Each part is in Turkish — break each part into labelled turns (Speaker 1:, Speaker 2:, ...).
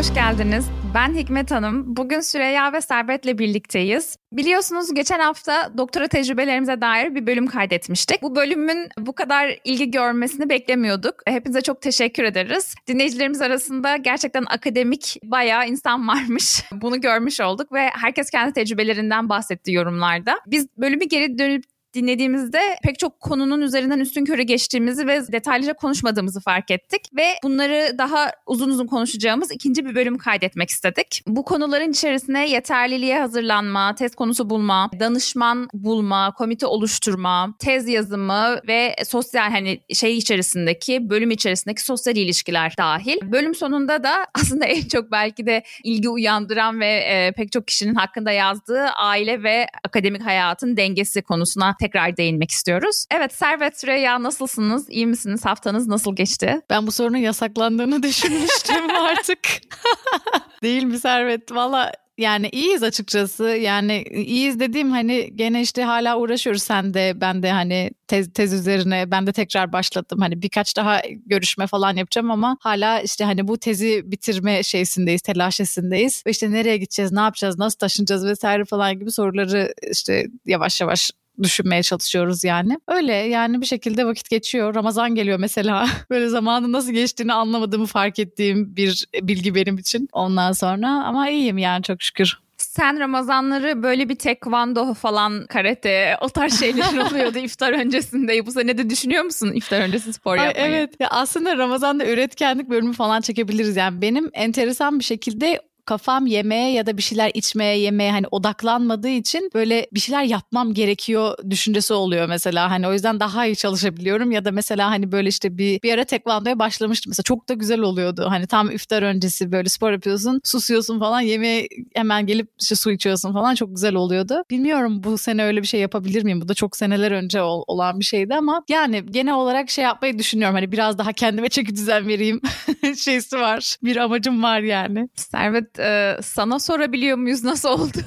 Speaker 1: hoş geldiniz. Ben Hikmet Hanım. Bugün Süreyya ve Servet'le birlikteyiz. Biliyorsunuz geçen hafta doktora tecrübelerimize dair bir bölüm kaydetmiştik. Bu bölümün bu kadar ilgi görmesini beklemiyorduk. Hepinize çok teşekkür ederiz. Dinleyicilerimiz arasında gerçekten akademik bayağı insan varmış. Bunu görmüş olduk ve herkes kendi tecrübelerinden bahsetti yorumlarda. Biz bölümü geri dönüp dinlediğimizde pek çok konunun üzerinden üstün körü geçtiğimizi ve detaylıca konuşmadığımızı fark ettik ve bunları daha uzun uzun konuşacağımız ikinci bir bölüm kaydetmek istedik. Bu konuların içerisine yeterliliğe hazırlanma, tez konusu bulma, danışman bulma, komite oluşturma, tez yazımı ve sosyal hani şey içerisindeki bölüm içerisindeki sosyal ilişkiler dahil. Bölüm sonunda da aslında en çok belki de ilgi uyandıran ve e, pek çok kişinin hakkında yazdığı aile ve akademik hayatın dengesi konusuna tekrar değinmek istiyoruz. Evet Servet Süreyya nasılsınız? İyi misiniz? Haftanız nasıl geçti?
Speaker 2: Ben bu sorunun yasaklandığını düşünmüştüm artık. Değil mi Servet? Valla yani iyiyiz açıkçası. Yani iyiyiz dediğim hani gene işte hala uğraşıyoruz sen de ben de hani tez, tez üzerine ben de tekrar başladım. Hani birkaç daha görüşme falan yapacağım ama hala işte hani bu tezi bitirme şeysindeyiz, telaşesindeyiz. Ve işte nereye gideceğiz, ne yapacağız, nasıl taşınacağız vesaire falan gibi soruları işte yavaş yavaş düşünmeye çalışıyoruz yani. Öyle yani bir şekilde vakit geçiyor. Ramazan geliyor mesela. Böyle zamanın nasıl geçtiğini anlamadığımı fark ettiğim bir bilgi benim için ondan sonra. Ama iyiyim yani çok şükür.
Speaker 1: Sen Ramazanları böyle bir tekvando falan karate o tarz şeylerin oluyordu iftar öncesinde. Bu sene de düşünüyor musun iftar öncesi spor yapmayı?
Speaker 2: Ay evet ya aslında Ramazan'da üretkenlik bölümü falan çekebiliriz. Yani benim enteresan bir şekilde kafam yemeğe ya da bir şeyler içmeye yemeye hani odaklanmadığı için böyle bir şeyler yapmam gerekiyor düşüncesi oluyor mesela. Hani o yüzden daha iyi çalışabiliyorum ya da mesela hani böyle işte bir bir ara tekvandoya başlamıştım mesela. Çok da güzel oluyordu. Hani tam iftar öncesi böyle spor yapıyorsun susuyorsun falan yemeğe hemen gelip işte su içiyorsun falan çok güzel oluyordu. Bilmiyorum bu sene öyle bir şey yapabilir miyim? Bu da çok seneler önce ol, olan bir şeydi ama yani genel olarak şey yapmayı düşünüyorum. Hani biraz daha kendime çeki düzen vereyim şeysi var bir amacım var yani.
Speaker 1: Servet e, sana sorabiliyor muyuz nasıl oldu?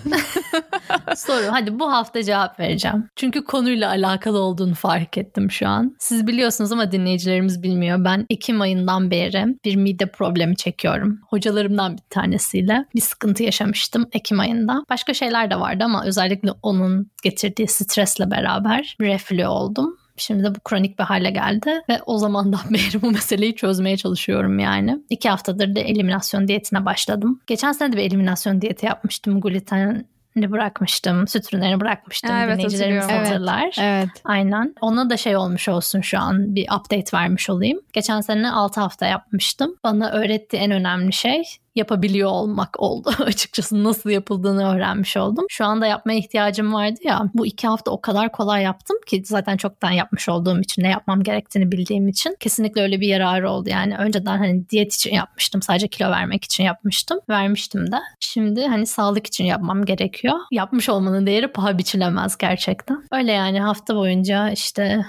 Speaker 3: Soru. Hadi bu hafta cevap vereceğim. Çünkü konuyla alakalı olduğunu fark ettim şu an. Siz biliyorsunuz ama dinleyicilerimiz bilmiyor. Ben Ekim ayından beri bir mide problemi çekiyorum. Hocalarımdan bir tanesiyle bir sıkıntı yaşamıştım Ekim ayında. Başka şeyler de vardı ama özellikle onun getirdiği stresle beraber reflü oldum. Şimdi de bu kronik bir hale geldi ve o zamandan beri bu meseleyi çözmeye çalışıyorum yani. İki haftadır da eliminasyon diyetine başladım. Geçen sene de bir eliminasyon diyeti yapmıştım. Gluten bırakmıştım. Süt ürünlerini bırakmıştım. Evet, Dinleyicilerimiz hatırlar.
Speaker 2: Evet, evet.
Speaker 3: Aynen. Ona da şey olmuş olsun şu an. Bir update vermiş olayım. Geçen sene 6 hafta yapmıştım. Bana öğrettiği en önemli şey yapabiliyor olmak oldu. Açıkçası nasıl yapıldığını öğrenmiş oldum. Şu anda yapmaya ihtiyacım vardı ya. Bu iki hafta o kadar kolay yaptım ki zaten çoktan yapmış olduğum için ne yapmam gerektiğini bildiğim için kesinlikle öyle bir yararı oldu. Yani önceden hani diyet için yapmıştım. Sadece kilo vermek için yapmıştım. Vermiştim de. Şimdi hani sağlık için yapmam gerekiyor. Yapmış olmanın değeri paha biçilemez gerçekten. Öyle yani hafta boyunca işte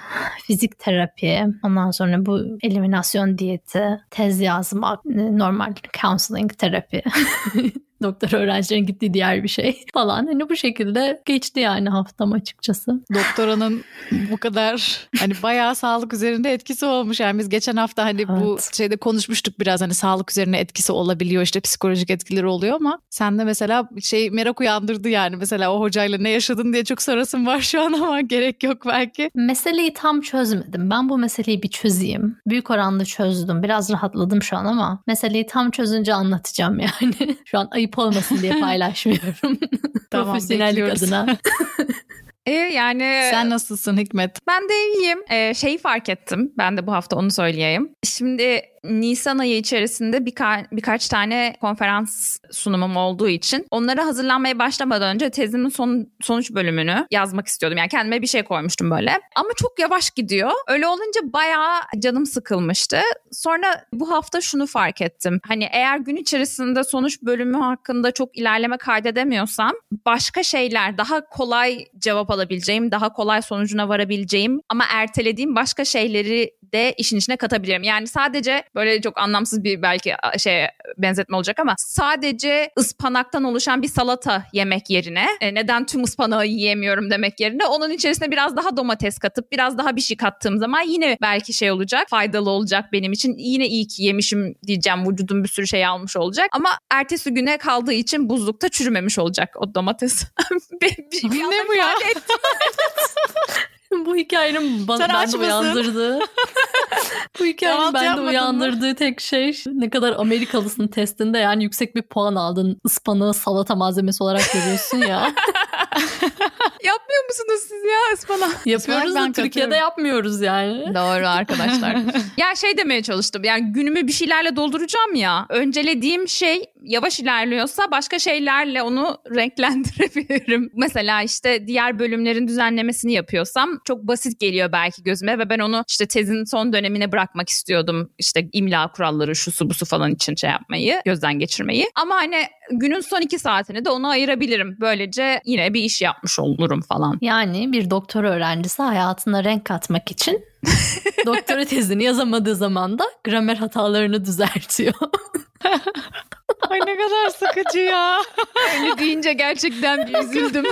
Speaker 3: fizik terapi, ondan sonra bu eliminasyon diyeti, tez yazmak, normal counseling terapi. doktor öğrencilerin gittiği diğer bir şey falan. Hani bu şekilde geçti yani haftam açıkçası.
Speaker 2: Doktoranın bu kadar hani bayağı sağlık üzerinde etkisi olmuş. Yani biz geçen hafta hani evet. bu şeyde konuşmuştuk biraz hani sağlık üzerine etkisi olabiliyor işte psikolojik etkileri oluyor ama sen de mesela şey merak uyandırdı yani mesela o hocayla ne yaşadın diye çok sorasın var şu an ama gerek yok belki.
Speaker 3: Meseleyi tam çözmedim. Ben bu meseleyi bir çözeyim. Büyük oranda çözdüm. Biraz rahatladım şu an ama meseleyi tam çözünce anlatacağım yani. şu an ayıp olmasın diye paylaşmıyorum. tamam, Profesyonellik adına.
Speaker 1: E yani
Speaker 2: sen nasılsın Hikmet?
Speaker 1: Ben de iyiyim. Ee, şeyi fark ettim. Ben de bu hafta onu söyleyeyim. Şimdi Nisan ayı içerisinde birka- birkaç tane konferans sunumum olduğu için onlara hazırlanmaya başlamadan önce tezimin son sonuç bölümünü yazmak istiyordum. Yani kendime bir şey koymuştum böyle. Ama çok yavaş gidiyor. Öyle olunca bayağı canım sıkılmıştı. Sonra bu hafta şunu fark ettim. Hani eğer gün içerisinde sonuç bölümü hakkında çok ilerleme kaydedemiyorsam başka şeyler daha kolay cevap alabileceğim, daha kolay sonucuna varabileceğim ama ertelediğim başka şeyleri de işin içine katabilirim. Yani sadece böyle çok anlamsız bir belki şey benzetme olacak ama sadece ıspanaktan oluşan bir salata yemek yerine e, neden tüm ıspanağı yiyemiyorum demek yerine onun içerisine biraz daha domates katıp biraz daha bir şey kattığım zaman yine belki şey olacak faydalı olacak benim için. Yine iyi ki yemişim diyeceğim vücudum bir sürü şey almış olacak ama ertesi güne kaldığı için buzlukta çürümemiş olacak o domates. bir, bir, bir
Speaker 2: ne bu ya?
Speaker 3: bu hikayenin bana bende uyandırdığı bu hikayenin bende uyandırdığı mı? tek şey ne kadar Amerikalısın testinde yani yüksek bir puan aldın ıspanağı salata malzemesi olarak görüyorsun ya.
Speaker 1: Yapmıyor musunuz siz ya ıspanak?
Speaker 3: Yapıyoruz da Türkiye'de yapmıyoruz yani.
Speaker 1: Doğru arkadaşlar. ya şey demeye çalıştım. Yani günümü bir şeylerle dolduracağım ya. Öncelediğim şey yavaş ilerliyorsa başka şeylerle onu renklendirebilirim. Mesela işte diğer bölümlerin düzenlemesini yapıyorsam çok basit geliyor belki gözüme ve ben onu işte tezin son dönemine bırakmak istiyordum. İşte imla kuralları şusu busu falan için şey yapmayı, gözden geçirmeyi. Ama hani günün son iki saatini de ona ayırabilirim. Böylece yine bir iş yapmış olurum falan.
Speaker 3: Yani bir doktor öğrencisi hayatına renk katmak için doktora tezini yazamadığı zaman da gramer hatalarını düzeltiyor.
Speaker 2: Ay ne kadar sıkıcı ya.
Speaker 1: Öyle deyince gerçekten bir üzüldüm.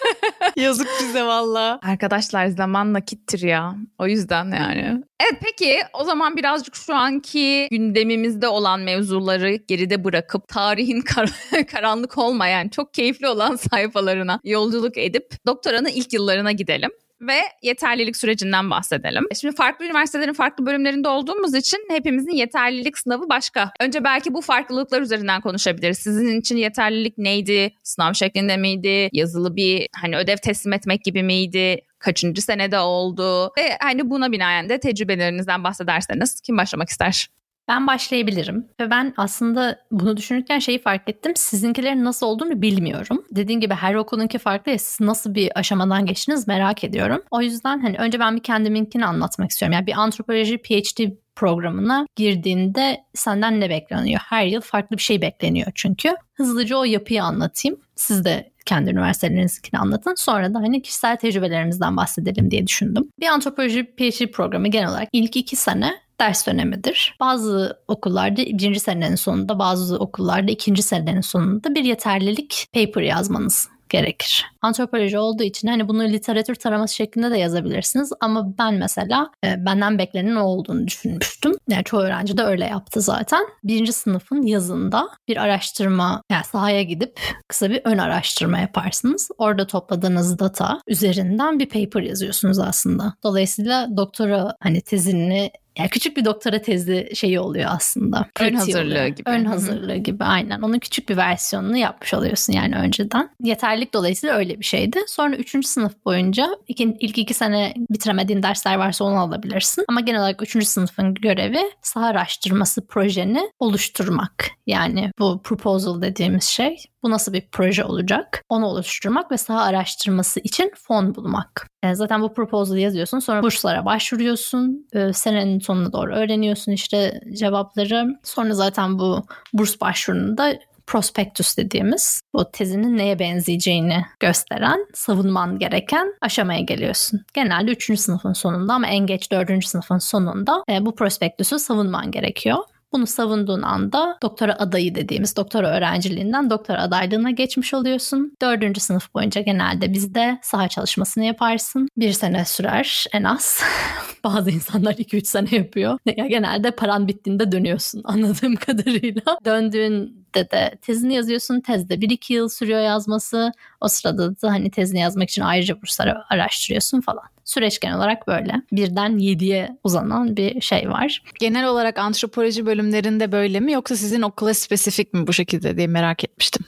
Speaker 2: Yazık bize valla.
Speaker 1: Arkadaşlar zaman nakittir ya. O yüzden yani. Evet peki o zaman birazcık şu anki gündemimizde olan mevzuları geride bırakıp tarihin kar- karanlık olmayan çok keyifli olan sayfalarına yolculuk edip doktoranın ilk yıllarına gidelim ve yeterlilik sürecinden bahsedelim. Şimdi farklı üniversitelerin farklı bölümlerinde olduğumuz için hepimizin yeterlilik sınavı başka. Önce belki bu farklılıklar üzerinden konuşabiliriz. Sizin için yeterlilik neydi? Sınav şeklinde miydi? Yazılı bir hani ödev teslim etmek gibi miydi? Kaçıncı senede oldu? Ve hani buna binaen de tecrübelerinizden bahsederseniz kim başlamak ister?
Speaker 3: Ben başlayabilirim ve ben aslında bunu düşünürken şeyi fark ettim. Sizinkilerin nasıl olduğunu bilmiyorum. Dediğim gibi her okulunki farklı ya siz nasıl bir aşamadan geçtiniz merak ediyorum. O yüzden hani önce ben bir kendiminkini anlatmak istiyorum. Yani bir antropoloji PhD programına girdiğinde senden ne bekleniyor? Her yıl farklı bir şey bekleniyor çünkü. Hızlıca o yapıyı anlatayım. Siz de kendi üniversitelerinizinkini anlatın. Sonra da hani kişisel tecrübelerimizden bahsedelim diye düşündüm. Bir antropoloji PhD programı genel olarak ilk iki sene ders dönemidir. Bazı okullarda birinci senenin sonunda, bazı okullarda ikinci senenin sonunda bir yeterlilik paper yazmanız gerekir. Antropoloji olduğu için hani bunu literatür taraması şeklinde de yazabilirsiniz ama ben mesela e, benden beklenen o olduğunu düşünmüştüm. Yani çoğu öğrenci de öyle yaptı zaten. Birinci sınıfın yazında bir araştırma yani sahaya gidip kısa bir ön araştırma yaparsınız. Orada topladığınız data üzerinden bir paper yazıyorsunuz aslında. Dolayısıyla doktora hani tezini yani küçük bir doktora tezi şeyi oluyor aslında.
Speaker 1: Ön hazırlığı oluyor. gibi.
Speaker 3: Ön hazırlığı gibi aynen. Onun küçük bir versiyonunu yapmış oluyorsun yani önceden. Yeterlik dolayısıyla öyle bir şeydi. Sonra üçüncü sınıf boyunca iki, ilk iki sene bitiremediğin dersler varsa onu alabilirsin. Ama genel olarak üçüncü sınıfın görevi saha araştırması projeni oluşturmak. Yani bu proposal dediğimiz şey bu nasıl bir proje olacak? Onu oluşturmak ve saha araştırması için fon bulmak. Yani zaten bu proposal yazıyorsun. Sonra burslara başvuruyorsun. Ee, senenin sonuna doğru öğreniyorsun işte cevapları. Sonra zaten bu burs başvurunda prospektüs dediğimiz bu tezinin neye benzeyeceğini gösteren savunman gereken aşamaya geliyorsun. Genelde 3. sınıfın sonunda ama en geç 4. sınıfın sonunda e, bu prospektüsü savunman gerekiyor. Bunu savunduğun anda doktora adayı dediğimiz doktora öğrenciliğinden doktora adaylığına geçmiş oluyorsun. Dördüncü sınıf boyunca genelde bizde saha çalışmasını yaparsın. Bir sene sürer en az. Bazı insanlar 2-3 sene yapıyor. Genelde paran bittiğinde dönüyorsun anladığım kadarıyla. Döndüğünde de tezini yazıyorsun. Tezde 1-2 yıl sürüyor yazması. O sırada da hani tezini yazmak için ayrıca bursları araştırıyorsun falan. Süreç genel olarak böyle. Birden yediye uzanan bir şey var.
Speaker 2: Genel olarak antropoloji bölümlerinde böyle mi yoksa sizin okula spesifik mi bu şekilde diye merak etmiştim.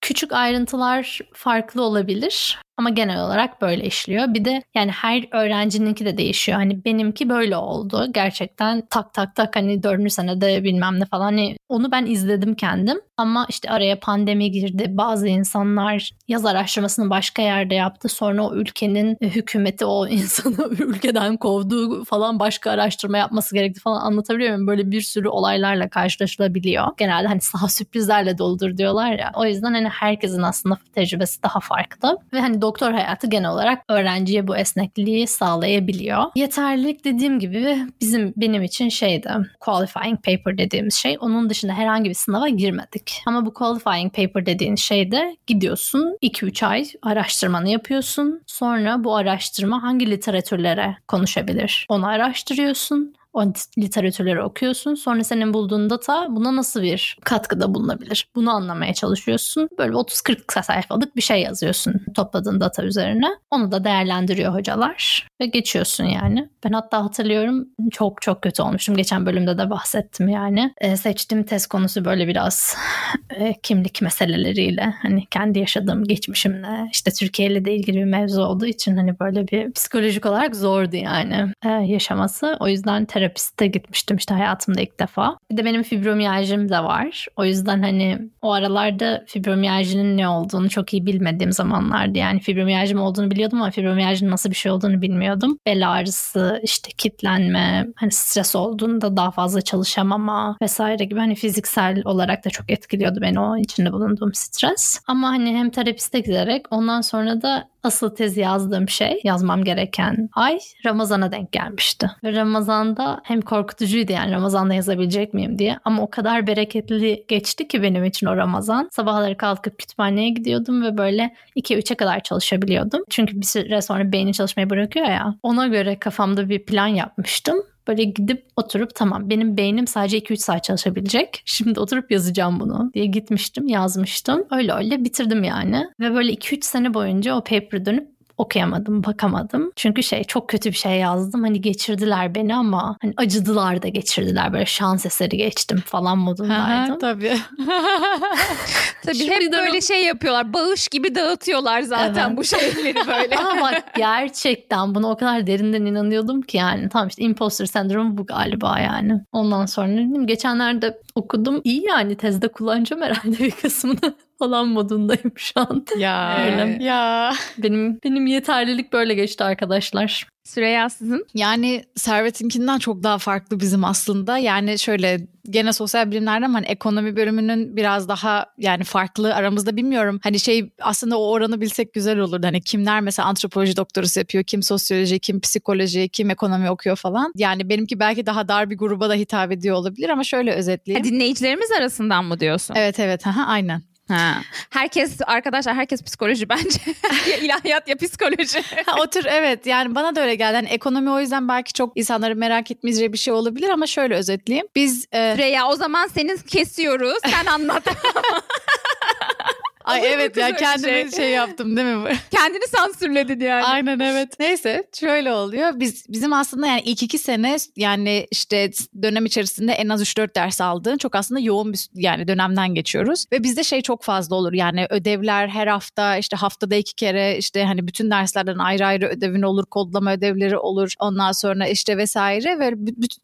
Speaker 3: Küçük ayrıntılar farklı olabilir. Ama genel olarak böyle işliyor. Bir de yani her öğrencininki de değişiyor. Hani benimki böyle oldu. Gerçekten tak tak tak hani dördüncü senede bilmem ne falan. Hani onu ben izledim kendim. Ama işte araya pandemi girdi. Bazı insanlar yaz araştırmasını başka yerde yaptı. Sonra o ülkenin hükümeti o insanı ülkeden kovdu falan başka araştırma yapması gerekti falan anlatabiliyor muyum? Böyle bir sürü olaylarla karşılaşılabiliyor. Genelde hani saha sürprizlerle doludur diyorlar ya. O yüzden hani herkesin aslında tecrübesi daha farklı. Ve hani doktor hayatı genel olarak öğrenciye bu esnekliği sağlayabiliyor. Yeterlilik dediğim gibi bizim benim için şeydi qualifying paper dediğimiz şey. Onun dışında herhangi bir sınava girmedik. Ama bu qualifying paper dediğin şeyde gidiyorsun 2-3 ay araştırmanı yapıyorsun. Sonra bu araştırma hangi literatürlere konuşabilir? Onu araştırıyorsun o literatürleri okuyorsun. Sonra senin bulduğun data buna nasıl bir katkıda bulunabilir? Bunu anlamaya çalışıyorsun. Böyle 30-40 sayfalık bir şey yazıyorsun topladığın data üzerine. Onu da değerlendiriyor hocalar ve geçiyorsun yani. Ben hatta hatırlıyorum çok çok kötü olmuştum. Geçen bölümde de bahsettim yani. E, seçtiğim test konusu böyle biraz e, kimlik meseleleriyle hani kendi yaşadığım geçmişimle işte Türkiye ile de ilgili bir mevzu olduğu için hani böyle bir psikolojik olarak zordu yani e, yaşaması. O yüzden terapiste gitmiştim işte hayatımda ilk defa. Bir de benim fibromiyajım da var. O yüzden hani o aralarda fibromiyajının ne olduğunu çok iyi bilmediğim zamanlardı. Yani fibromiyajım olduğunu biliyordum ama fibromiyajın nasıl bir şey olduğunu bilmiyordum. Bel ağrısı, işte kitlenme, hani stres olduğunda daha fazla çalışamama vesaire gibi hani fiziksel olarak da çok etkiliyordu beni o içinde bulunduğum stres. Ama hani hem terapiste giderek ondan sonra da asıl tezi yazdığım şey yazmam gereken ay Ramazan'a denk gelmişti. Ve Ramazan'da hem korkutucuydu yani Ramazan'da yazabilecek miyim diye ama o kadar bereketli geçti ki benim için o Ramazan. Sabahları kalkıp kütüphaneye gidiyordum ve böyle 2-3'e kadar çalışabiliyordum. Çünkü bir süre sonra beyni çalışmayı bırakıyor ya. Ona göre kafamda bir plan yapmıştım Böyle gidip oturup tamam benim beynim sadece 2-3 saat çalışabilecek. Şimdi oturup yazacağım bunu diye gitmiştim yazmıştım. Öyle öyle bitirdim yani. Ve böyle 2-3 sene boyunca o paper'ı dönüp okuyamadım, bakamadım. Çünkü şey çok kötü bir şey yazdım. Hani geçirdiler beni ama hani acıdılar da geçirdiler. Böyle şans eseri geçtim falan modundaydım.
Speaker 2: tabii.
Speaker 1: tabii Şimdi hep böyle şey yapıyorlar. Bağış gibi dağıtıyorlar zaten evet. bu şeyleri böyle.
Speaker 3: ama bak gerçekten bunu o kadar derinden inanıyordum ki yani. Tamam işte imposter sendromu bu galiba yani. Ondan sonra dedim geçenlerde okudum. İyi yani tezde kullanacağım herhalde bir kısmını falan modundayım şu an.
Speaker 2: Ya. Öyle. Ya.
Speaker 3: Benim benim yeterlilik böyle geçti arkadaşlar.
Speaker 1: Süreyya sizin?
Speaker 2: Yani Servet'inkinden çok daha farklı bizim aslında. Yani şöyle gene sosyal bilimlerden hani ekonomi bölümünün biraz daha yani farklı aramızda bilmiyorum. Hani şey aslında o oranı bilsek güzel olurdu. Hani kimler mesela antropoloji doktorası yapıyor, kim sosyoloji, kim psikoloji, kim ekonomi okuyor falan. Yani benimki belki daha dar bir gruba da hitap ediyor olabilir ama şöyle özetleyeyim.
Speaker 1: Ha, dinleyicilerimiz arasından mı diyorsun?
Speaker 2: Evet evet aha, aynen.
Speaker 1: Ha. Herkes arkadaşlar herkes psikoloji bence. ya ilahiyat ya psikoloji.
Speaker 2: ha, o tür evet yani bana da öyle geldi. Yani ekonomi o yüzden belki çok insanların merak etmeyeceği bir şey olabilir ama şöyle özetleyeyim. Biz
Speaker 1: e... Freya o zaman seni kesiyoruz. Sen anlat.
Speaker 2: Ay evet ya kendimi şey. şey yaptım değil mi?
Speaker 1: Kendini sansürledin yani.
Speaker 2: Aynen evet. Neyse şöyle oluyor. Biz bizim aslında yani ilk iki sene yani işte dönem içerisinde en az 3-4 ders aldığın çok aslında yoğun bir yani dönemden geçiyoruz. Ve bizde şey çok fazla olur yani ödevler her hafta işte haftada iki kere işte hani bütün derslerden ayrı ayrı ödevin olur, kodlama ödevleri olur. Ondan sonra işte vesaire ve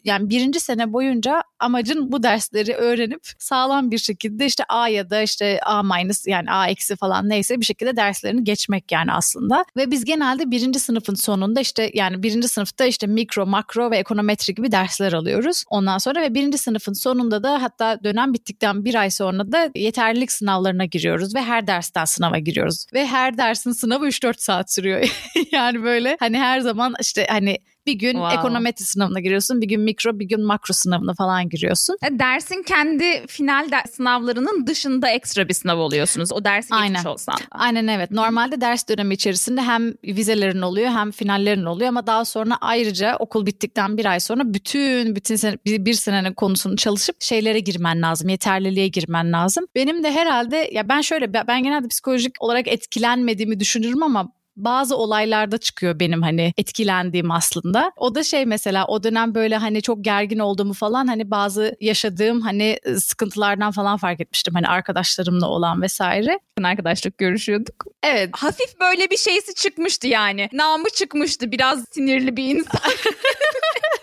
Speaker 2: yani birinci sene boyunca amacın bu dersleri öğrenip sağlam bir şekilde işte A ya da işte A minus yani A eksi falan neyse bir şekilde derslerini geçmek yani aslında. Ve biz genelde birinci sınıfın sonunda işte yani birinci sınıfta işte mikro, makro ve ekonometri gibi dersler alıyoruz. Ondan sonra ve birinci sınıfın sonunda da hatta dönem bittikten bir ay sonra da yeterlilik sınavlarına giriyoruz ve her dersten sınava giriyoruz. Ve her dersin sınavı 3-4 saat sürüyor. yani böyle hani her zaman işte hani bir gün wow. ekonometri sınavına giriyorsun, bir gün mikro, bir gün makro sınavına falan giriyorsun.
Speaker 1: E, dersin kendi final ders sınavlarının dışında ekstra bir sınav oluyorsunuz. O dersi Aynen. geçmiş olsan.
Speaker 2: Aynen evet. Normalde ders dönemi içerisinde hem vizelerin oluyor hem finallerin oluyor ama daha sonra ayrıca okul bittikten bir ay sonra bütün bütün sene, bir, bir senenin konusunu çalışıp şeylere girmen lazım. Yeterliliğe girmen lazım. Benim de herhalde ya ben şöyle ben genelde psikolojik olarak etkilenmediğimi düşünürüm ama bazı olaylarda çıkıyor benim hani etkilendiğim aslında. O da şey mesela o dönem böyle hani çok gergin olduğumu falan hani bazı yaşadığım hani sıkıntılardan falan fark etmiştim. Hani arkadaşlarımla olan vesaire.
Speaker 1: Arkadaşlık görüşüyorduk.
Speaker 2: Evet.
Speaker 1: Hafif böyle bir şeysi çıkmıştı yani. Namı çıkmıştı biraz sinirli bir insan.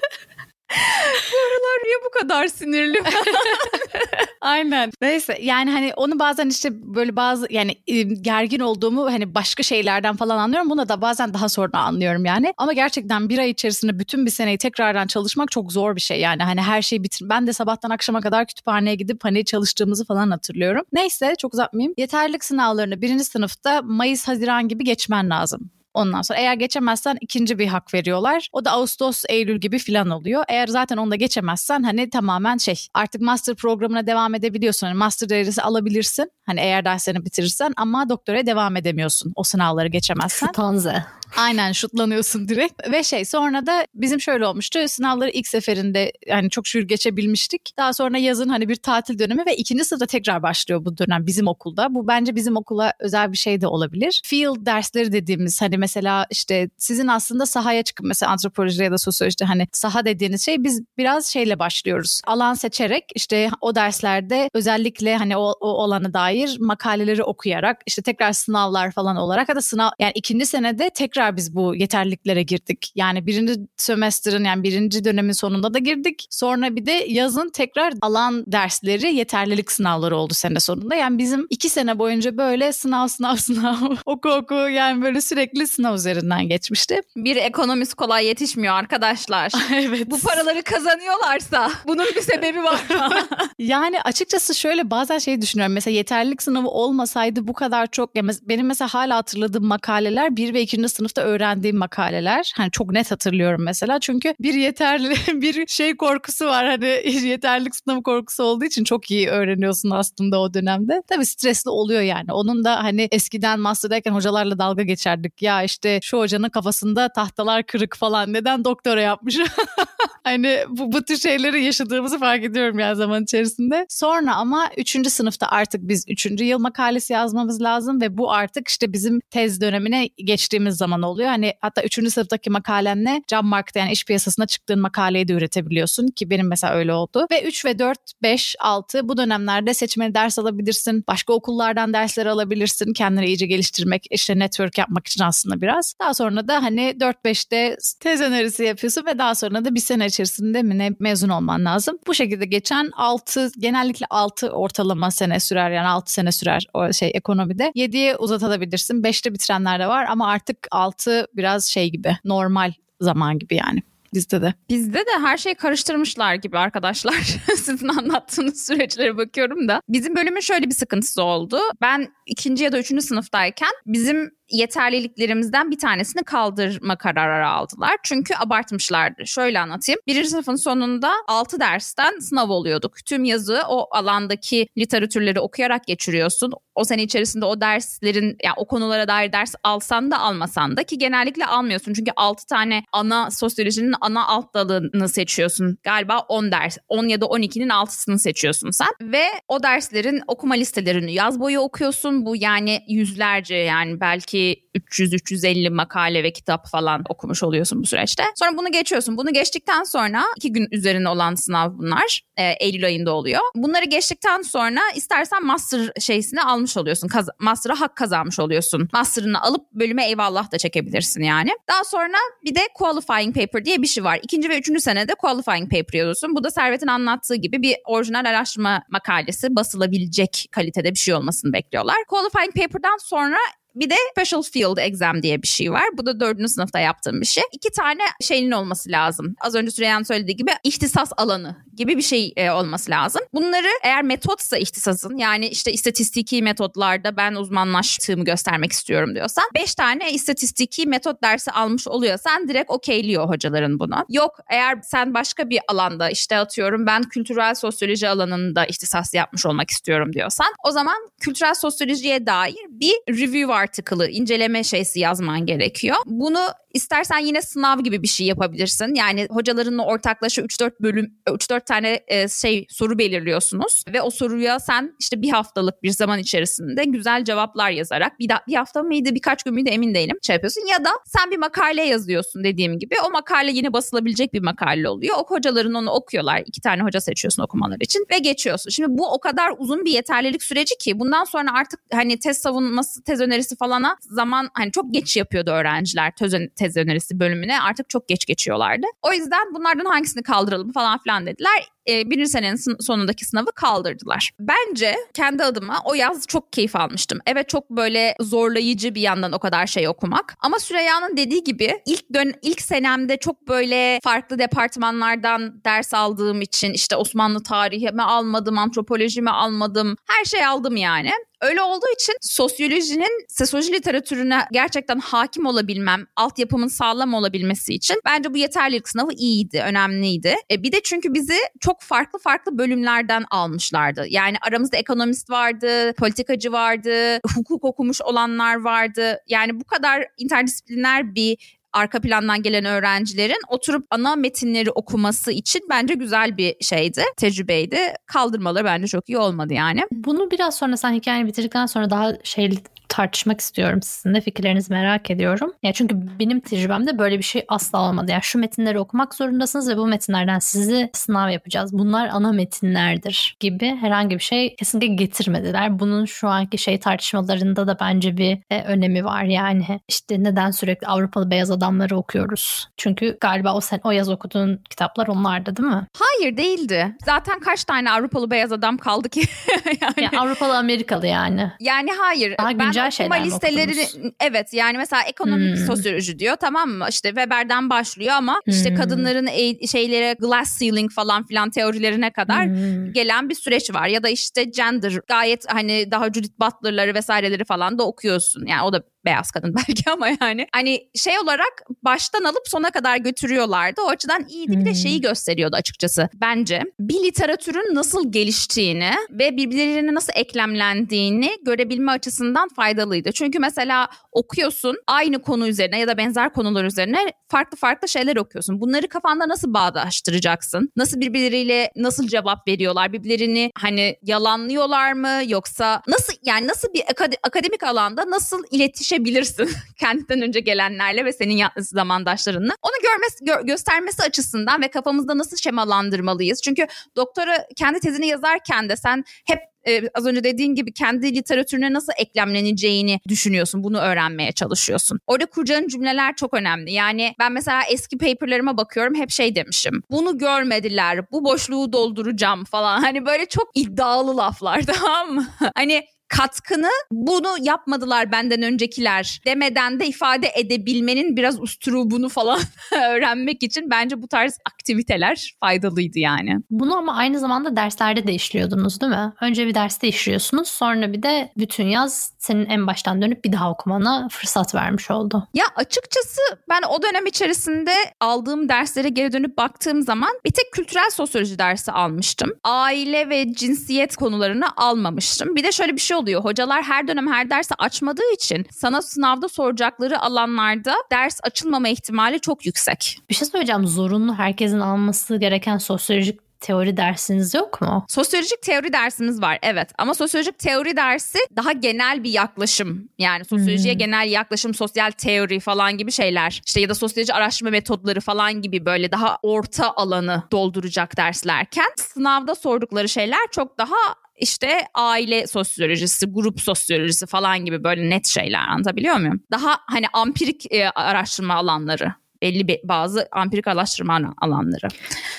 Speaker 1: bu aralar niye bu kadar sinirli?
Speaker 2: Aynen. Neyse yani hani onu bazen işte böyle bazı yani gergin olduğumu hani başka şeylerden falan anlıyorum. Bunu da bazen daha sonra anlıyorum yani. Ama gerçekten bir ay içerisinde bütün bir seneyi tekrardan çalışmak çok zor bir şey yani. Hani her şeyi bitir. Ben de sabahtan akşama kadar kütüphaneye gidip hani çalıştığımızı falan hatırlıyorum. Neyse çok uzatmayayım. Yeterlilik sınavlarını birinci sınıfta Mayıs, Haziran gibi geçmen lazım. Ondan sonra eğer geçemezsen ikinci bir hak veriyorlar. O da Ağustos, Eylül gibi filan oluyor. Eğer zaten onu da geçemezsen hani tamamen şey artık master programına devam edebiliyorsun. Hani master derecesi alabilirsin. Hani eğer derslerini bitirirsen ama doktora devam edemiyorsun. O sınavları geçemezsen.
Speaker 3: Şutanze.
Speaker 2: Aynen şutlanıyorsun direkt. Ve şey sonra da bizim şöyle olmuştu. Sınavları ilk seferinde yani çok şükür geçebilmiştik. Daha sonra yazın hani bir tatil dönemi ve ikinci sınıfta tekrar başlıyor bu dönem bizim okulda. Bu bence bizim okula özel bir şey de olabilir. Field dersleri dediğimiz hani mesela işte sizin aslında sahaya çıkıp mesela antropoloji ya da sosyolojide hani saha dediğiniz şey biz biraz şeyle başlıyoruz. Alan seçerek işte o derslerde özellikle hani o, o olana dair makaleleri okuyarak işte tekrar sınavlar falan olarak ya da sınav yani ikinci senede tekrar biz bu yeterliliklere girdik. Yani birinci sömestrin yani birinci dönemin sonunda da girdik. Sonra bir de yazın tekrar alan dersleri yeterlilik sınavları oldu sene sonunda. Yani bizim iki sene boyunca böyle sınav sınav sınav oku oku yani böyle sürekli sınav üzerinden geçmişti.
Speaker 1: Bir ekonomist kolay yetişmiyor arkadaşlar.
Speaker 2: evet.
Speaker 1: Bu paraları kazanıyorlarsa bunun bir sebebi var.
Speaker 2: yani açıkçası şöyle bazen şey düşünüyorum. Mesela yeterlilik sınavı olmasaydı bu kadar çok ya benim mesela hala hatırladığım makaleler 1 ve 2. sınıfta öğrendiğim makaleler. Hani çok net hatırlıyorum mesela. Çünkü bir yeterli bir şey korkusu var. Hani yeterlilik sınavı korkusu olduğu için çok iyi öğreniyorsun aslında o dönemde. Tabii stresli oluyor yani. Onun da hani eskiden master'dayken hocalarla dalga geçerdik. Ya işte şu hocanın kafasında tahtalar kırık falan. Neden doktora yapmış? hani bu, bu tür şeyleri yaşadığımızı fark ediyorum ya zaman içerisinde. Sonra ama 3. sınıfta artık biz 3. yıl makalesi yazmamız lazım ve bu artık işte bizim tez dönemine geçtiğimiz zaman oluyor. Hani hatta 3. sınıftaki makalenle job market yani iş piyasasına çıktığın makaleyi de üretebiliyorsun ki benim mesela öyle oldu. Ve 3 ve 4, 5, 6 bu dönemlerde seçmeli ders alabilirsin. Başka okullardan dersler alabilirsin. Kendini iyice geliştirmek, işte network yapmak için aslında biraz. Daha sonra da hani 4-5'te tez önerisi yapıyorsun ve daha sonra da bir sene içerisinde mi ne mezun olman lazım. Bu şekilde geçen 6 genellikle 6 ortalama sene sürer yani 6 sene sürer o şey ekonomide. 7'ye uzatabilirsin. 5'te bitirenler de var ama artık 6 biraz şey gibi normal zaman gibi yani bizde de.
Speaker 1: Bizde de her şeyi karıştırmışlar gibi arkadaşlar. Sizin anlattığınız süreçlere bakıyorum da. Bizim bölümün şöyle bir sıkıntısı oldu. Ben ikinci ya da üçüncü sınıftayken bizim yeterliliklerimizden bir tanesini kaldırma kararı aldılar. Çünkü abartmışlardı. Şöyle anlatayım. Birinci sınıfın sonunda 6 dersten sınav oluyorduk. Tüm yazı o alandaki literatürleri okuyarak geçiriyorsun. O sene içerisinde o derslerin yani o konulara dair ders alsan da almasan da ki genellikle almıyorsun. Çünkü 6 tane ana sosyolojinin ana alt dalını seçiyorsun. Galiba 10 ders. 10 ya da 12'nin 6'sını seçiyorsun sen. Ve o derslerin okuma listelerini yaz boyu okuyorsun. Bu yani yüzlerce yani belki belki 300-350 makale ve kitap falan okumuş oluyorsun bu süreçte. Sonra bunu geçiyorsun. Bunu geçtikten sonra iki gün üzerine olan sınav bunlar. E, Eylül ayında oluyor. Bunları geçtikten sonra istersen master şeysini almış oluyorsun. Kaz- master'a hak kazanmış oluyorsun. Master'ını alıp bölüme eyvallah da çekebilirsin yani. Daha sonra bir de qualifying paper diye bir şey var. İkinci ve üçüncü senede qualifying paper yazıyorsun. Bu da Servet'in anlattığı gibi bir orijinal araştırma makalesi basılabilecek kalitede bir şey olmasını bekliyorlar. Qualifying paper'dan sonra bir de Special Field Exam diye bir şey var. Bu da dördüncü sınıfta yaptığım bir şey. İki tane şeyin olması lazım. Az önce Süreyyan söylediği gibi ihtisas alanı gibi bir şey e, olması lazım. Bunları eğer metotsa ihtisasın yani işte istatistiki metotlarda ben uzmanlaştığımı göstermek istiyorum diyorsan beş tane istatistiki metot dersi almış oluyorsan direkt okeyliyor hocaların bunu. Yok eğer sen başka bir alanda işte atıyorum ben kültürel sosyoloji alanında ihtisas yapmış olmak istiyorum diyorsan o zaman kültürel sosyolojiye dair bir review article'ı inceleme şeysi yazman gerekiyor. Bunu İstersen yine sınav gibi bir şey yapabilirsin. Yani hocalarınla ortaklaşa 3-4 bölüm 3-4 tane e, şey soru belirliyorsunuz ve o soruya sen işte bir haftalık bir zaman içerisinde güzel cevaplar yazarak bir, da, bir hafta mıydı birkaç gün müydü emin değilim şey yapıyorsun ya da sen bir makale yazıyorsun dediğim gibi o makale yine basılabilecek bir makale oluyor. O hocaların onu okuyorlar. iki tane hoca seçiyorsun okumaları için ve geçiyorsun. Şimdi bu o kadar uzun bir yeterlilik süreci ki bundan sonra artık hani tez savunması, tez önerisi önerisi falana zaman hani çok geç yapıyordu öğrenciler tez, tez önerisi bölümüne artık çok geç geçiyorlardı. O yüzden bunlardan hangisini kaldıralım falan filan dediler e, birinci senenin sonundaki sınavı kaldırdılar. Bence kendi adıma o yaz çok keyif almıştım. Evet çok böyle zorlayıcı bir yandan o kadar şey okumak. Ama Süreyya'nın dediği gibi ilk dön ilk senemde çok böyle farklı departmanlardan ders aldığım için işte Osmanlı tarihi mi almadım, antropoloji mi almadım, her şey aldım yani. Öyle olduğu için sosyolojinin sosyoloji literatürüne gerçekten hakim olabilmem, altyapımın sağlam olabilmesi için bence bu yeterlilik sınavı iyiydi, önemliydi. E, bir de çünkü bizi çok farklı farklı bölümlerden almışlardı. Yani aramızda ekonomist vardı, politikacı vardı, hukuk okumuş olanlar vardı. Yani bu kadar interdisipliner bir arka plandan gelen öğrencilerin oturup ana metinleri okuması için bence güzel bir şeydi, tecrübeydi. Kaldırmaları bence çok iyi olmadı yani.
Speaker 3: Bunu biraz sonra sen hikayeni bitirdikten sonra daha şey tartışmak istiyorum sizinle. Fikirlerinizi merak ediyorum. Ya çünkü benim tecrübemde böyle bir şey asla olmadı. Yani şu metinleri okumak zorundasınız ve bu metinlerden sizi sınav yapacağız. Bunlar ana metinlerdir gibi herhangi bir şey kesinlikle getirmediler. Bunun şu anki şey tartışmalarında da bence bir e, önemi var. Yani işte neden sürekli Avrupalı beyaz adamları okuyoruz? Çünkü galiba o sen o yaz okuduğun kitaplar onlardı değil mi?
Speaker 1: Hayır değildi. Zaten kaç tane Avrupalı beyaz adam kaldı ki?
Speaker 3: yani... yani Avrupalı Amerikalı yani.
Speaker 1: Yani hayır.
Speaker 3: Daha ben güncel şeyler
Speaker 1: mi listeleri evet yani mesela ekonomik hmm. sosyoloji diyor tamam mı? İşte Weber'den başlıyor ama işte hmm. kadınların e- şeylere glass ceiling falan filan teorilerine kadar hmm. gelen bir süreç var. Ya da işte gender gayet hani daha Judith Butler'ları vesaireleri falan da okuyorsun. Yani o da beyaz kadın belki ama yani hani şey olarak baştan alıp sona kadar götürüyorlardı. O açıdan iyiydi. Bir de şeyi gösteriyordu açıkçası bence. Bir literatürün nasıl geliştiğini ve birbirlerine nasıl eklemlendiğini görebilme açısından faydalıydı. Çünkü mesela okuyorsun aynı konu üzerine ya da benzer konular üzerine farklı farklı şeyler okuyorsun. Bunları kafanda nasıl bağdaştıracaksın? Nasıl birbirleriyle nasıl cevap veriyorlar? Birbirlerini hani yalanlıyorlar mı yoksa nasıl yani nasıl bir akademik alanda nasıl iletişim görüşebilirsin kendinden önce gelenlerle ve senin zamandaşlarınla. Onu görmesi, gö- göstermesi açısından ve kafamızda nasıl şemalandırmalıyız? Çünkü doktora kendi tezini yazarken de sen hep e, az önce dediğin gibi kendi literatürüne nasıl eklemleneceğini düşünüyorsun. Bunu öğrenmeye çalışıyorsun. Orada kuracağın cümleler çok önemli. Yani ben mesela eski paperlarıma bakıyorum hep şey demişim. Bunu görmediler. Bu boşluğu dolduracağım falan. Hani böyle çok iddialı laflar tamam mı? hani katkını bunu yapmadılar benden öncekiler demeden de ifade edebilmenin biraz usturubunu falan öğrenmek için bence bu tarz aktiviteler faydalıydı yani.
Speaker 3: Bunu ama aynı zamanda derslerde de işliyordunuz değil mi? Önce bir derste işliyorsunuz sonra bir de bütün yaz senin en baştan dönüp bir daha okumana fırsat vermiş oldu.
Speaker 1: Ya açıkçası ben o dönem içerisinde aldığım derslere geri dönüp baktığım zaman bir tek kültürel sosyoloji dersi almıştım. Aile ve cinsiyet konularını almamıştım. Bir de şöyle bir şey oluyor. Hocalar her dönem her dersi açmadığı için sana sınavda soracakları alanlarda ders açılmama ihtimali çok yüksek.
Speaker 3: Bir şey söyleyeceğim. Zorunlu herkesin alması gereken sosyolojik teori dersiniz yok mu?
Speaker 1: Sosyolojik teori dersimiz var evet ama sosyolojik teori dersi daha genel bir yaklaşım. Yani sosyolojiye hmm. genel yaklaşım, sosyal teori falan gibi şeyler. İşte ya da sosyoloji araştırma metodları falan gibi böyle daha orta alanı dolduracak derslerken sınavda sordukları şeyler çok daha işte aile sosyolojisi, grup sosyolojisi falan gibi böyle net şeyler anlatabiliyor muyum? Daha hani ampirik e, araştırma alanları belli bir, bazı ampirik araştırma alanları.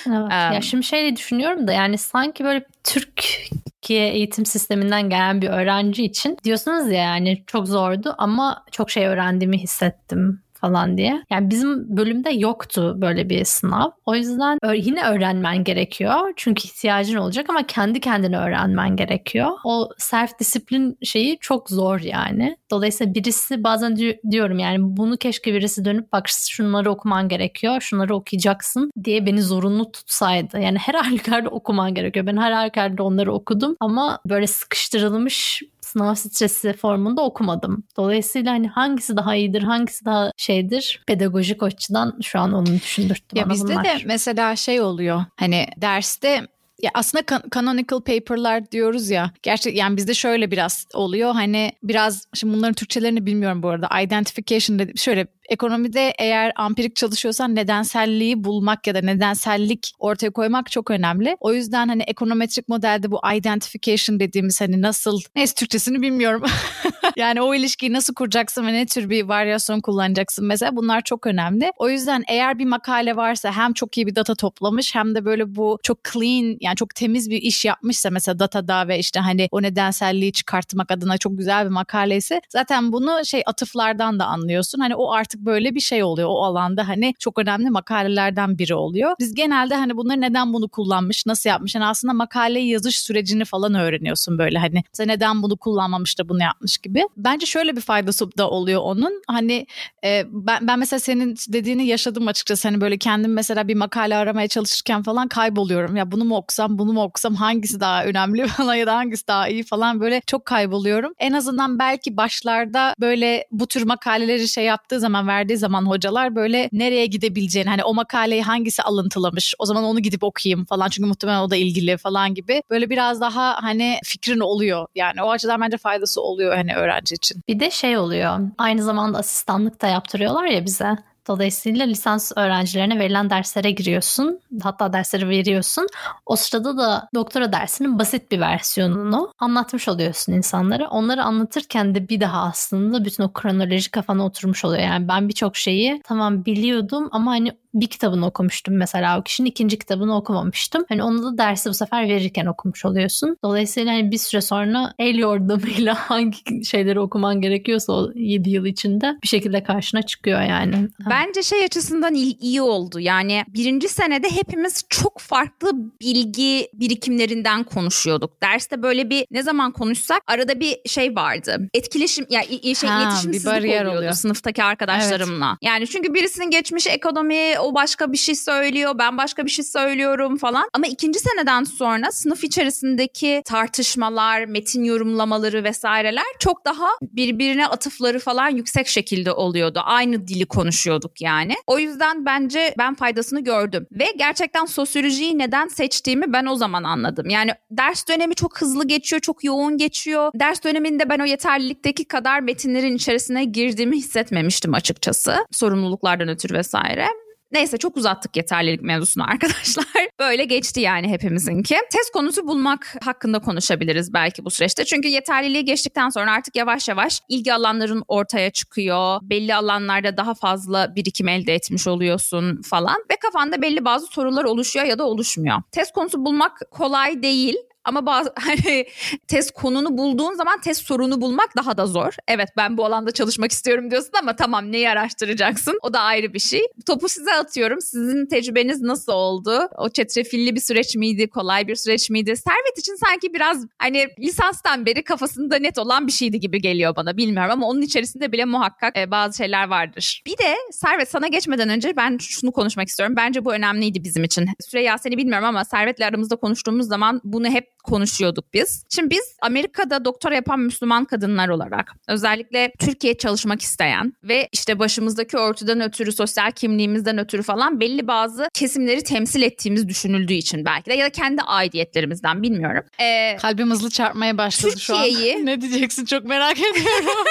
Speaker 3: Evet. Ee, ya şimdi şey düşünüyorum da yani sanki böyle Türkiye eğitim sisteminden gelen bir öğrenci için diyorsunuz ya yani çok zordu ama çok şey öğrendiğimi hissettim falan diye. Yani bizim bölümde yoktu böyle bir sınav. O yüzden yine öğrenmen gerekiyor. Çünkü ihtiyacın olacak ama kendi kendine öğrenmen gerekiyor. O self disiplin şeyi çok zor yani. Dolayısıyla birisi bazen diyorum yani bunu keşke birisi dönüp bak şunları okuman gerekiyor, şunları okuyacaksın diye beni zorunlu tutsaydı. Yani her halükarda okuman gerekiyor. Ben her halükarda onları okudum ama böyle sıkıştırılmış sınav stresi formunda okumadım. Dolayısıyla hani hangisi daha iyidir, hangisi daha şeydir pedagojik açıdan şu an onu düşündürttü
Speaker 2: ya
Speaker 3: bana
Speaker 2: bizde
Speaker 3: bunlar.
Speaker 2: de mesela şey oluyor hani derste ya aslında can- canonical paper'lar diyoruz ya. Gerçek yani bizde şöyle biraz oluyor. Hani biraz şimdi bunların Türkçelerini bilmiyorum bu arada. Identification dedi, şöyle ekonomide eğer ampirik çalışıyorsan nedenselliği bulmak ya da nedensellik ortaya koymak çok önemli. O yüzden hani ekonometrik modelde bu identification dediğimiz hani nasıl neyse Türkçesini bilmiyorum. yani o ilişkiyi nasıl kuracaksın ve ne tür bir varyasyon kullanacaksın mesela bunlar çok önemli. O yüzden eğer bir makale varsa hem çok iyi bir data toplamış hem de böyle bu çok clean yani çok temiz bir iş yapmışsa mesela datada ve işte hani o nedenselliği çıkartmak adına çok güzel bir makale ise zaten bunu şey atıflardan da anlıyorsun. Hani o artık böyle bir şey oluyor. O alanda hani çok önemli makalelerden biri oluyor. Biz genelde hani bunları neden bunu kullanmış, nasıl yapmış? Yani aslında makaleyi yazış sürecini falan öğreniyorsun böyle hani. Mesela neden bunu kullanmamış da bunu yapmış gibi. Bence şöyle bir faydası da oluyor onun. Hani e, ben, ben mesela senin dediğini yaşadım açıkçası. Hani böyle kendim mesela bir makale aramaya çalışırken falan kayboluyorum. Ya bunu mu okusam, bunu mu okusam hangisi daha önemli falan ya da hangisi daha iyi falan böyle çok kayboluyorum. En azından belki başlarda böyle bu tür makaleleri şey yaptığı zaman verdiği zaman hocalar böyle nereye gidebileceğini hani o makaleyi hangisi alıntılamış o zaman onu gidip okuyayım falan çünkü muhtemelen o da ilgili falan gibi böyle biraz daha hani fikrin oluyor yani o açıdan bence faydası oluyor hani öğrenci için.
Speaker 3: Bir de şey oluyor aynı zamanda asistanlık da yaptırıyorlar ya bize. Dolayısıyla lisans öğrencilerine verilen derslere giriyorsun. Hatta dersleri veriyorsun. O sırada da doktora dersinin basit bir versiyonunu anlatmış oluyorsun insanlara. Onları anlatırken de bir daha aslında bütün o kronoloji kafana oturmuş oluyor. Yani ben birçok şeyi tamam biliyordum ama hani bir kitabını okumuştum mesela o kişinin ikinci kitabını okumamıştım. Hani onu da dersi bu sefer verirken okumuş oluyorsun. Dolayısıyla hani bir süre sonra el yordamıyla hangi şeyleri okuman gerekiyorsa o 7 yıl içinde bir şekilde karşına çıkıyor yani.
Speaker 1: Bence şey açısından iyi, iyi oldu. Yani birinci senede hepimiz çok farklı bilgi birikimlerinden konuşuyorduk. Derste böyle bir ne zaman konuşsak arada bir şey vardı. Etkileşim ya yani şey ha, iletişimsizlik oluyordu oluyor. sınıftaki arkadaşlarımla. Evet. Yani çünkü birisinin geçmiş ekonomi, o başka bir şey söylüyor, ben başka bir şey söylüyorum falan. Ama ikinci seneden sonra sınıf içerisindeki tartışmalar, metin yorumlamaları vesaireler çok daha birbirine atıfları falan yüksek şekilde oluyordu. Aynı dili konuşuyorduk yani. O yüzden bence ben faydasını gördüm. Ve gerçekten sosyolojiyi neden seçtiğimi ben o zaman anladım. Yani ders dönemi çok hızlı geçiyor, çok yoğun geçiyor. Ders döneminde ben o yeterlilikteki kadar metinlerin içerisine girdiğimi hissetmemiştim açıkçası. Sorumluluklardan ötürü vesaire. Neyse çok uzattık yeterlilik mevzusunu arkadaşlar. Böyle geçti yani hepimizinki. Test konusu bulmak hakkında konuşabiliriz belki bu süreçte. Çünkü yeterliliği geçtikten sonra artık yavaş yavaş ilgi alanların ortaya çıkıyor. Belli alanlarda daha fazla birikim elde etmiş oluyorsun falan. Ve kafanda belli bazı sorular oluşuyor ya da oluşmuyor. Test konusu bulmak kolay değil ama bazı hani test konunu bulduğun zaman test sorunu bulmak daha da zor. Evet ben bu alanda çalışmak istiyorum diyorsun ama tamam neyi araştıracaksın? O da ayrı bir şey. Topu size atıyorum. Sizin tecrübeniz nasıl oldu? O çetrefilli bir süreç miydi? Kolay bir süreç miydi? Servet için sanki biraz hani lisanstan beri kafasında net olan bir şeydi gibi geliyor bana. Bilmiyorum ama onun içerisinde bile muhakkak e, bazı şeyler vardır. Bir de Servet sana geçmeden önce ben şunu konuşmak istiyorum. Bence bu önemliydi bizim için. Süreyya seni bilmiyorum ama Servet'le aramızda konuştuğumuz zaman bunu hep konuşuyorduk biz. Şimdi biz Amerika'da doktora yapan Müslüman kadınlar olarak özellikle Türkiye çalışmak isteyen ve işte başımızdaki örtüden ötürü sosyal kimliğimizden ötürü falan belli bazı kesimleri temsil ettiğimiz düşünüldüğü için belki de ya da kendi aidiyetlerimizden bilmiyorum.
Speaker 2: Ee, Kalbim hızlı çarpmaya başladı şu an. ne diyeceksin çok merak ediyorum.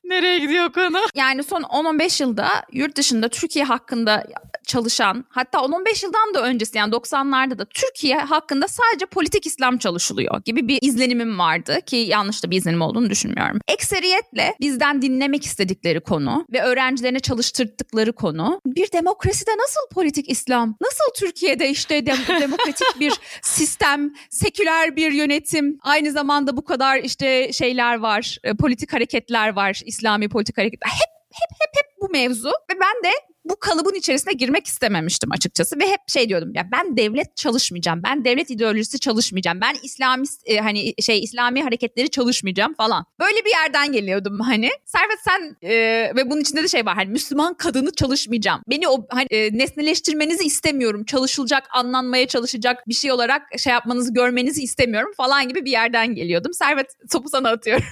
Speaker 2: Nereye gidiyor konu?
Speaker 1: Yani son 10-15 yılda yurt dışında Türkiye hakkında çalışan hatta 10-15 yıldan da öncesi yani 90'larda da Türkiye hakkında sadece politik İslam çalışılıyor gibi bir izlenimim vardı ki yanlış da bir izlenim olduğunu düşünmüyorum. Ekseriyetle bizden dinlemek istedikleri konu ve öğrencilerine çalıştırdıkları konu bir demokraside nasıl politik İslam? Nasıl Türkiye'de işte dem- demokratik bir sistem, seküler bir yönetim, aynı zamanda bu kadar işte şeyler var, e, politik hareketler var, İslami politik hareketler. Hep hep hep hep bu mevzu ve ben de bu kalıbın içerisine girmek istememiştim açıkçası ve hep şey diyordum ya ben devlet çalışmayacağım. Ben devlet ideolojisi çalışmayacağım. Ben İslamist e, hani şey İslami hareketleri çalışmayacağım falan. Böyle bir yerden geliyordum hani. Servet sen e, ve bunun içinde de şey var hani Müslüman kadını çalışmayacağım. Beni o hani e, nesneleştirmenizi istemiyorum. Çalışılacak, anlanmaya çalışacak bir şey olarak şey yapmanızı görmenizi istemiyorum falan gibi bir yerden geliyordum. Servet topu sana atıyorum.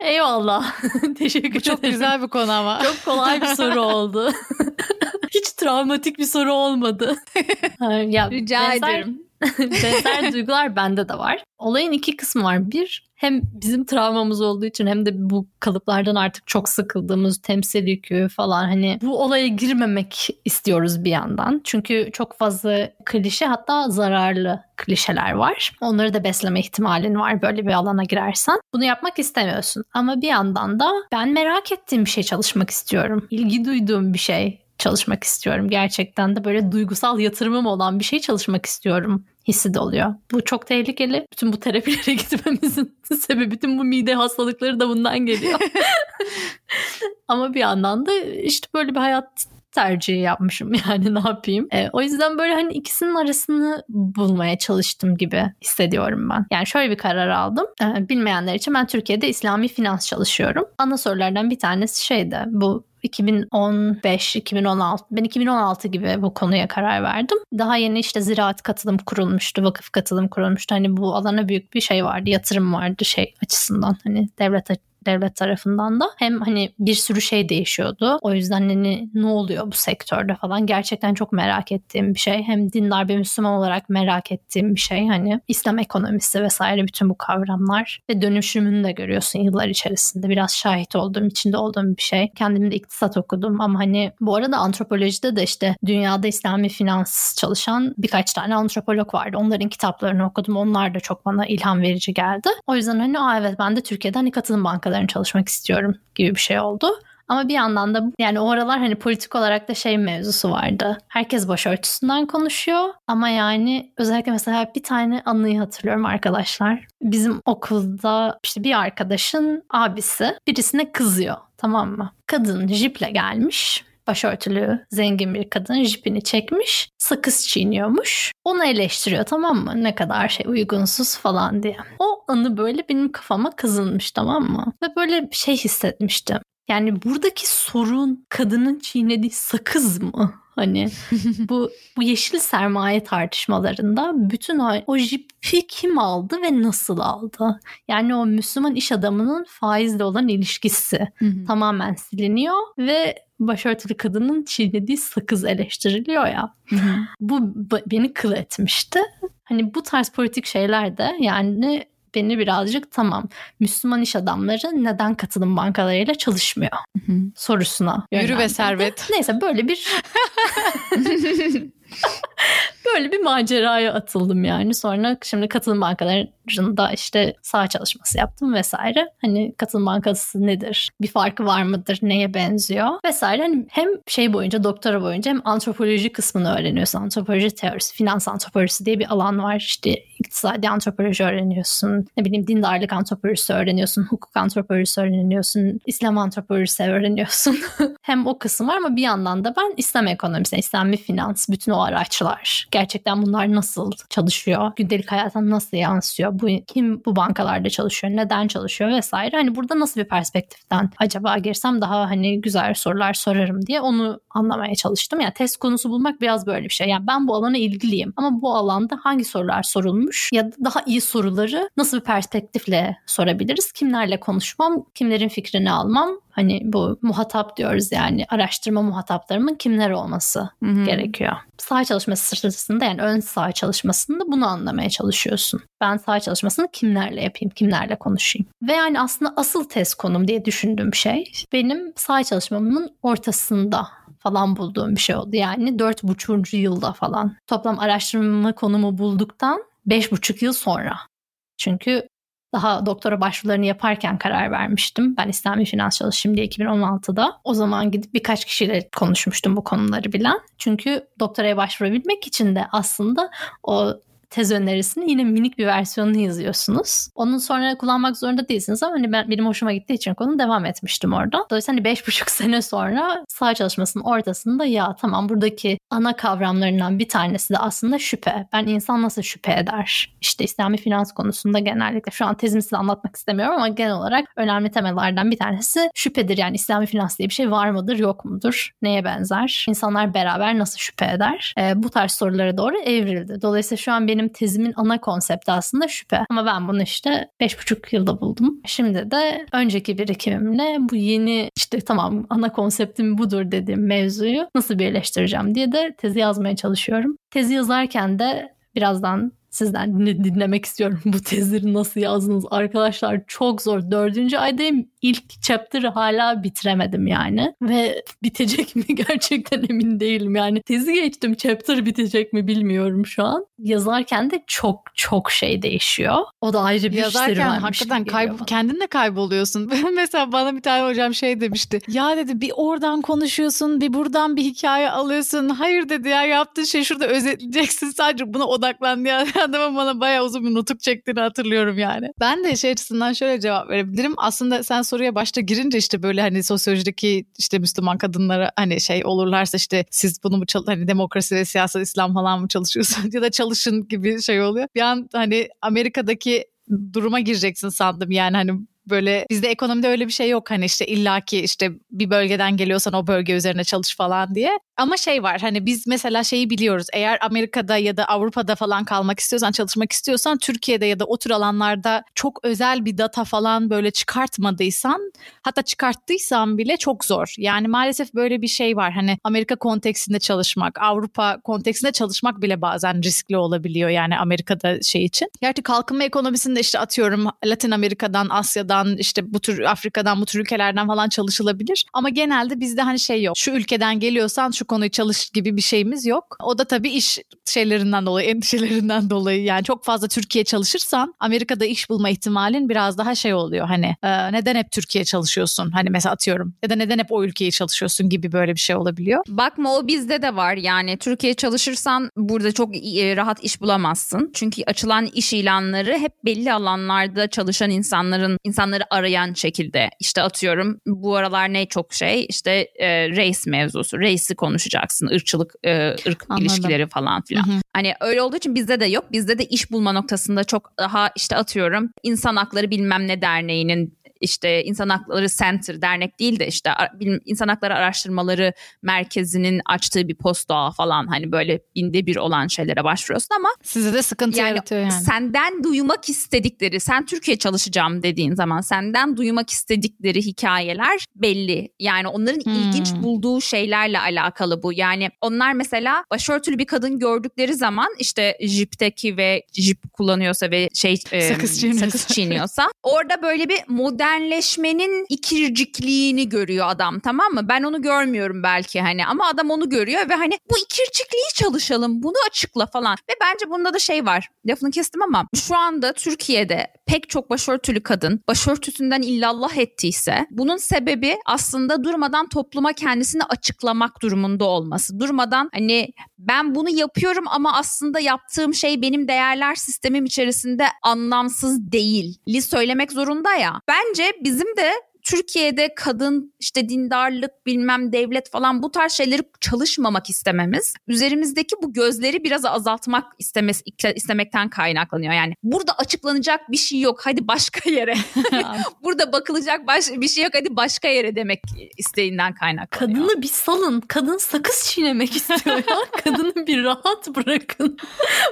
Speaker 3: Eyvallah. Teşekkür ederim.
Speaker 2: Çok güzel bir konu ama.
Speaker 3: Çok kolay bir soru oldu. Hiç travmatik bir soru olmadı.
Speaker 1: ya, Rica benzer, ederim.
Speaker 3: benzer duygular bende de var. Olayın iki kısmı var. Bir hem bizim travmamız olduğu için hem de bu kalıplardan artık çok sıkıldığımız temsil yükü falan hani bu olaya girmemek istiyoruz bir yandan. Çünkü çok fazla klişe hatta zararlı klişeler var. Onları da besleme ihtimalin var böyle bir alana girersen. Bunu yapmak istemiyorsun. Ama bir yandan da ben merak ettiğim bir şey çalışmak istiyorum. İlgi duyduğum bir şey çalışmak istiyorum. Gerçekten de böyle duygusal yatırımım olan bir şey çalışmak istiyorum hissi de oluyor. Bu çok tehlikeli. Bütün bu terapilere gitmemizin sebebi bütün bu mide hastalıkları da bundan geliyor. Ama bir yandan da işte böyle bir hayat tercihi yapmışım yani ne yapayım. E, o yüzden böyle hani ikisinin arasını bulmaya çalıştım gibi hissediyorum ben. Yani şöyle bir karar aldım. E, bilmeyenler için ben Türkiye'de İslami finans çalışıyorum. Ana sorulardan bir tanesi şeydi bu 2015, 2016. Ben 2016 gibi bu konuya karar verdim. Daha yeni işte ziraat katılım kurulmuştu, vakıf katılım kurulmuştu. Hani bu alana büyük bir şey vardı, yatırım vardı şey açısından. Hani devlet devlet tarafından da hem hani bir sürü şey değişiyordu. O yüzden hani ne oluyor bu sektörde falan gerçekten çok merak ettiğim bir şey. Hem dindar bir Müslüman olarak merak ettiğim bir şey hani İslam ekonomisi vesaire bütün bu kavramlar ve dönüşümünü de görüyorsun yıllar içerisinde. Biraz şahit olduğum, içinde olduğum bir şey. Kendim de iktisat okudum ama hani bu arada antropolojide de işte dünyada İslami finans çalışan birkaç tane antropolog vardı. Onların kitaplarını okudum. Onlar da çok bana ilham verici geldi. O yüzden hani evet ben de Türkiye'den hani katılım bankaları markalarını çalışmak istiyorum gibi bir şey oldu. Ama bir yandan da yani o aralar hani politik olarak da şey mevzusu vardı. Herkes başörtüsünden konuşuyor ama yani özellikle mesela bir tane anıyı hatırlıyorum arkadaşlar. Bizim okulda işte bir arkadaşın abisi birisine kızıyor tamam mı? Kadın jiple gelmiş başörtülü zengin bir kadın jipini çekmiş sakız çiğniyormuş. Onu eleştiriyor tamam mı? Ne kadar şey uygunsuz falan diye. O anı böyle benim kafama kazınmış tamam mı? Ve böyle bir şey hissetmiştim. Yani buradaki sorun kadının çiğnediği sakız mı? Hani bu bu yeşil sermaye tartışmalarında bütün o, o jipi kim aldı ve nasıl aldı? Yani o Müslüman iş adamının faizle olan ilişkisi tamamen siliniyor ve başörtülü kadının çiğnediği sakız eleştiriliyor ya. Bu beni kıl etmişti. Hani bu tarz politik şeyler de yani beni birazcık tamam Müslüman iş adamları neden katılım bankalarıyla çalışmıyor sorusuna
Speaker 2: Yürü ve servet.
Speaker 3: Neyse böyle bir böyle bir maceraya atıldım yani. Sonra şimdi katılım bankalarında işte sağ çalışması yaptım vesaire. Hani katılım bankası nedir? Bir farkı var mıdır? Neye benziyor? Vesaire. Hani hem şey boyunca doktora boyunca hem antropoloji kısmını öğreniyorsun. Antropoloji teorisi, finans antropolojisi diye bir alan var. İşte iktisadi antropoloji öğreniyorsun. Ne bileyim dindarlık antropolojisi öğreniyorsun. Hukuk antropolojisi öğreniyorsun. İslam antropolojisi öğreniyorsun. hem o kısım var ama bir yandan da ben İslam ekonomisi, İslami finans, bütün o araçlar. Gerçekten bunlar nasıl çalışıyor? Gündelik hayata nasıl yansıyor? Bu kim bu bankalarda çalışıyor? Neden çalışıyor vesaire. Hani burada nasıl bir perspektiften acaba girsem daha hani güzel sorular sorarım diye onu anlamaya çalıştım. Yani test konusu bulmak biraz böyle bir şey. Yani ben bu alana ilgiliyim ama bu alanda hangi sorular sorulmuş ya da daha iyi soruları nasıl bir perspektifle sorabiliriz? Kimlerle konuşmam, kimlerin fikrini almam Hani bu muhatap diyoruz yani araştırma muhataplarımın kimler olması Hı-hı. gerekiyor. Sağ çalışması sırasında yani ön sağ çalışmasında bunu anlamaya çalışıyorsun. Ben sağ çalışmasını kimlerle yapayım, kimlerle konuşayım. Ve yani aslında asıl test konum diye düşündüğüm şey benim sağ çalışmamın ortasında falan bulduğum bir şey oldu. Yani dört buçuğuncu yılda falan. Toplam araştırma konumu bulduktan beş buçuk yıl sonra. Çünkü daha doktora başvurularını yaparken karar vermiştim. Ben İslami finans çalışayım diye 2016'da. O zaman gidip birkaç kişiyle konuşmuştum bu konuları bilen. Çünkü doktoraya başvurabilmek için de aslında o tez önerisini yine minik bir versiyonunu yazıyorsunuz. Onun sonra kullanmak zorunda değilsiniz ama hani ben, benim hoşuma gittiği için konu devam etmiştim orada. Dolayısıyla hani beş buçuk sene sonra sağ çalışmasının ortasında ya tamam buradaki ana kavramlarından bir tanesi de aslında şüphe. Ben insan nasıl şüphe eder? İşte İslami finans konusunda genellikle şu an tezimi size anlatmak istemiyorum ama genel olarak önemli temellerden bir tanesi şüphedir. Yani İslami finans diye bir şey var mıdır yok mudur? Neye benzer? İnsanlar beraber nasıl şüphe eder? E, bu tarz sorulara doğru evrildi. Dolayısıyla şu an benim benim tezimin ana konsepti aslında şüphe. Ama ben bunu işte 5,5 yılda buldum. Şimdi de önceki birikimimle bu yeni işte tamam ana konseptim budur dediğim mevzuyu nasıl birleştireceğim diye de tezi yazmaya çalışıyorum. Tezi yazarken de birazdan sizden dinlemek istiyorum. Bu tezleri nasıl yazdınız? Arkadaşlar çok zor. Dördüncü aydayım. İlk chapter'ı hala bitiremedim yani. Ve bitecek mi gerçekten emin değilim. Yani tezi geçtim. Chapter bitecek mi bilmiyorum şu an. Yazarken de çok çok şey değişiyor. O da ayrı bir
Speaker 2: Yazarken hakikaten kayb- kendin de kayboluyorsun. Mesela bana bir tane hocam şey demişti. Ya dedi bir oradan konuşuyorsun bir buradan bir hikaye alıyorsun. Hayır dedi ya yaptığın şey şurada özetleyeceksin sadece buna odaklan diye adamın bana bayağı uzun bir nutuk çektiğini hatırlıyorum yani. Ben de şey açısından şöyle cevap verebilirim. Aslında sen soruya başta girince işte böyle hani sosyolojideki işte Müslüman kadınlara hani şey olurlarsa işte siz bunu mu çal hani demokrasi ve siyasal İslam falan mı çalışıyorsun ya da çalışın gibi şey oluyor. Bir an hani Amerika'daki duruma gireceksin sandım yani hani böyle bizde ekonomide öyle bir şey yok hani işte illaki işte bir bölgeden geliyorsan o bölge üzerine çalış falan diye. Ama şey var hani biz mesela şeyi biliyoruz eğer Amerika'da ya da Avrupa'da falan kalmak istiyorsan çalışmak istiyorsan Türkiye'de ya da o tür alanlarda çok özel bir data falan böyle çıkartmadıysan hatta çıkarttıysan bile çok zor. Yani maalesef böyle bir şey var hani Amerika konteksinde çalışmak Avrupa konteksinde çalışmak bile bazen riskli olabiliyor yani Amerika'da şey için. Gerçi kalkınma ekonomisinde işte atıyorum Latin Amerika'dan Asya'dan işte bu tür Afrika'dan bu tür ülkelerden falan çalışılabilir. Ama genelde bizde hani şey yok. Şu ülkeden geliyorsan şu konuyu çalış gibi bir şeyimiz yok. O da tabii iş şeylerinden dolayı, endişelerinden dolayı yani çok fazla Türkiye çalışırsan Amerika'da iş bulma ihtimalin biraz daha şey oluyor hani e, neden hep Türkiye çalışıyorsun hani mesela atıyorum ya da neden hep o ülkeyi çalışıyorsun gibi böyle bir şey olabiliyor.
Speaker 1: Bakma o bizde de var yani Türkiye çalışırsan burada çok e, rahat iş bulamazsın. Çünkü açılan iş ilanları hep belli alanlarda çalışan insanların insanları arayan şekilde işte atıyorum bu aralar ne çok şey işte e, race mevzusu race'i konuşacaksın ırkçılık e, ırk Anladım. ilişkileri falan filan. Hı hı. Hani öyle olduğu için bizde de yok. Bizde de iş bulma noktasında çok daha işte atıyorum insan hakları bilmem ne derneğinin işte insan hakları center dernek değil de işte insan hakları araştırmaları merkezinin açtığı bir posta falan hani böyle binde bir olan şeylere başvuruyorsun ama
Speaker 2: size de sıkıntı yani yaratıyor yani.
Speaker 1: Senden duymak istedikleri sen Türkiye çalışacağım dediğin zaman senden duymak istedikleri hikayeler belli. Yani onların hmm. ilginç bulduğu şeylerle alakalı bu. Yani onlar mesela başörtülü bir kadın gördükleri zaman işte jipteki ve jip kullanıyorsa ve şey sakız, e, sakız çiğniyorsa orada böyle bir modern modernleşmenin ikircikliğini görüyor adam tamam mı? Ben onu görmüyorum belki hani ama adam onu görüyor ve hani bu ikircikliği çalışalım bunu açıkla falan. Ve bence bunda da şey var lafını kestim ama şu anda Türkiye'de pek çok başörtülü kadın başörtüsünden illallah ettiyse bunun sebebi aslında durmadan topluma kendisini açıklamak durumunda olması. Durmadan hani ben bunu yapıyorum ama aslında yaptığım şey benim değerler sistemim içerisinde anlamsız değil. Li söylemek zorunda ya. Bence bizim de Türkiye'de kadın işte dindarlık bilmem devlet falan bu tarz şeyleri çalışmamak istememiz üzerimizdeki bu gözleri biraz azaltmak istemesi, istemekten kaynaklanıyor. Yani burada açıklanacak bir şey yok hadi başka yere. burada bakılacak baş, bir şey yok hadi başka yere demek isteğinden kaynaklanıyor.
Speaker 3: Kadını bir salın. Kadın sakız çiğnemek istiyor ya. Kadını bir rahat bırakın.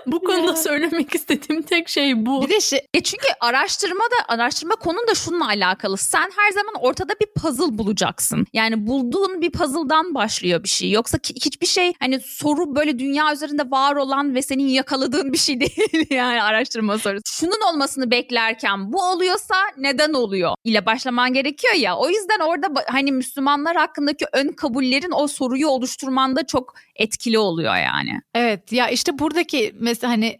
Speaker 3: bu konuda söylemek istediğim tek şey bu.
Speaker 1: Bir de şey, e çünkü araştırma da araştırma konun da şununla alakalı. Sen her zaman ortada bir puzzle bulacaksın. Yani bulduğun bir puzzle'dan başlıyor bir şey. Yoksa hiçbir şey hani soru böyle dünya üzerinde var olan ve senin yakaladığın bir şey değil yani araştırma sorusu. Şunun olmasını beklerken bu oluyorsa neden oluyor ile başlaman gerekiyor ya. O yüzden orada hani Müslümanlar hakkındaki ön kabullerin o soruyu oluşturmanda çok etkili oluyor yani.
Speaker 2: Evet ya işte buradaki mesela hani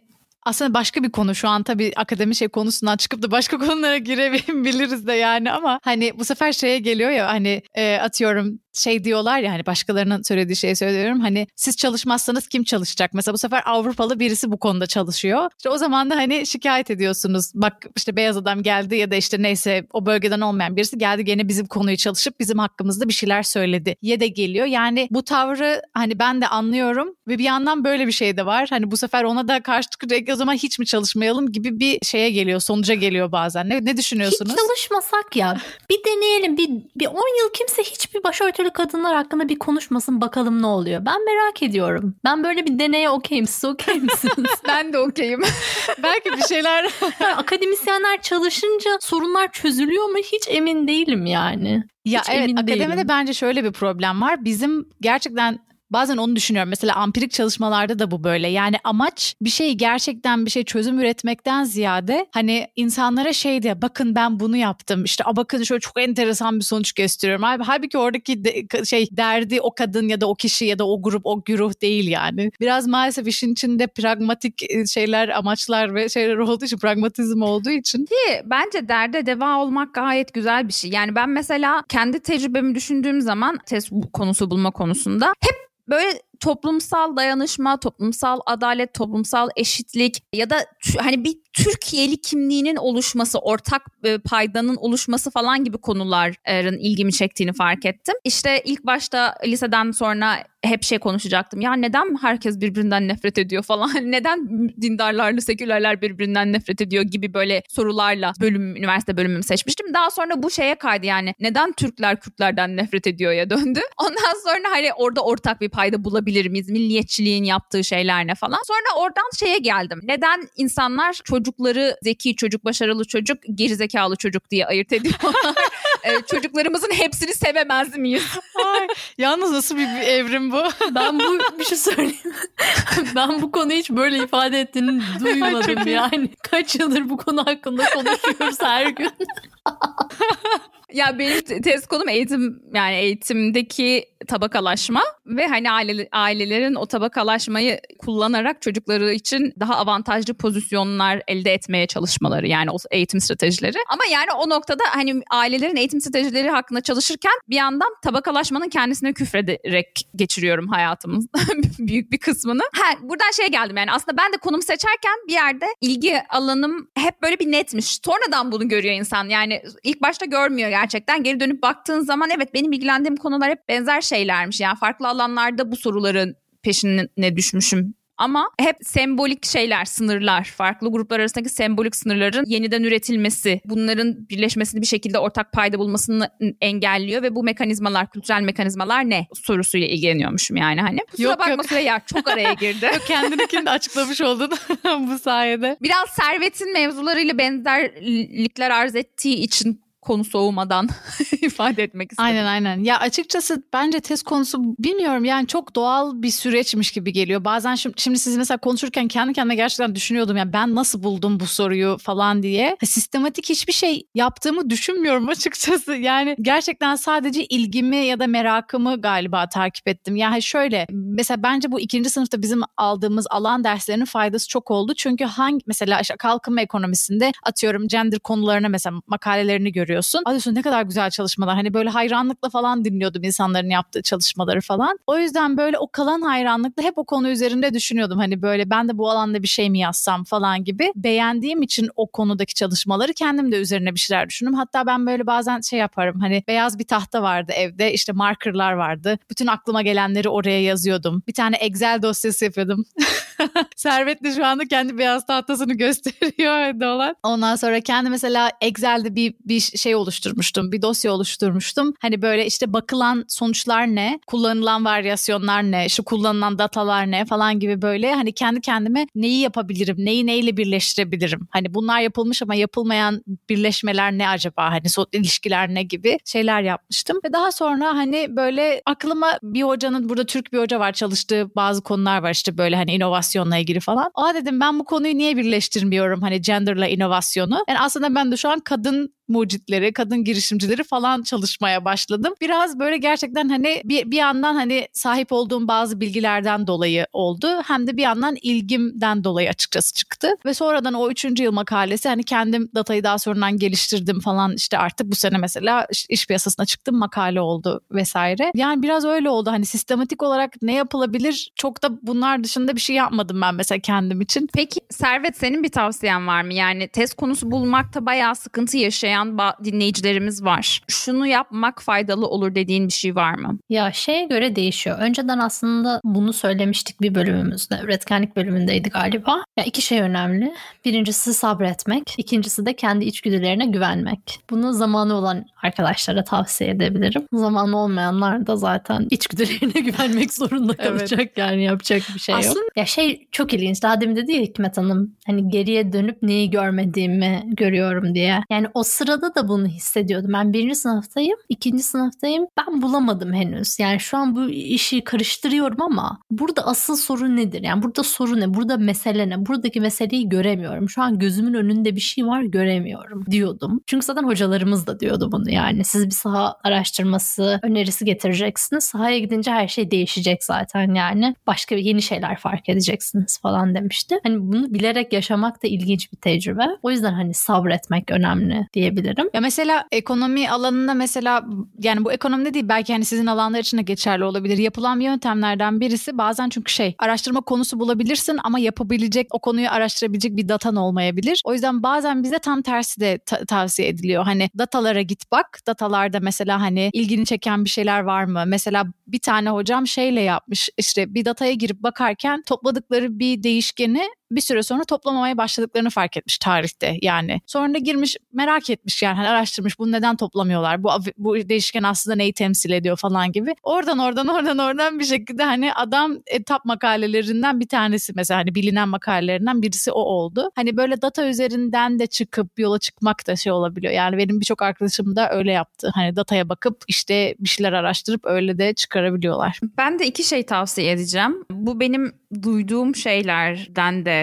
Speaker 2: aslında başka bir konu. Şu an tabii akademi şey konusundan çıkıp da başka konulara girebiliriz de yani ama hani bu sefer şeye geliyor ya hani e, atıyorum şey diyorlar ya hani başkalarının söylediği şeyi söylüyorum hani siz çalışmazsanız kim çalışacak? Mesela bu sefer Avrupalı birisi bu konuda çalışıyor. İşte o zaman da hani şikayet ediyorsunuz. Bak işte beyaz adam geldi ya da işte neyse o bölgeden olmayan birisi geldi gene bizim konuyu çalışıp bizim hakkımızda bir şeyler söyledi. Ye de geliyor. Yani bu tavrı hani ben de anlıyorum ve bir yandan böyle bir şey de var. Hani bu sefer ona da karşı çıkacak o zaman hiç mi çalışmayalım gibi bir şeye geliyor, sonuca geliyor bazen. Ne, ne düşünüyorsunuz?
Speaker 3: Hiç çalışmasak ya. Bir deneyelim. Bir, bir 10 yıl kimse hiçbir başörtülü kadınlar hakkında bir konuşmasın bakalım ne oluyor. Ben merak ediyorum. Ben böyle bir deneye okeyim. Siz okey misiniz?
Speaker 1: ben de okeyim.
Speaker 2: Belki bir şeyler...
Speaker 3: yani akademisyenler çalışınca sorunlar çözülüyor mu hiç emin değilim yani.
Speaker 2: Ya
Speaker 3: hiç
Speaker 2: evet akademide değilim. bence şöyle bir problem var. Bizim gerçekten bazen onu düşünüyorum. Mesela ampirik çalışmalarda da bu böyle. Yani amaç bir şey gerçekten bir şey çözüm üretmekten ziyade hani insanlara şey diye bakın ben bunu yaptım. İşte a bakın şöyle çok enteresan bir sonuç gösteriyorum. Halbuki oradaki de, şey derdi o kadın ya da o kişi ya da o grup o güruh değil yani. Biraz maalesef işin içinde pragmatik e, şeyler amaçlar ve şeyler olduğu için pragmatizm olduğu için.
Speaker 1: Ki bence derde deva olmak gayet güzel bir şey. Yani ben mesela kendi tecrübemi düşündüğüm zaman test konusu bulma konusunda hep böyle toplumsal dayanışma, toplumsal adalet, toplumsal eşitlik ya da hani bir Türkiye'li kimliğinin oluşması, ortak e, paydanın oluşması falan gibi konuların ilgimi çektiğini fark ettim. İşte ilk başta liseden sonra hep şey konuşacaktım. Ya neden herkes birbirinden nefret ediyor falan? neden dindarlarla sekülerler birbirinden nefret ediyor gibi böyle sorularla bölüm üniversite bölümümü seçmiştim. Daha sonra bu şeye kaydı yani neden Türkler Kürtlerden nefret ediyor ya döndü. Ondan sonra hani orada ortak bir payda bulabilir miyiz? Milliyetçiliğin yaptığı şeyler ne falan. Sonra oradan şeye geldim. Neden insanlar çocukları zeki çocuk, başarılı çocuk, gerizekalı çocuk diye ayırt ediyorlar? ee, çocuklarımızın hepsini sevemez miyiz?
Speaker 2: Ay, yalnız nasıl bir, bir evrim bu?
Speaker 3: Ben bu bir şey söyleyeyim. ben bu konuyu hiç böyle ifade ettiğini duymadım yani. Kaç yıldır bu konu hakkında konuşuyoruz her gün.
Speaker 1: ya benim tez konum eğitim yani eğitimdeki tabakalaşma ve hani aile, ailelerin o tabakalaşmayı kullanarak çocukları için daha avantajlı pozisyonlar elde etmeye çalışmaları yani o eğitim stratejileri. Ama yani o noktada hani ailelerin eğitim stratejileri hakkında çalışırken bir yandan tabakalaşmanın kendisine küfrederek geçiriyorum hayatımın büyük bir kısmını. Ha, buradan şey geldim yani aslında ben de konum seçerken bir yerde ilgi alanım hep böyle bir netmiş. Sonradan bunu görüyor insan yani ilk başta görmüyor gerçekten. Geri dönüp baktığın zaman evet benim ilgilendiğim konular hep benzer şeylermiş. Yani farklı alanlarda bu soruların peşine düşmüşüm ama hep sembolik şeyler, sınırlar, farklı gruplar arasındaki sembolik sınırların yeniden üretilmesi, bunların birleşmesini bir şekilde ortak payda bulmasını engelliyor ve bu mekanizmalar, kültürel mekanizmalar ne sorusuyla ilgileniyormuşum yani hani. Kusura yok, bakma yok. Süreyya çok araya girdi.
Speaker 2: yok kendininkini de açıklamış oldun bu sayede.
Speaker 1: Biraz servetin mevzularıyla benzerlikler arz ettiği için konu soğumadan ifade etmek istedim.
Speaker 2: Aynen aynen. Ya açıkçası bence test konusu bilmiyorum yani çok doğal bir süreçmiş gibi geliyor. Bazen şimdi, şimdi siz mesela konuşurken kendi kendime gerçekten düşünüyordum ya ben nasıl buldum bu soruyu falan diye. Sistematik hiçbir şey yaptığımı düşünmüyorum açıkçası. Yani gerçekten sadece ilgimi ya da merakımı galiba takip ettim. Yani şöyle mesela bence bu ikinci sınıfta bizim aldığımız alan derslerinin faydası çok oldu. Çünkü hangi mesela işte kalkınma ekonomisinde atıyorum gender konularına mesela makalelerini görüyorum görüyorsun. Diyorsun ne kadar güzel çalışmalar. Hani böyle hayranlıkla falan dinliyordum insanların yaptığı çalışmaları falan. O yüzden böyle o kalan hayranlıkla hep o konu üzerinde düşünüyordum. Hani böyle ben de bu alanda bir şey mi yazsam falan gibi. Beğendiğim için o konudaki çalışmaları kendim de üzerine bir şeyler düşündüm. Hatta ben böyle bazen şey yaparım. Hani beyaz bir tahta vardı evde. işte markerlar vardı. Bütün aklıma gelenleri oraya yazıyordum. Bir tane Excel dosyası yapıyordum. Servet de şu anda kendi beyaz tahtasını gösteriyor evde. Ondan sonra kendi mesela Excel'de bir, bir şey oluşturmuştum. Bir dosya oluşturmuştum. Hani böyle işte bakılan sonuçlar ne? Kullanılan varyasyonlar ne? İşte kullanılan datalar ne? Falan gibi böyle hani kendi kendime neyi yapabilirim? Neyi neyle birleştirebilirim? Hani bunlar yapılmış ama yapılmayan birleşmeler ne acaba? Hani ilişkiler ne gibi şeyler yapmıştım. Ve daha sonra hani böyle aklıma bir hocanın burada Türk bir hoca var çalıştığı bazı konular var işte böyle hani inovasyonla ilgili falan. Aa dedim ben bu konuyu niye birleştirmiyorum hani genderla inovasyonu? Yani aslında ben de şu an kadın mucitleri, kadın girişimcileri falan çalışmaya başladım. Biraz böyle gerçekten hani bir, bir yandan hani sahip olduğum bazı bilgilerden dolayı oldu. Hem de bir yandan ilgimden dolayı açıkçası çıktı. Ve sonradan o üçüncü yıl makalesi hani kendim datayı daha sonradan geliştirdim falan işte artık bu sene mesela iş piyasasına çıktım makale oldu vesaire. Yani biraz öyle oldu hani sistematik olarak ne yapılabilir çok da bunlar dışında bir şey yapmadım ben mesela kendim için.
Speaker 1: Peki Servet senin bir tavsiyen var mı? Yani test konusu bulmakta bayağı sıkıntı yaşayan dinleyen dinleyicilerimiz var. Şunu yapmak faydalı olur dediğin bir şey var mı?
Speaker 3: Ya şeye göre değişiyor. Önceden aslında bunu söylemiştik bir bölümümüzde. Üretkenlik bölümündeydi galiba. Ya iki şey önemli. Birincisi sabretmek. İkincisi de kendi içgüdülerine güvenmek. Bunu zamanı olan arkadaşlara tavsiye edebilirim. Zamanı olmayanlar da zaten içgüdülerine güvenmek zorunda kalacak. evet. Yani yapacak bir şey aslında... yok. Ya şey çok ilginç. Daha demin dedi ya Hikmet Hanım hani geriye dönüp neyi görmediğimi görüyorum diye. Yani o sıra sırada da bunu hissediyordum. Ben birinci sınıftayım, ikinci sınıftayım. Ben bulamadım henüz. Yani şu an bu işi karıştırıyorum ama burada asıl sorun nedir? Yani burada sorun ne? Burada mesele ne? Buradaki meseleyi göremiyorum. Şu an gözümün önünde bir şey var göremiyorum diyordum. Çünkü zaten hocalarımız da diyordu bunu yani. Siz bir saha araştırması önerisi getireceksiniz. Sahaya gidince her şey değişecek zaten yani. Başka yeni şeyler fark edeceksiniz falan demişti. Hani bunu bilerek yaşamak da ilginç bir tecrübe. O yüzden hani sabretmek önemli diyebilirim.
Speaker 2: Ya mesela ekonomi alanında mesela yani bu ekonomide değil belki hani sizin alanlar için de geçerli olabilir. Yapılan yöntemlerden birisi bazen çünkü şey araştırma konusu bulabilirsin ama yapabilecek o konuyu araştırabilecek bir datan olmayabilir. O yüzden bazen bize tam tersi de ta- tavsiye ediliyor. Hani datalara git bak. Datalarda mesela hani ilgini çeken bir şeyler var mı? Mesela bir tane hocam şeyle yapmış işte bir dataya girip bakarken topladıkları bir değişkeni bir süre sonra toplamamaya başladıklarını fark etmiş tarihte yani. Sonra da girmiş merak etmiş yani hani araştırmış bunu neden toplamıyorlar bu, bu değişken aslında neyi temsil ediyor falan gibi. Oradan oradan oradan oradan bir şekilde hani adam etap makalelerinden bir tanesi mesela hani bilinen makalelerinden birisi o oldu. Hani böyle data üzerinden de çıkıp yola çıkmak da şey olabiliyor. Yani benim birçok arkadaşım da öyle yaptı. Hani dataya bakıp işte bir şeyler araştırıp öyle de çıkarabiliyorlar.
Speaker 1: Ben de iki şey tavsiye edeceğim. Bu benim duyduğum şeylerden de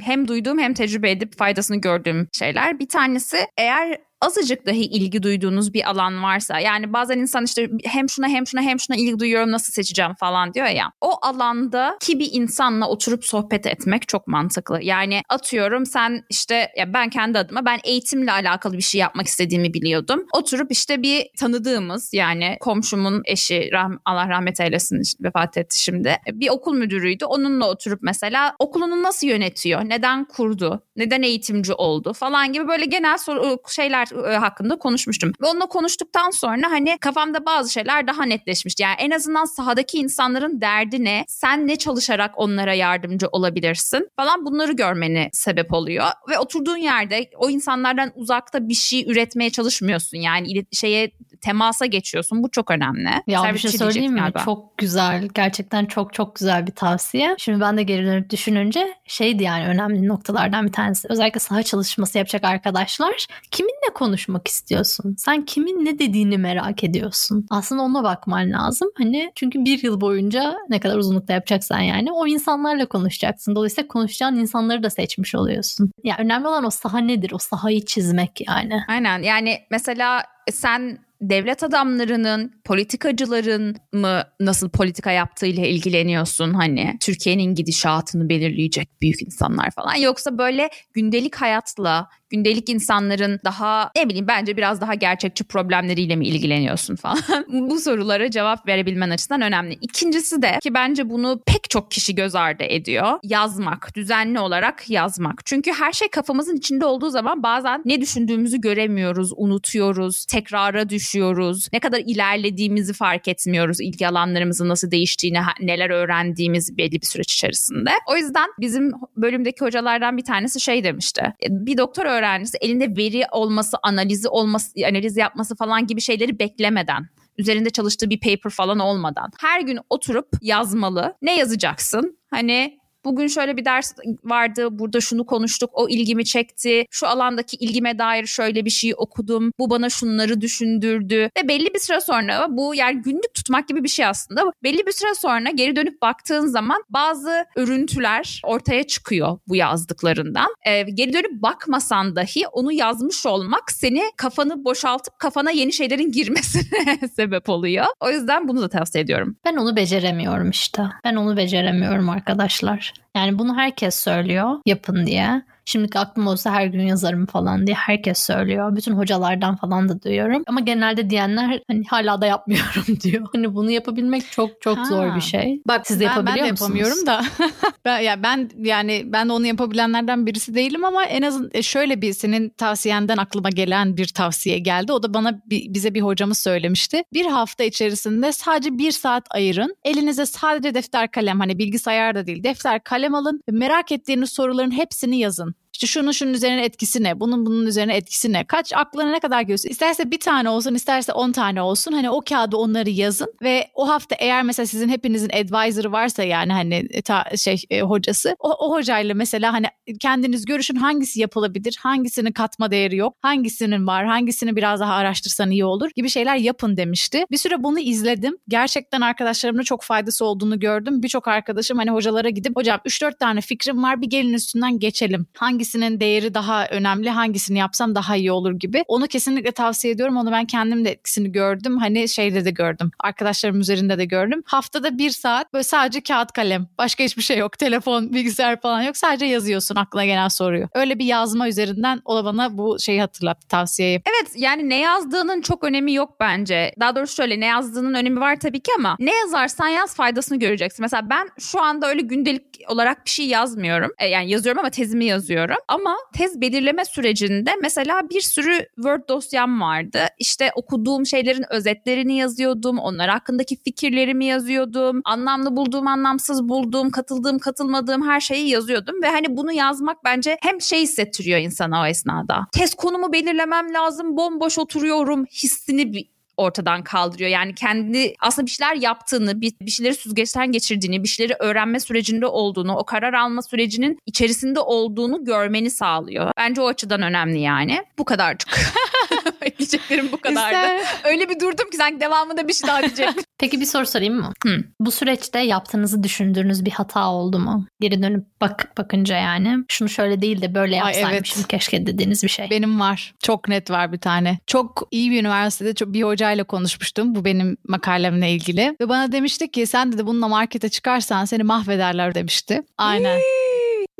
Speaker 1: hem duyduğum hem tecrübe edip faydasını gördüğüm şeyler. Bir tanesi eğer azıcık dahi ilgi duyduğunuz bir alan varsa yani bazen insan işte hem şuna hem şuna hem şuna ilgi duyuyorum nasıl seçeceğim falan diyor ya o alanda ki bir insanla oturup sohbet etmek çok mantıklı. Yani atıyorum sen işte ya ben kendi adıma ben eğitimle alakalı bir şey yapmak istediğimi biliyordum. Oturup işte bir tanıdığımız yani komşumun eşi rah Allah rahmet eylesin vefat etti şimdi. Bir okul müdürüydü. Onunla oturup mesela okulunu nasıl yönetiyor? Neden kurdu? Neden eğitimci oldu? Falan gibi böyle genel soru şeyler e, hakkında konuşmuştum. Ve onunla konuştuktan sonra hani kafamda bazı şeyler daha netleşmişti. Yani en azından sahadaki insanların derdi ne? Sen ne çalışarak onlara yardımcı olabilirsin falan bunları görmeni sebep oluyor. Ve oturduğun yerde o insanlardan uzakta bir şey üretmeye çalışmıyorsun. Yani şeye temasa geçiyorsun. Bu çok önemli.
Speaker 3: Ya Servis bir şey söyleyeyim mi? Galiba. Çok güzel. Gerçekten çok çok güzel bir tavsiye. Şimdi ben de geri dönüp düşününce şeydi yani önemli noktalardan bir tanesi. Özellikle saha çalışması yapacak arkadaşlar. Kiminle konuşmak istiyorsun? Sen kimin ne dediğini merak ediyorsun. Aslında ona bakman lazım. Hani çünkü bir yıl boyunca ne kadar uzunlukta yapacaksan yani o insanlarla konuşacaksın. Dolayısıyla konuşacağın insanları da seçmiş oluyorsun. Ya yani önemli olan o saha nedir? O sahayı çizmek yani.
Speaker 1: Aynen. Yani mesela sen devlet adamlarının, politikacıların mı nasıl politika yaptığıyla ilgileniyorsun hani Türkiye'nin gidişatını belirleyecek büyük insanlar falan yoksa böyle gündelik hayatla gündelik insanların daha ne bileyim bence biraz daha gerçekçi problemleriyle mi ilgileniyorsun falan. Bu sorulara cevap verebilmen açısından önemli. İkincisi de ki bence bunu pek çok kişi göz ardı ediyor. Yazmak, düzenli olarak yazmak. Çünkü her şey kafamızın içinde olduğu zaman bazen ne düşündüğümüzü göremiyoruz, unutuyoruz, tekrara düşüyoruz. Ne kadar ilerlediğimizi fark etmiyoruz. İlgi alanlarımızın nasıl değiştiğini, neler öğrendiğimiz belli bir süreç içerisinde. O yüzden bizim bölümdeki hocalardan bir tanesi şey demişti. Bir doktor öğrenci öğrencisi elinde veri olması, analizi olması, analiz yapması falan gibi şeyleri beklemeden üzerinde çalıştığı bir paper falan olmadan her gün oturup yazmalı. Ne yazacaksın? Hani Bugün şöyle bir ders vardı. Burada şunu konuştuk. O ilgimi çekti. Şu alandaki ilgime dair şöyle bir şey okudum. Bu bana şunları düşündürdü. Ve belli bir süre sonra bu yani günlük tutmak gibi bir şey aslında. Belli bir süre sonra geri dönüp baktığın zaman bazı örüntüler ortaya çıkıyor bu yazdıklarından. Ee, geri dönüp bakmasan dahi onu yazmış olmak seni kafanı boşaltıp kafana yeni şeylerin girmesine sebep oluyor. O yüzden bunu da tavsiye ediyorum.
Speaker 3: Ben onu beceremiyorum işte. Ben onu beceremiyorum arkadaşlar. Yani bunu herkes söylüyor yapın diye. Şimdiki aklım olsa her gün yazarım falan diye herkes söylüyor. Bütün hocalardan falan da duyuyorum. Ama genelde diyenler hani hala da yapmıyorum diyor. Hani bunu yapabilmek çok çok ha. zor bir şey.
Speaker 2: Bak siz de yapabiliyor ben de musunuz? yapamıyorum da. ben ya ben yani ben de onu yapabilenlerden birisi değilim ama en azın e, şöyle bir senin tavsiyenden aklıma gelen bir tavsiye geldi. O da bana bize bir hocamız söylemişti. Bir hafta içerisinde sadece bir saat ayırın. Elinize sadece defter kalem hani bilgisayar da değil defter kalem alın. Merak ettiğiniz soruların hepsini yazın. İşte şunun şunun üzerine etkisi ne? Bunun bunun üzerine etkisi ne? Kaç aklına ne kadar geliyorsa isterse bir tane olsun isterse on tane olsun. Hani o kağıda onları yazın ve o hafta eğer mesela sizin hepinizin advisor'ı varsa yani hani ta, şey e, hocası o, o hocayla mesela hani kendiniz görüşün hangisi yapılabilir? Hangisinin katma değeri yok? Hangisinin var? Hangisini biraz daha araştırsan iyi olur gibi şeyler yapın demişti. Bir süre bunu izledim. Gerçekten arkadaşlarımda çok faydası olduğunu gördüm. Birçok arkadaşım hani hocalara gidip hocam 3-4 tane fikrim var bir gelin üstünden geçelim. Hangisinin değeri daha önemli? Hangisini yapsam daha iyi olur gibi. Onu kesinlikle tavsiye ediyorum. Onu ben kendim de etkisini gördüm. Hani şeyde de gördüm. Arkadaşlarım üzerinde de gördüm. Haftada bir saat böyle sadece kağıt kalem. Başka hiçbir şey yok. Telefon, bilgisayar falan yok. Sadece yazıyorsun aklına gelen soruyu. Öyle bir yazma üzerinden o da bana bu şeyi hatırlattı tavsiyeyi.
Speaker 1: Evet yani ne yazdığının çok önemi yok bence. Daha doğrusu şöyle ne yazdığının önemi var tabii ki ama ne yazarsan yaz faydasını göreceksin. Mesela ben şu anda öyle gündelik olarak bir şey yazmıyorum. E, yani yazıyorum ama tezimi yazıyorum. Ama tez belirleme sürecinde mesela bir sürü Word dosyam vardı. İşte okuduğum şeylerin özetlerini yazıyordum. Onlar hakkındaki fikirlerimi yazıyordum. Anlamlı bulduğum, anlamsız bulduğum, katıldığım, katılmadığım her şeyi yazıyordum. Ve hani bunu yazmak bence hem şey hissettiriyor insana o esnada. Tez konumu belirlemem lazım, bomboş oturuyorum hissini ortadan kaldırıyor. Yani kendi aslında bir şeyler yaptığını, bir, bir şeyleri süzgeçten geçirdiğini, bir şeyleri öğrenme sürecinde olduğunu, o karar alma sürecinin içerisinde olduğunu görmeni sağlıyor. Bence o açıdan önemli yani. Bu kadarcık. Diyeceklerim bu kadardı. Öyle bir durdum ki sanki devamında bir şey daha diyecektim.
Speaker 3: Peki bir soru sorayım mı? Hı. Bu süreçte yaptığınızı düşündüğünüz bir hata oldu mu? Geri dönüp bak bakınca yani şunu şöyle değil de böyle yapsaymışım Ay, evet. keşke dediğiniz bir şey.
Speaker 2: Benim var. Çok net var bir tane. Çok iyi bir üniversitede çok bir hocayla konuşmuştum. Bu benim makalemle ilgili. Ve bana demişti ki sen de bununla markete çıkarsan seni mahvederler demişti. Aynen.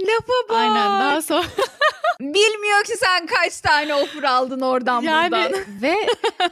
Speaker 1: Lafa bak.
Speaker 2: Aynen daha sonra
Speaker 1: Bilmiyor ki sen kaç tane offer aldın oradan yani, buradan.
Speaker 2: Ve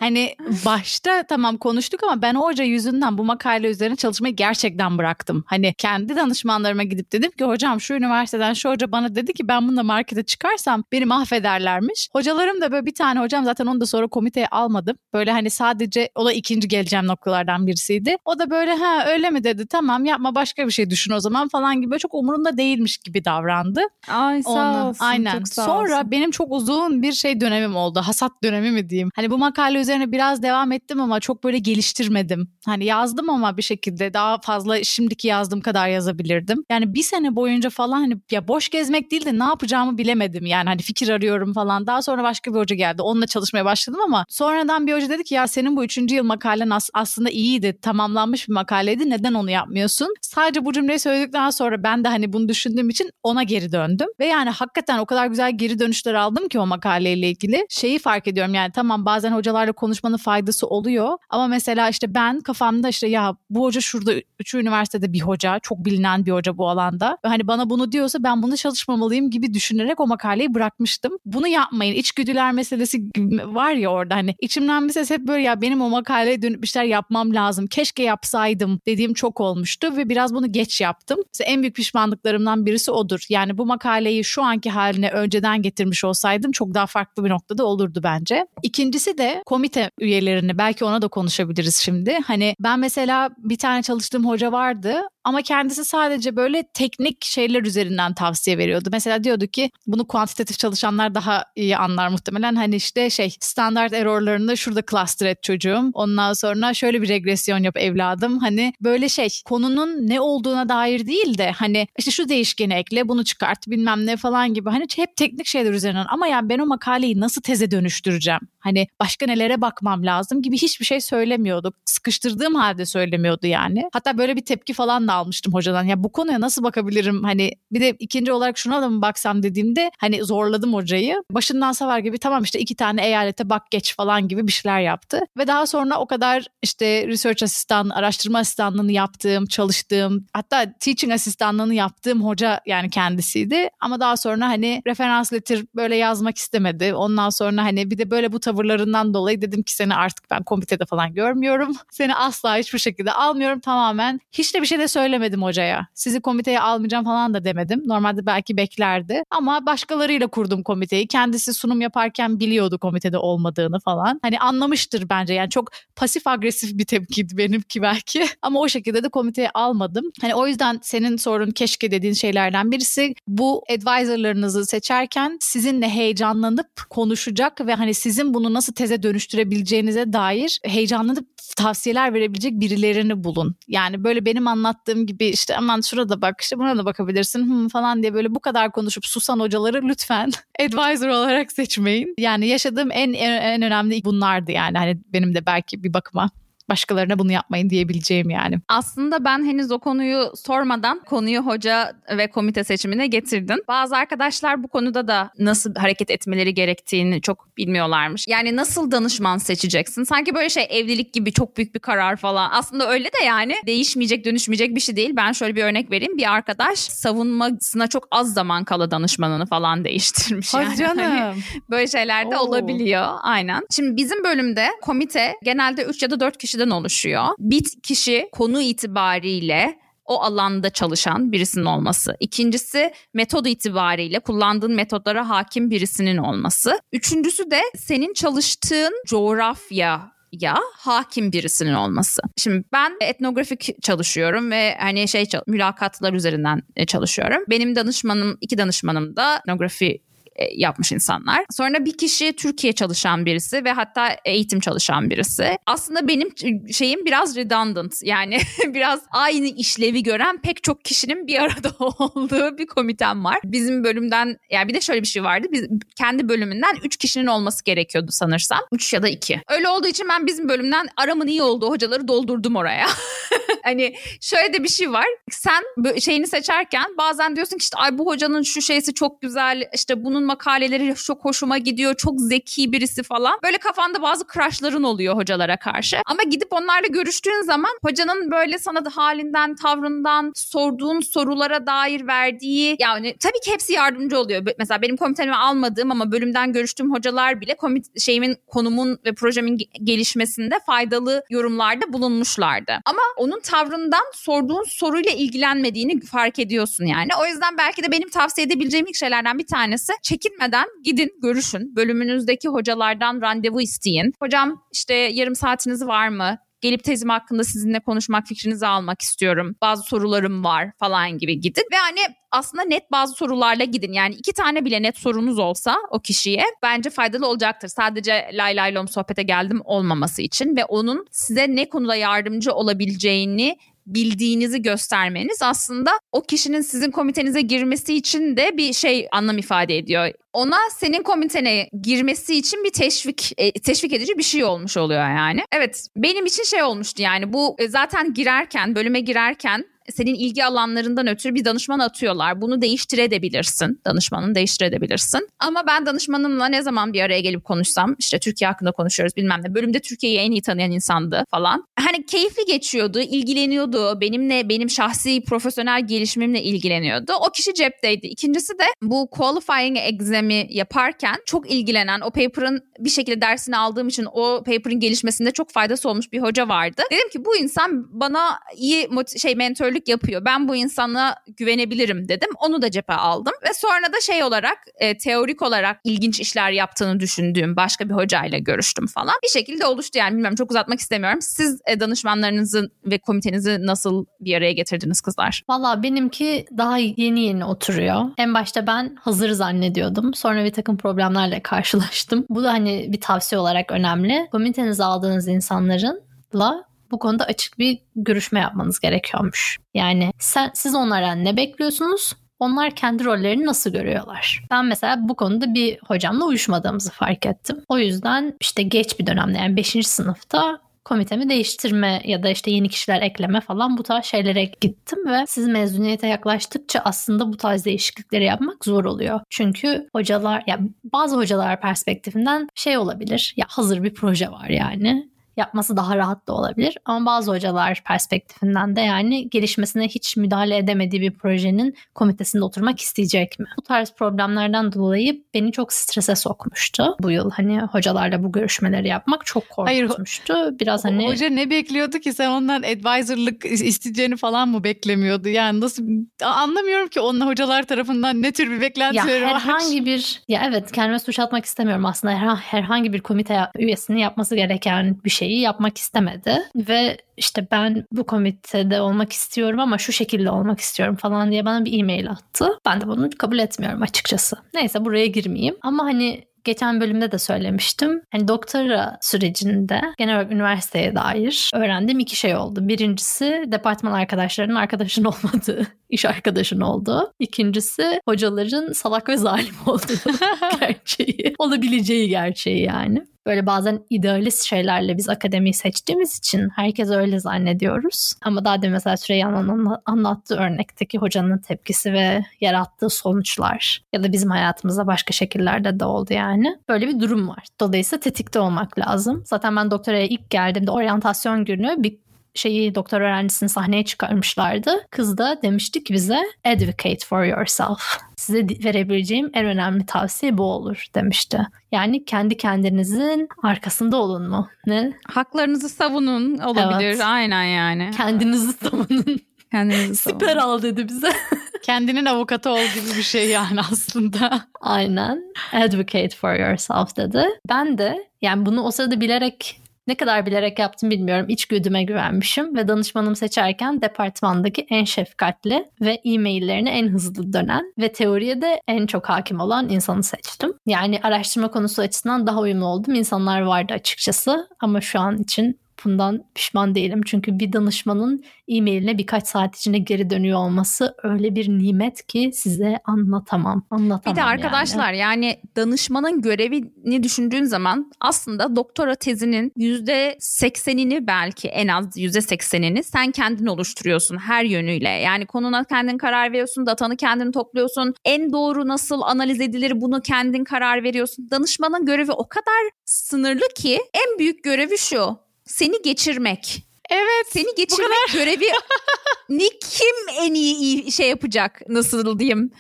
Speaker 2: hani başta tamam konuştuk ama ben o hoca yüzünden bu makale üzerine çalışmayı gerçekten bıraktım. Hani kendi danışmanlarıma gidip dedim ki hocam şu üniversiteden şu hoca bana dedi ki ben bununla markete çıkarsam beni mahvederlermiş. Hocalarım da böyle bir tane hocam zaten onu da sonra komiteye almadım. Böyle hani sadece o da ikinci geleceğim noktalardan birisiydi. O da böyle ha öyle mi dedi tamam yapma başka bir şey düşün o zaman falan gibi böyle çok umurunda değilmiş gibi davrandı.
Speaker 1: Ay sağ Onu, olsun.
Speaker 2: Aynen.
Speaker 1: Çok sağ
Speaker 2: Sonra
Speaker 1: olsun.
Speaker 2: benim çok uzun bir şey dönemim oldu. Hasat dönemi mi diyeyim. Hani bu makale üzerine biraz devam ettim ama çok böyle geliştirmedim. Hani yazdım ama bir şekilde daha fazla şimdiki yazdığım kadar yazabilirdim. Yani bir sene boyunca falan hani ya boş gezmek değil de ne yapacağımı bilemedim. Yani hani fikir arıyorum falan. Daha sonra başka bir hoca geldi. Onunla çalışmaya başladım ama sonradan bir hoca dedi ki ya senin bu üçüncü yıl makalen as- aslında iyiydi. Tamamlanmış bir makaleydi. Neden onu yapmıyorsun? Sadece bu cümleyi söyledikten sonra ben de hani bunu düşündüğüm için ona geri döndüm. Ve yani hakikaten o kadar güzel geri dönüşler aldım ki o makaleyle ilgili. Şeyi fark ediyorum yani tamam bazen hocalarla konuşmanın faydası oluyor ama mesela işte ben kafamda işte ya bu hoca şurada üçü üniversitede bir hoca çok bilinen bir hoca bu alanda hani bana bunu diyorsa ben bunu çalışmamalıyım gibi düşünerek o makaleyi bırakmıştım. Bunu yapmayın. İçgüdüler meselesi var ya orada hani içimden bir ses hep böyle ya benim o makaleye dönüp bir şeyler yapmam lazım. Keşke yapsaydım dediğim çok olmuştu ve biraz bunu geç yaptım. İşte en büyük pişmanlıklarımdan birisi odur. Yani bu makaleyi şu anki haline önceden önceden getirmiş olsaydım çok daha farklı bir noktada olurdu bence. İkincisi de komite üyelerini belki ona da konuşabiliriz şimdi. Hani ben mesela bir tane çalıştığım hoca vardı ama kendisi sadece böyle teknik şeyler üzerinden tavsiye veriyordu. Mesela diyordu ki bunu kuantitatif çalışanlar daha iyi anlar muhtemelen. Hani işte şey standart errorlarını şurada cluster et çocuğum. Ondan sonra şöyle bir regresyon yap evladım. Hani böyle şey konunun ne olduğuna dair değil de hani işte şu değişkeni ekle bunu çıkart bilmem ne falan gibi. Hani hep teknik şeyler üzerinden ama yani ben o makaleyi nasıl teze dönüştüreceğim? Hani başka nelere bakmam lazım gibi hiçbir şey söylemiyordu. Sıkıştırdığım halde söylemiyordu yani. Hatta böyle bir tepki falan da almıştım hocadan. Ya bu konuya nasıl bakabilirim? Hani bir de ikinci olarak şuna da mı baksam dediğimde hani zorladım hocayı. Başından savar gibi tamam işte iki tane eyalete bak geç falan gibi bir şeyler yaptı. Ve daha sonra o kadar işte research asistan, araştırma asistanlığını yaptığım, çalıştığım hatta teaching asistanlığını yaptığım hoca yani kendisiydi. Ama daha sonra hani referans letter böyle yazmak istemedi. Ondan sonra hani bir de böyle bu tavırlarından dolayı dedim ki seni artık ben komitede falan görmüyorum. Seni asla hiçbir şekilde almıyorum tamamen. Hiç de bir şey de söylemedim hocaya. Sizi komiteye almayacağım falan da demedim. Normalde belki beklerdi. Ama başkalarıyla kurdum komiteyi. Kendisi sunum yaparken biliyordu komitede olmadığını falan. Hani anlamıştır bence. Yani çok pasif agresif bir tepkiydi benimki belki. Ama o şekilde de komiteye almadım. Hani o yüzden senin sorun keşke dediğin şeylerden birisi bu advisorlarınızı seçerken sizinle heyecanlanıp konuşacak ve hani sizin bunu nasıl teze dönüştürebileceğinize dair heyecanlanıp tavsiyeler verebilecek birilerini bulun. Yani böyle benim anlattığım gibi işte aman şurada bak işte buna da bakabilirsin hmm falan diye böyle bu kadar konuşup susan hocaları lütfen advisor olarak seçmeyin. Yani yaşadığım en en, en önemli bunlardı yani hani benim de belki bir bakıma başkalarına bunu yapmayın diyebileceğim yani.
Speaker 1: Aslında ben henüz o konuyu sormadan konuyu hoca ve komite seçimine getirdin. Bazı arkadaşlar bu konuda da nasıl hareket etmeleri gerektiğini çok bilmiyorlarmış. Yani nasıl danışman seçeceksin? Sanki böyle şey evlilik gibi çok büyük bir karar falan. Aslında öyle de yani değişmeyecek, dönüşmeyecek bir şey değil. Ben şöyle bir örnek vereyim. Bir arkadaş savunmasına çok az zaman kala danışmanını falan değiştirmiş.
Speaker 2: Hadi
Speaker 1: yani.
Speaker 2: canım.
Speaker 1: Hani böyle şeyler de
Speaker 2: Oo.
Speaker 1: olabiliyor. Aynen. Şimdi bizim bölümde komite genelde 3 ya da 4 kişiden oluşuyor. Bir kişi konu itibariyle o alanda çalışan birisinin olması. İkincisi metod itibariyle kullandığın metodlara hakim birisinin olması. Üçüncüsü de senin çalıştığın coğrafya ya hakim birisinin olması. Şimdi ben etnografik çalışıyorum ve hani şey mülakatlar üzerinden e, çalışıyorum. Benim danışmanım, iki danışmanım da etnografi yapmış insanlar. Sonra bir kişi Türkiye çalışan birisi ve hatta eğitim çalışan birisi. Aslında benim şeyim biraz redundant. Yani biraz aynı işlevi gören pek çok kişinin bir arada olduğu bir komitem var. Bizim bölümden yani bir de şöyle bir şey vardı. Biz kendi bölümünden 3 kişinin olması gerekiyordu sanırsam. 3 ya da 2. Öyle olduğu için ben bizim bölümden aramın iyi olduğu hocaları doldurdum oraya. hani şöyle de bir şey var. Sen şeyini seçerken bazen diyorsun ki işte ay bu hocanın şu şeysi çok güzel. işte bunun makaleleri çok hoşuma gidiyor. Çok zeki birisi falan. Böyle kafanda bazı crushların oluyor hocalara karşı. Ama gidip onlarla görüştüğün zaman hocanın böyle sana da halinden, tavrından, sorduğun sorulara dair verdiği yani tabii ki hepsi yardımcı oluyor. Mesela benim komiteme almadığım ama bölümden görüştüğüm hocalar bile komit şeyimin konumun ve projemin ge- gelişmesinde faydalı yorumlarda bulunmuşlardı. Ama onun tavrından sorduğun soruyla ilgilenmediğini fark ediyorsun yani. O yüzden belki de benim tavsiye edebileceğim ilk şeylerden bir tanesi çekinmeden gidin görüşün. Bölümünüzdeki hocalardan randevu isteyin. Hocam işte yarım saatiniz var mı? Gelip tezim hakkında sizinle konuşmak, fikrinizi almak istiyorum. Bazı sorularım var falan gibi gidin. Ve hani aslında net bazı sorularla gidin. Yani iki tane bile net sorunuz olsa o kişiye bence faydalı olacaktır. Sadece lay lay lom sohbete geldim olmaması için ve onun size ne konuda yardımcı olabileceğini bildiğinizi göstermeniz aslında o kişinin sizin komitenize girmesi için de bir şey anlam ifade ediyor. Ona senin komitene girmesi için bir teşvik e, teşvik edici bir şey olmuş oluyor yani. Evet benim için şey olmuştu yani bu e, zaten girerken bölüme girerken senin ilgi alanlarından ötürü bir danışman atıyorlar. Bunu değiştirebilirsin. Danışmanını değiştirebilirsin. Ama ben danışmanımla ne zaman bir araya gelip konuşsam işte Türkiye hakkında konuşuyoruz bilmem ne. Bölümde Türkiye'yi en iyi tanıyan insandı falan. Hani keyifli geçiyordu, ilgileniyordu. Benimle, benim şahsi profesyonel gelişimimle ilgileniyordu. O kişi cepteydi. İkincisi de bu qualifying exam'i yaparken çok ilgilenen, o paper'ın bir şekilde dersini aldığım için o paper'ın gelişmesinde çok faydası olmuş bir hoca vardı. Dedim ki bu insan bana iyi şey mentörlük yapıyor. Ben bu insana güvenebilirim dedim. Onu da cephe aldım ve sonra da şey olarak e, teorik olarak ilginç işler yaptığını düşündüğüm başka bir hocayla görüştüm falan. Bir şekilde oluştu yani bilmiyorum çok uzatmak istemiyorum. Siz e, danışmanlarınızı ve komitenizi nasıl bir araya getirdiniz kızlar?
Speaker 3: Valla benimki daha yeni yeni oturuyor. En başta ben hazır zannediyordum. Sonra bir takım problemlerle karşılaştım. Bu da hani bir tavsiye olarak önemli. Komitenize aldığınız insanlarınla bu konuda açık bir görüşme yapmanız gerekiyormuş. Yani sen, siz onlardan ne bekliyorsunuz? Onlar kendi rollerini nasıl görüyorlar? Ben mesela bu konuda bir hocamla uyuşmadığımızı fark ettim. O yüzden işte geç bir dönemde yani 5. sınıfta komitemi değiştirme ya da işte yeni kişiler ekleme falan bu tarz şeylere gittim ve siz mezuniyete yaklaştıkça aslında bu tarz değişiklikleri yapmak zor oluyor. Çünkü hocalar ya bazı hocalar perspektifinden şey olabilir ya hazır bir proje var yani yapması daha rahat da olabilir. Ama bazı hocalar perspektifinden de yani gelişmesine hiç müdahale edemediği bir projenin komitesinde oturmak isteyecek mi? Bu tarz problemlerden dolayı beni çok strese sokmuştu bu yıl. Hani hocalarla bu görüşmeleri yapmak çok korkutmuştu. Hayır, Biraz hani
Speaker 2: hoca ne bekliyordu ki sen ondan advisor'lık isteyeceğini falan mı beklemiyordu? Yani nasıl anlamıyorum ki onun hocalar tarafından ne tür bir beklentileri
Speaker 3: ya, herhangi bir ya evet kendime suç atmak istemiyorum aslında herhangi bir komite üyesinin yapması gereken bir şeyi yapmak istemedi ve işte ben bu komitede olmak istiyorum ama şu şekilde olmak istiyorum falan diye bana bir e-mail attı. Ben de bunu kabul etmiyorum açıkçası. Neyse buraya girmeyeyim ama hani geçen bölümde de söylemiştim. Hani doktora sürecinde genel olarak üniversiteye dair öğrendiğim iki şey oldu. Birincisi departman arkadaşlarının arkadaşın olmadığı, iş arkadaşın olduğu. İkincisi hocaların salak ve zalim olduğu gerçeği. Olabileceği gerçeği yani. Böyle bazen idealist şeylerle biz akademiyi seçtiğimiz için herkes öyle zannediyoruz. Ama daha demin mesela Süreyya'nın anlattığı örnekteki hocanın tepkisi ve yarattığı sonuçlar ya da bizim hayatımızda başka şekillerde de oldu yani. Böyle bir durum var. Dolayısıyla tetikte olmak lazım. Zaten ben doktoraya ilk geldiğimde oryantasyon günü bir şeyi doktor öğrencisini sahneye çıkarmışlardı. Kız da demişti ki bize advocate for yourself. Size verebileceğim en önemli tavsiye bu olur demişti. Yani kendi kendinizin arkasında olun mu? Ne?
Speaker 1: Haklarınızı savunun olabilir. Evet. Aynen yani.
Speaker 3: Kendinizi savunun.
Speaker 1: Kendinizi
Speaker 3: savunun. Siper al dedi bize.
Speaker 2: Kendinin avukatı ol gibi bir şey yani aslında.
Speaker 3: Aynen. Advocate for yourself dedi. Ben de yani bunu o sırada bilerek ne kadar bilerek yaptım bilmiyorum. İçgüdüme güvenmişim ve danışmanım seçerken departmandaki en şefkatli ve e-maillerine en hızlı dönen ve teoriye de en çok hakim olan insanı seçtim. Yani araştırma konusu açısından daha uyumlu oldum. İnsanlar vardı açıkçası ama şu an için bundan pişman değilim. Çünkü bir danışmanın e-mailine birkaç saat içinde geri dönüyor olması öyle bir nimet ki size anlatamam. Anlatamam
Speaker 1: Bir de arkadaşlar yani, yani danışmanın görevini düşündüğün zaman aslında doktora tezinin %80'ini belki en az %80'ini sen kendin oluşturuyorsun her yönüyle. Yani konuna kendin karar veriyorsun, datanı kendin topluyorsun. En doğru nasıl analiz edilir bunu kendin karar veriyorsun. Danışmanın görevi o kadar sınırlı ki en büyük görevi şu seni geçirmek.
Speaker 2: Evet.
Speaker 1: Seni geçirmek görevi ni kim en iyi, şey yapacak nasıl diyeyim?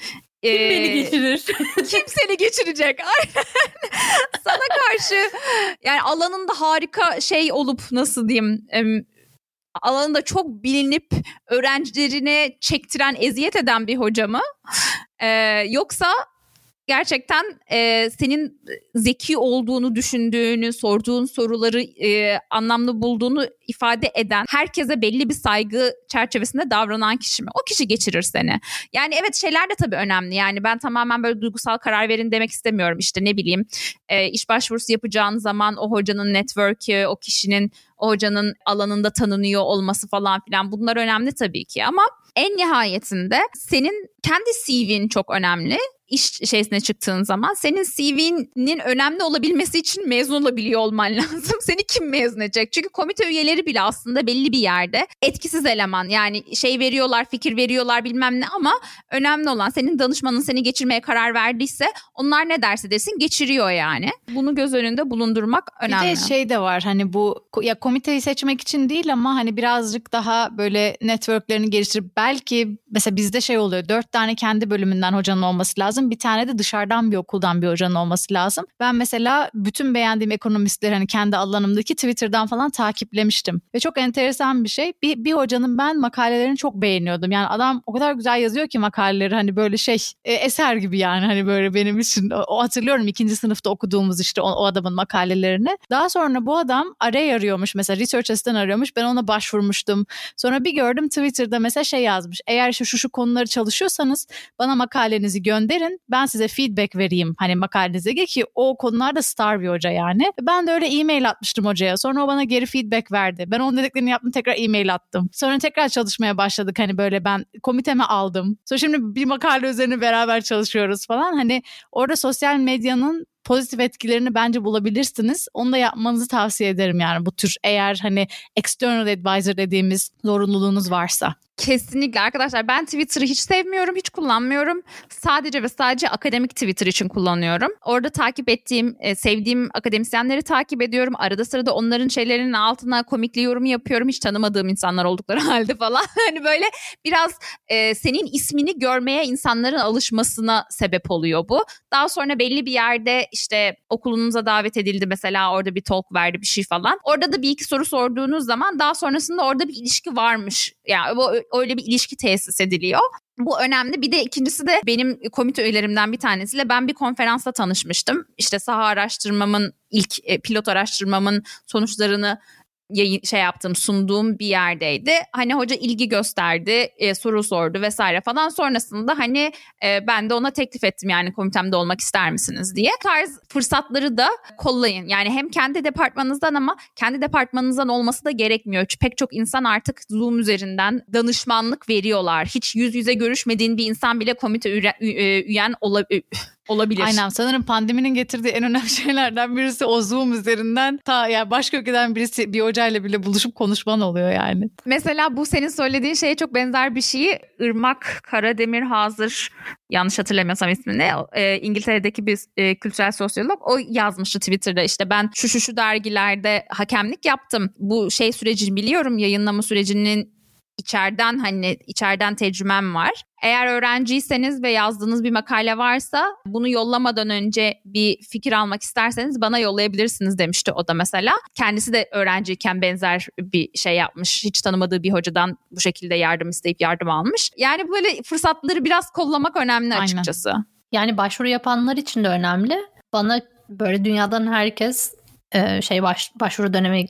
Speaker 3: Kim ee, beni geçirir?
Speaker 1: kim seni geçirecek? Sana karşı yani alanında harika şey olup nasıl diyeyim alanında çok bilinip öğrencilerine çektiren, eziyet eden bir hoca mı? Ee, yoksa gerçekten e, senin zeki olduğunu düşündüğünü, sorduğun soruları e, anlamlı bulduğunu ifade eden, herkese belli bir saygı çerçevesinde davranan kişi mi? O kişi geçirir seni. Yani evet şeyler de tabii önemli. Yani ben tamamen böyle duygusal karar verin demek istemiyorum. İşte ne bileyim e, iş başvurusu yapacağın zaman o hocanın network'ü, o kişinin o hocanın alanında tanınıyor olması falan filan bunlar önemli tabii ki ama en nihayetinde senin kendi CV'in çok önemli iş şeysine çıktığın zaman senin CV'nin önemli olabilmesi için mezun olabiliyor olman lazım. Seni kim mezun edecek? Çünkü komite üyeleri bile aslında belli bir yerde etkisiz eleman. Yani şey veriyorlar, fikir veriyorlar bilmem ne ama önemli olan senin danışmanın seni geçirmeye karar verdiyse onlar ne derse desin geçiriyor yani. Bunu göz önünde bulundurmak önemli.
Speaker 2: Bir de şey de var hani bu ya komiteyi seçmek için değil ama hani birazcık daha böyle networklerini geliştirip belki mesela bizde şey oluyor dört tane kendi bölümünden hocanın olması lazım lazım. Bir tane de dışarıdan bir okuldan bir hocanın olması lazım. Ben mesela bütün beğendiğim ekonomistleri hani kendi alanımdaki Twitter'dan falan takiplemiştim. Ve çok enteresan bir şey. Bir, bir hocanın ben makalelerini çok beğeniyordum. Yani adam o kadar güzel yazıyor ki makaleleri hani böyle şey e, eser gibi yani hani böyle benim için. O, o hatırlıyorum ikinci sınıfta okuduğumuz işte o, o adamın makalelerini. Daha sonra bu adam array arıyormuş mesela research assistant arıyormuş. Ben ona başvurmuştum. Sonra bir gördüm Twitter'da mesela şey yazmış. Eğer şu şu, şu konuları çalışıyorsanız bana makalenizi gönderin ben size feedback vereyim hani makalenize ki o konularda star bir hoca yani. Ben de öyle e-mail atmıştım hocaya. Sonra o bana geri feedback verdi. Ben onun dediklerini yaptım tekrar e-mail attım. Sonra tekrar çalışmaya başladık hani böyle ben komiteme aldım. Sonra şimdi bir makale üzerine beraber çalışıyoruz falan. Hani orada sosyal medyanın pozitif etkilerini bence bulabilirsiniz. Onu da yapmanızı tavsiye ederim yani bu tür eğer hani external advisor dediğimiz zorunluluğunuz varsa.
Speaker 1: Kesinlikle arkadaşlar ben Twitter'ı hiç sevmiyorum, hiç kullanmıyorum. Sadece ve sadece akademik Twitter için kullanıyorum. Orada takip ettiğim, e, sevdiğim akademisyenleri takip ediyorum. Arada sırada onların şeylerinin altına komikli yorum yapıyorum. Hiç tanımadığım insanlar oldukları halde falan. hani böyle biraz e, senin ismini görmeye insanların alışmasına sebep oluyor bu. Daha sonra belli bir yerde işte okulunuza davet edildi mesela orada bir talk verdi bir şey falan. Orada da bir iki soru sorduğunuz zaman daha sonrasında orada bir ilişki varmış. Yani bu öyle bir ilişki tesis ediliyor. Bu önemli. Bir de ikincisi de benim komite üyelerimden bir tanesiyle ben bir konferansla tanışmıştım. İşte saha araştırmamın ilk e, pilot araştırmamın sonuçlarını yayın, şey yaptığım sunduğum bir yerdeydi. Hani hoca ilgi gösterdi, e, soru sordu vesaire falan. Sonrasında hani e, ben de ona teklif ettim yani komitemde olmak ister misiniz diye. Tarz fırsatları da kollayın. Yani hem kendi departmanınızdan ama kendi departmanınızdan olması da gerekmiyor. Çünkü pek çok insan artık Zoom üzerinden danışmanlık veriyorlar. Hiç yüz yüze görüşmediğin bir insan bile komite üyen olabilir olabilir.
Speaker 2: Aynen sanırım pandeminin getirdiği en önemli şeylerden birisi o Zoom üzerinden ta yani başka ülkeden birisi bir hocayla bile buluşup konuşman oluyor yani.
Speaker 1: Mesela bu senin söylediğin şeye çok benzer bir şeyi Irmak Karademir Hazır yanlış hatırlamıyorsam ismini e, İngiltere'deki bir e, kültürel sosyolog o yazmıştı Twitter'da işte ben şu şu şu dergilerde hakemlik yaptım. Bu şey sürecini biliyorum yayınlama sürecinin içeriden hani içeriden tecrübem var. Eğer öğrenciyseniz ve yazdığınız bir makale varsa bunu yollamadan önce bir fikir almak isterseniz bana yollayabilirsiniz demişti o da mesela. Kendisi de öğrenciyken benzer bir şey yapmış. Hiç tanımadığı bir hocadan bu şekilde yardım isteyip yardım almış. Yani böyle fırsatları biraz kollamak önemli açıkçası. Aynen.
Speaker 3: Yani başvuru yapanlar için de önemli. Bana böyle dünyadan herkes şey baş, başvuru dönemi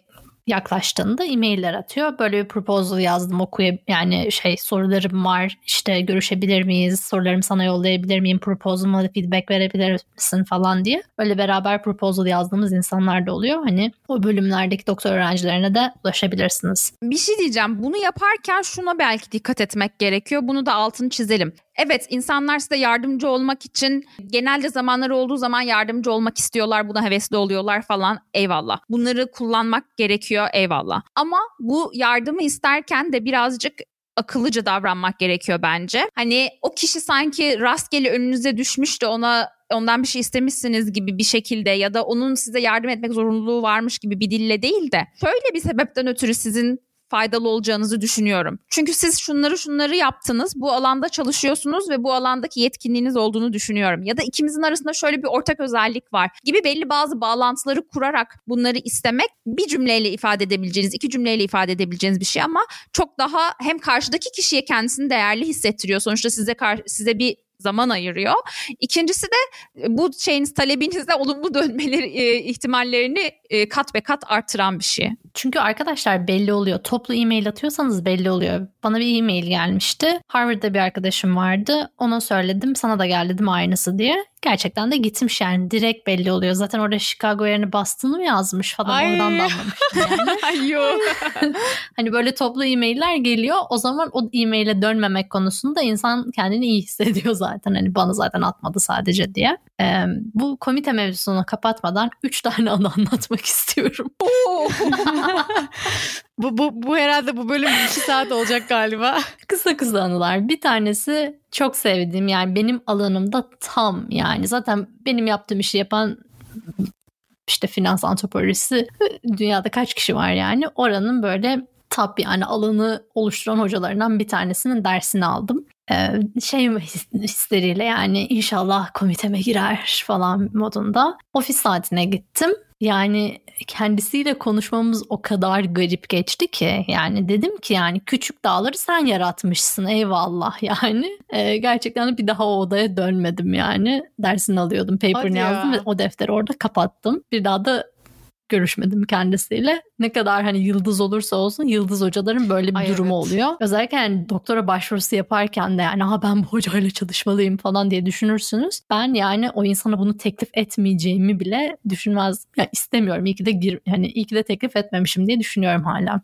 Speaker 3: yaklaştığında e-mailler atıyor. Böyle bir proposal yazdım okuyab yani şey sorularım var işte görüşebilir miyiz sorularımı sana yollayabilir miyim proposal'ıma feedback verebilir misin falan diye. Öyle beraber proposal yazdığımız insanlar da oluyor. Hani o bölümlerdeki doktor öğrencilerine de ulaşabilirsiniz.
Speaker 1: Bir şey diyeceğim bunu yaparken şuna belki dikkat etmek gerekiyor. Bunu da altını çizelim. Evet insanlar size yardımcı olmak için genelde zamanları olduğu zaman yardımcı olmak istiyorlar. Buna hevesli oluyorlar falan. Eyvallah. Bunları kullanmak gerekiyor. Eyvallah. Ama bu yardımı isterken de birazcık akıllıca davranmak gerekiyor bence. Hani o kişi sanki rastgele önünüze düşmüş de ona ondan bir şey istemişsiniz gibi bir şekilde ya da onun size yardım etmek zorunluluğu varmış gibi bir dille değil de şöyle bir sebepten ötürü sizin faydalı olacağınızı düşünüyorum. Çünkü siz şunları şunları yaptınız, bu alanda çalışıyorsunuz ve bu alandaki yetkinliğiniz olduğunu düşünüyorum. Ya da ikimizin arasında şöyle bir ortak özellik var gibi belli bazı bağlantıları kurarak bunları istemek bir cümleyle ifade edebileceğiniz, iki cümleyle ifade edebileceğiniz bir şey ama çok daha hem karşıdaki kişiye kendisini değerli hissettiriyor. Sonuçta size size bir zaman ayırıyor. İkincisi de e, bu şeyiniz talebinizde olumlu dönmeleri e, ihtimallerini e, kat ve kat artıran bir şey.
Speaker 3: Çünkü arkadaşlar belli oluyor. Toplu e-mail atıyorsanız belli oluyor. Bana bir e-mail gelmişti. Harvard'da bir arkadaşım vardı. Ona söyledim sana da gel dedim aynısı diye. Gerçekten de gitmiş yani direkt belli oluyor. Zaten orada Chicago yerini bastığını mı yazmış falan Ay. oradan da anlamıştım yani. Hani böyle toplu e-mailler geliyor. O zaman o e-maile dönmemek konusunda insan kendini iyi hissediyor zaten. Hani bana zaten atmadı sadece diye. Ee, bu komite mevzusunu kapatmadan 3 tane anı anlatmak istiyorum.
Speaker 2: bu, bu, bu herhalde bu bölüm 2 saat olacak galiba.
Speaker 3: Kısa kısa anılar. Bir tanesi çok sevdiğim yani benim alanımda tam yani zaten benim yaptığım işi yapan işte finans antropolojisi dünyada kaç kişi var yani oranın böyle top yani alanı oluşturan hocalarından bir tanesinin dersini aldım. Ee, şey hisleriyle yani inşallah komiteme girer falan modunda ofis saatine gittim. Yani kendisiyle konuşmamız o kadar garip geçti ki yani dedim ki yani küçük dağları sen yaratmışsın eyvallah yani. Ee, gerçekten bir daha o odaya dönmedim yani. Dersini alıyordum paper'ını yazdım ve o defteri orada kapattım. Bir daha da görüşmedim kendisiyle. Ne kadar hani yıldız olursa olsun yıldız hocaların böyle bir Ay durumu evet. oluyor. Özellikle yani doktora başvurusu yaparken de yani ha ben bu hocayla çalışmalıyım falan diye düşünürsünüz. Ben yani o insana bunu teklif etmeyeceğimi bile düşünmez. Yani istemiyorum. İyi ki de gir, yani iyi ki de teklif etmemişim diye düşünüyorum hala.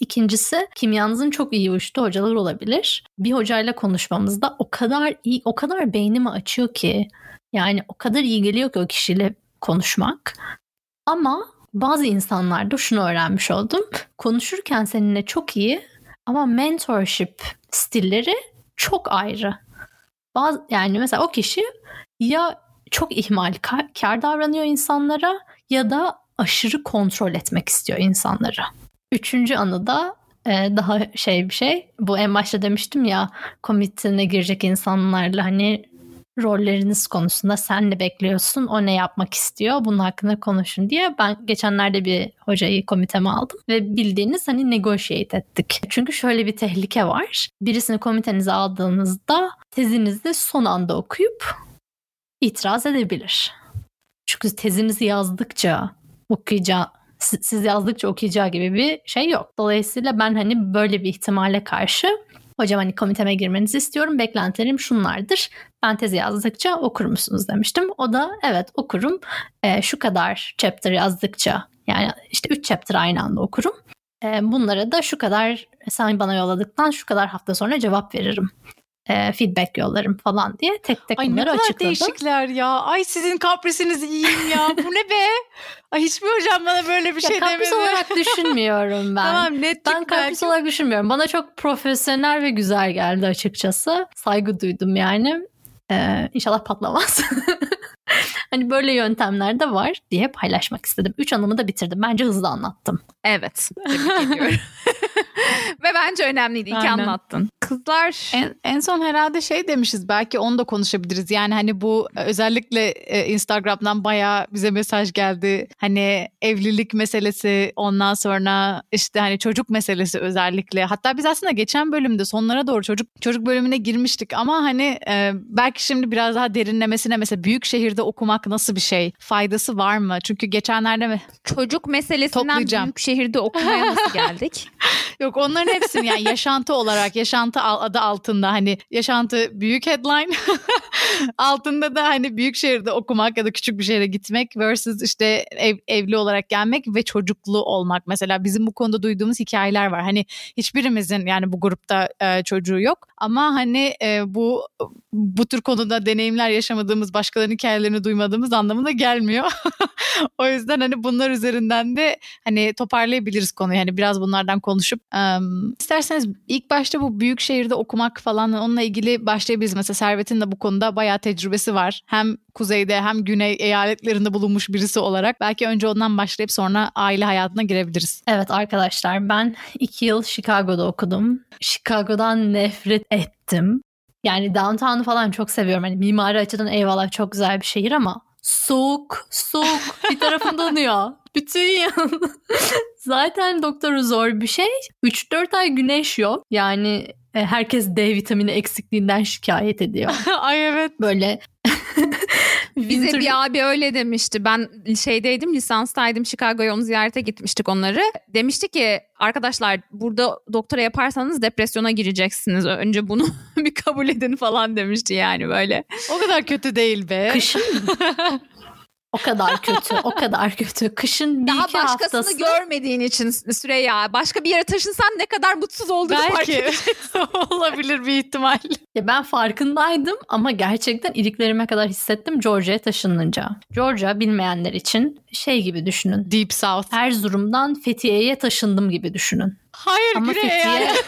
Speaker 3: İkincisi kimyanızın çok iyi uyuştu hocalar olabilir. Bir hocayla konuşmamızda o kadar iyi, o kadar beynimi açıyor ki yani o kadar iyi geliyor ki o kişiyle konuşmak. Ama bazı insanlarda şunu öğrenmiş oldum. Konuşurken seninle çok iyi ama mentorship stilleri çok ayrı. Bazı, yani mesela o kişi ya çok ihmalkar davranıyor insanlara ya da aşırı kontrol etmek istiyor insanları. Üçüncü anı da e, daha şey bir şey. Bu en başta demiştim ya komitine girecek insanlarla hani rolleriniz konusunda sen ne bekliyorsun, o ne yapmak istiyor, bunun hakkında konuşun diye ben geçenlerde bir hocayı komiteme aldım ve bildiğiniz hani negotiate ettik. Çünkü şöyle bir tehlike var. Birisini komitenize aldığınızda tezinizi son anda okuyup itiraz edebilir. Çünkü tezinizi yazdıkça okuyacağı siz yazdıkça okuyacağı gibi bir şey yok. Dolayısıyla ben hani böyle bir ihtimale karşı hocam hani komiteme girmenizi istiyorum. Beklentilerim şunlardır. Ben tezi yazdıkça okur musunuz demiştim. O da evet okurum. E, şu kadar chapter yazdıkça yani işte 3 chapter aynı anda okurum. E, bunlara da şu kadar sen bana yolladıktan şu kadar hafta sonra cevap veririm e, feedback yollarım falan diye tek tek
Speaker 2: Ay
Speaker 3: bunları
Speaker 2: ne kadar
Speaker 3: açıkladım.
Speaker 2: değişikler ya. Ay sizin kaprisiniz iyiyim ya. Bu ne be? Ay hiçbir hocam bana böyle bir
Speaker 3: ya
Speaker 2: şey
Speaker 3: kapris
Speaker 2: demedi.
Speaker 3: olarak düşünmüyorum ben.
Speaker 2: tamam netlik
Speaker 3: Ben kapris
Speaker 2: belki.
Speaker 3: olarak düşünmüyorum. Bana çok profesyonel ve güzel geldi açıkçası. Saygı duydum yani. Ee, inşallah patlamaz. hani böyle yöntemler de var diye paylaşmak istedim. Üç anımı da bitirdim. Bence hızlı anlattım.
Speaker 1: Evet. Ve bence önemliydi. İyi ki anlattın. Kızlar
Speaker 2: En, en son herhalde şey demişiz belki onu da konuşabiliriz. Yani hani bu özellikle e, Instagram'dan bayağı bize mesaj geldi. Hani evlilik meselesi ondan sonra işte hani çocuk meselesi özellikle. Hatta biz aslında geçen bölümde sonlara doğru çocuk çocuk bölümüne girmiştik ama hani e, belki şimdi biraz daha derinlemesine mesela büyük şehirde okumak nasıl bir şey? Faydası var mı? Çünkü geçenlerde mi?
Speaker 1: çocuk meselesinden büyük şehirde okumaya nasıl geldik?
Speaker 2: Yok onların hepsini yani yaşantı olarak yaşantı adı altında hani yaşantı büyük headline altında da hani büyük şehirde okumak ya da küçük bir şehre gitmek versus işte ev, evli olarak gelmek ve çocuklu olmak. Mesela bizim bu konuda duyduğumuz hikayeler var. Hani hiçbirimizin yani bu grupta e, çocuğu yok ama hani e, bu bu tür konuda deneyimler yaşamadığımız başkalarının hikayelerini duymadığımız anlamına gelmiyor o yüzden hani bunlar üzerinden de hani toparlayabiliriz konuyu. Hani biraz bunlardan konuşup um, isterseniz ilk başta bu büyük şehirde okumak falan onunla ilgili başlayabiliriz. Mesela Servet'in de bu konuda bayağı tecrübesi var. Hem kuzeyde hem güney eyaletlerinde bulunmuş birisi olarak belki önce ondan başlayıp sonra aile hayatına girebiliriz.
Speaker 3: Evet arkadaşlar ben iki yıl Chicago'da okudum. Chicago'dan nefret ettim. Yani downtown'u falan çok seviyorum. Hani mimari açıdan eyvallah çok güzel bir şehir ama soğuk, soğuk. Bir tarafım donuyor. Bütün yıl. Zaten doktoru zor bir şey. 3-4 ay güneş yok. Yani e, herkes D vitamini eksikliğinden şikayet ediyor.
Speaker 2: Ay evet.
Speaker 3: Böyle
Speaker 1: Bize bir abi öyle demişti. Ben şeydeydim, lisanstaydım. Chicago'ya onu ziyarete gitmiştik onları. Demişti ki arkadaşlar burada doktora yaparsanız depresyona gireceksiniz. Önce bunu bir kabul edin falan demişti yani böyle.
Speaker 2: O kadar kötü değil be.
Speaker 3: Kışın o kadar kötü, o kadar kötü. Kışın bir
Speaker 1: Daha
Speaker 3: iki
Speaker 1: başkasını
Speaker 3: haftası
Speaker 1: görmediğin için Süreyya. Başka bir yere taşınsan ne kadar mutsuz olduğunu fark
Speaker 2: Belki
Speaker 1: edeceksin.
Speaker 2: olabilir bir ihtimal.
Speaker 3: Ya ben farkındaydım ama gerçekten iliklerime kadar hissettim Georgia'ya taşınınca. Georgia bilmeyenler için şey gibi düşünün.
Speaker 2: Deep South.
Speaker 3: Erzurum'dan Fethiye'ye taşındım gibi düşünün.
Speaker 2: Hayır
Speaker 3: Ama
Speaker 2: Güney
Speaker 3: Fethiye
Speaker 2: eyalet-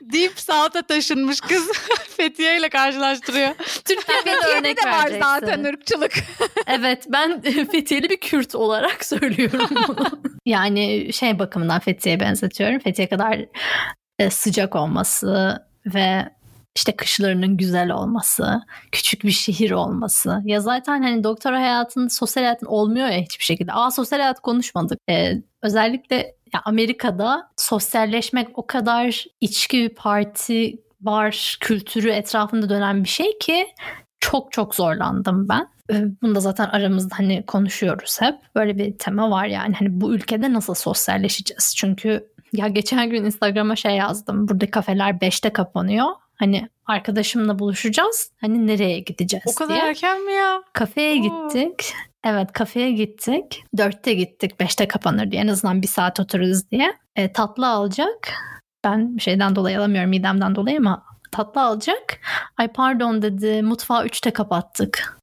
Speaker 2: Deep South'a taşınmış kız Fethiye ile karşılaştırıyor.
Speaker 3: Türkiye'de de örnek
Speaker 1: de var zaten ırkçılık.
Speaker 3: Evet ben Fethiyeli bir Kürt olarak söylüyorum bunu. yani şey bakımından Fethiye'ye benzetiyorum. Fethiye kadar e, sıcak olması ve işte kışlarının güzel olması, küçük bir şehir olması. Ya zaten hani doktora hayatın, sosyal hayatın olmuyor ya hiçbir şekilde. Aa sosyal hayat konuşmadık. E, özellikle ya Amerika'da sosyalleşmek o kadar içki bir parti bar kültürü etrafında dönen bir şey ki çok çok zorlandım ben. Ee, Bunu da zaten aramızda hani konuşuyoruz hep. Böyle bir tema var yani hani bu ülkede nasıl sosyalleşeceğiz? Çünkü ya geçen gün Instagram'a şey yazdım. Burada kafeler 5'te kapanıyor. Hani arkadaşımla buluşacağız. Hani nereye gideceğiz
Speaker 2: O kadar
Speaker 3: diye.
Speaker 2: erken mi ya?
Speaker 3: Kafeye
Speaker 2: Oo.
Speaker 3: gittik. Evet kafeye gittik. Dörtte gittik. Beşte kapanır diye. En azından bir saat otururuz diye. E, tatlı alacak. Ben bir şeyden dolayı alamıyorum midemden dolayı ama tatlı alacak. Ay pardon dedi mutfağı üçte kapattık.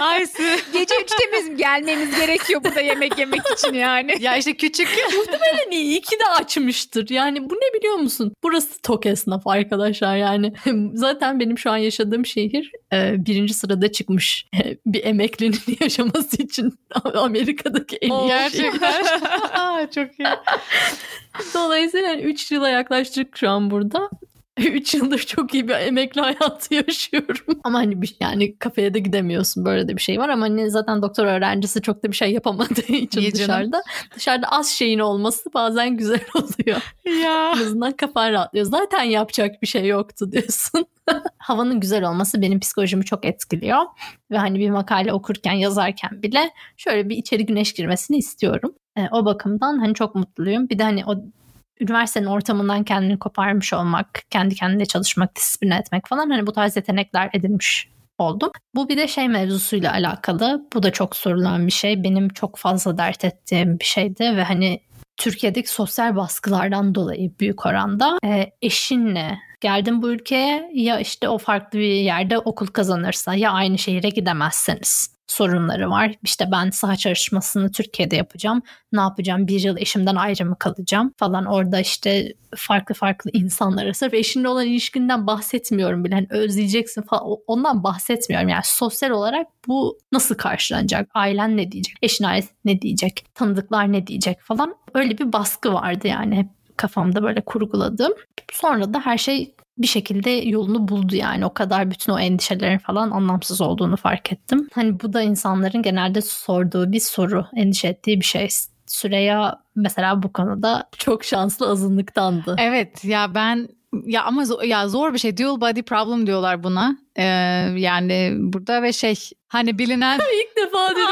Speaker 2: Aysu.
Speaker 1: Gece üçte biz gelmemiz gerekiyor burada yemek yemek için yani.
Speaker 2: Ya işte küçük.
Speaker 3: Muhtemelen iyi ki de açmıştır. Yani bu ne biliyor musun? Burası tok esnaf arkadaşlar yani. Zaten benim şu an yaşadığım şehir e, birinci sırada çıkmış e, bir emeklinin yaşaması için Amerika'daki en iyi
Speaker 2: Gerçekten. Aa, çok iyi.
Speaker 3: Dolayısıyla 3 yıla yaklaştık şu an burada. 3 yıldır çok iyi bir emekli hayatı yaşıyorum. Ama hani bir, yani kafeye de gidemiyorsun böyle de bir şey var ama hani zaten doktor öğrencisi çok da bir şey yapamadığı için
Speaker 2: canım?
Speaker 3: dışarıda. Dışarıda az şeyin olması bazen güzel oluyor.
Speaker 2: Ya.
Speaker 3: En azından kafan rahatlıyor. Zaten yapacak bir şey yoktu diyorsun. Havanın güzel olması benim psikolojimi çok etkiliyor. Ve hani bir makale okurken yazarken bile şöyle bir içeri güneş girmesini istiyorum. E, o bakımdan hani çok mutluyum. Bir de hani o üniversitenin ortamından kendini koparmış olmak, kendi kendine çalışmak, disiplin etmek falan hani bu tarz yetenekler edinmiş oldum. Bu bir de şey mevzusuyla alakalı. Bu da çok sorulan bir şey. Benim çok fazla dert ettiğim bir şeydi ve hani Türkiye'deki sosyal baskılardan dolayı büyük oranda e, eşinle geldin bu ülkeye ya işte o farklı bir yerde okul kazanırsa ya aynı şehire gidemezseniz sorunları var. İşte ben saha çalışmasını Türkiye'de yapacağım. Ne yapacağım? Bir yıl eşimden ayrı mı kalacağım falan. Orada işte farklı farklı insanlara sırf eşinle olan ilişkinden bahsetmiyorum bile. Hani özleyeceksin falan. Ondan bahsetmiyorum. Yani sosyal olarak bu nasıl karşılanacak? Ailen ne diyecek? Eşin ailesi ne diyecek? Tanıdıklar ne diyecek falan. Öyle bir baskı vardı yani hep kafamda böyle kurguladım. Sonra da her şey bir şekilde yolunu buldu yani o kadar bütün o endişelerin falan anlamsız olduğunu fark ettim. Hani bu da insanların genelde sorduğu bir soru, endişe ettiği bir şey. Süreya mesela bu konuda çok şanslı azınlıktandı.
Speaker 2: Evet ya ben ya ama zo- ya zor bir şey. Dual body problem diyorlar buna. Ee, yani burada ve şey hani bilinen
Speaker 3: İlk defa dedim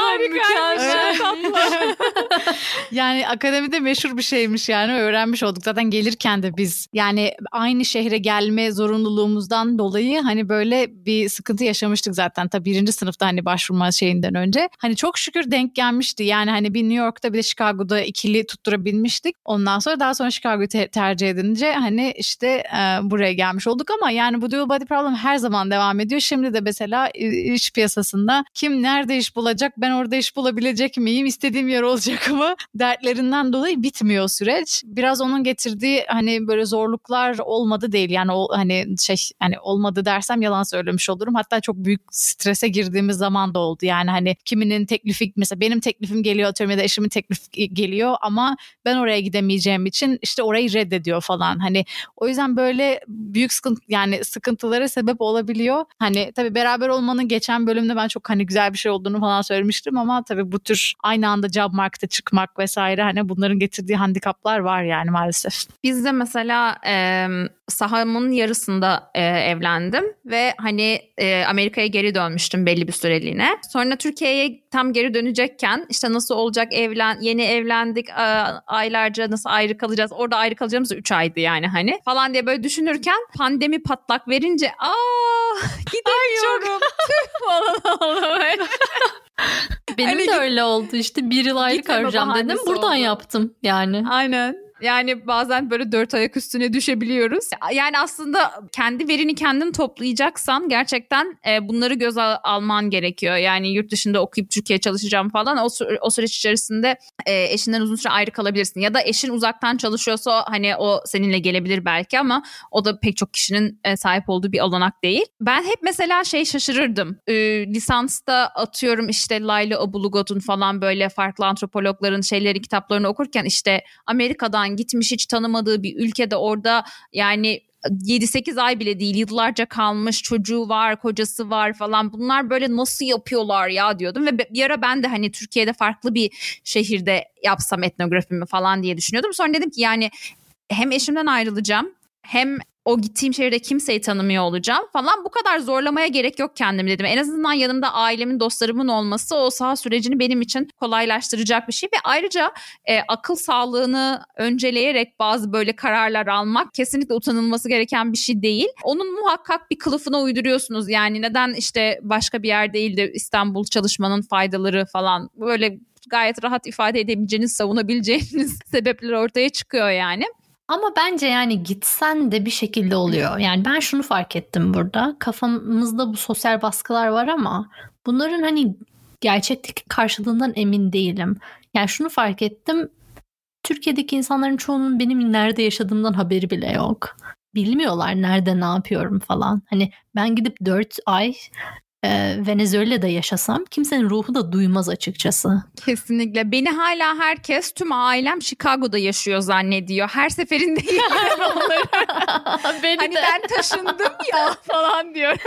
Speaker 2: Evet. yani akademide meşhur bir şeymiş yani öğrenmiş olduk. Zaten gelirken de biz yani aynı şehre gelme zorunluluğumuzdan dolayı hani böyle bir sıkıntı yaşamıştık zaten. Tabii birinci sınıfta hani başvurma şeyinden önce. Hani çok şükür denk gelmişti. Yani hani bir New York'ta bir de Chicago'da ikili tutturabilmiştik. Ondan sonra daha sonra Chicago'yu te- tercih edince hani işte e, buraya gelmiş olduk ama yani bu dual body problem her zaman devam ediyor. Şimdi de mesela e, iş piyasasında kim nerede iş bulacak ben orada iş bulabilecek miyim istediğim yer olacak mı dertlerinden dolayı bitmiyor süreç. Biraz onun getirdiği hani böyle zorluklar olmadı değil yani o hani şey hani olmadı dersem yalan söylemiş olurum. Hatta çok büyük strese girdiğimiz zaman da oldu. Yani hani kiminin teklifi mesela benim teklifim geliyor atıyorum ya da eşimin teklifi geliyor ama ben oraya gidemeyeceğim için işte orayı reddediyor falan. Hani o yüzden böyle büyük sıkıntı yani sıkıntılara sebep olabiliyor. Hani tabii beraber olmanın geçen bölümde ben çok hani güzel bir şey olduğunu falan söylemiştim ama tabii bu tür aynı anda job market'e çıkmak vesaire hani bunların getirdiği handikaplar var yani maalesef.
Speaker 1: Biz de mesela e, sahamın yarısında e, evlendim ve hani e, Amerika'ya geri dönmüştüm belli bir süreliğine. Sonra Türkiye'ye tam geri dönecekken işte nasıl olacak evlen yeni evlendik e, aylarca nasıl ayrı kalacağız orada ayrı kalacağımız 3 aydı yani hani falan diye böyle düşünürken pandemi patlak verince aa gidemiyorum tüh falan oldu böyle.
Speaker 3: Benim
Speaker 1: Hani
Speaker 3: de öyle oldu işte bir yıl ayrı kalacağım dedim. Buradan
Speaker 1: oldu.
Speaker 3: yaptım yani.
Speaker 1: Aynen. Yani bazen böyle dört ayak üstüne düşebiliyoruz. Yani aslında kendi verini kendin toplayacaksan gerçekten e, bunları göz al- alman gerekiyor. Yani yurt dışında okuyup Türkiye çalışacağım falan o, sü- o süreç içerisinde e, eşinden uzun süre ayrı kalabilirsin. Ya da eşin uzaktan çalışıyorsa hani o seninle gelebilir belki ama o da pek çok kişinin e, sahip olduğu bir olanak değil. Ben hep mesela şey şaşırırdım. E, lisansta atıyorum işte Layla Abulugot'un falan böyle farklı antropologların şeyleri kitaplarını okurken işte Amerika'dan gitmiş hiç tanımadığı bir ülkede orada yani 7-8 ay bile değil yıllarca kalmış çocuğu var kocası var falan bunlar böyle nasıl yapıyorlar ya diyordum ve bir ara ben de hani Türkiye'de farklı bir şehirde yapsam etnografimi falan diye düşünüyordum. Sonra dedim ki yani hem eşimden ayrılacağım hem o gittiğim şehirde kimseyi tanımıyor olacağım falan bu kadar zorlamaya gerek yok kendimi dedim. En azından yanımda ailemin dostlarımın olması o saha sürecini benim için kolaylaştıracak bir şey ve ayrıca e, akıl sağlığını önceleyerek bazı böyle kararlar almak kesinlikle utanılması gereken bir şey değil. Onun muhakkak bir kılıfına uyduruyorsunuz yani neden işte başka bir yer değil de İstanbul çalışmanın faydaları falan böyle gayet rahat ifade edebileceğiniz, savunabileceğiniz sebepler ortaya çıkıyor yani.
Speaker 3: Ama bence yani gitsen de bir şekilde oluyor. Yani ben şunu fark ettim burada. Kafamızda bu sosyal baskılar var ama bunların hani gerçekteki karşılığından emin değilim. Yani şunu fark ettim. Türkiye'deki insanların çoğunun benim nerede yaşadığımdan haberi bile yok. Bilmiyorlar nerede ne yapıyorum falan. Hani ben gidip 4 ay e, Venezuela'da yaşasam kimsenin ruhu da duymaz açıkçası.
Speaker 1: Kesinlikle. Beni hala herkes tüm ailem Chicago'da yaşıyor zannediyor. Her seferinde onları.
Speaker 3: Beni
Speaker 1: hani
Speaker 3: de.
Speaker 1: ben taşındım ya falan diyorum.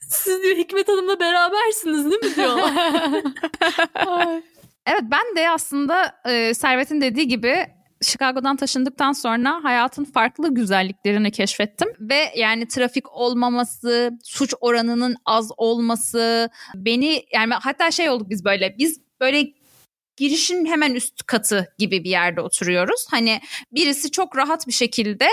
Speaker 3: Siz diyor Hikmet Hanım'la berabersiniz değil mi diyorlar.
Speaker 1: Evet ben de aslında e, Servet'in dediği gibi Chicago'dan taşındıktan sonra hayatın farklı güzelliklerini keşfettim ve yani trafik olmaması, suç oranının az olması beni yani hatta şey olduk biz böyle biz böyle girişin hemen üst katı gibi bir yerde oturuyoruz. Hani birisi çok rahat bir şekilde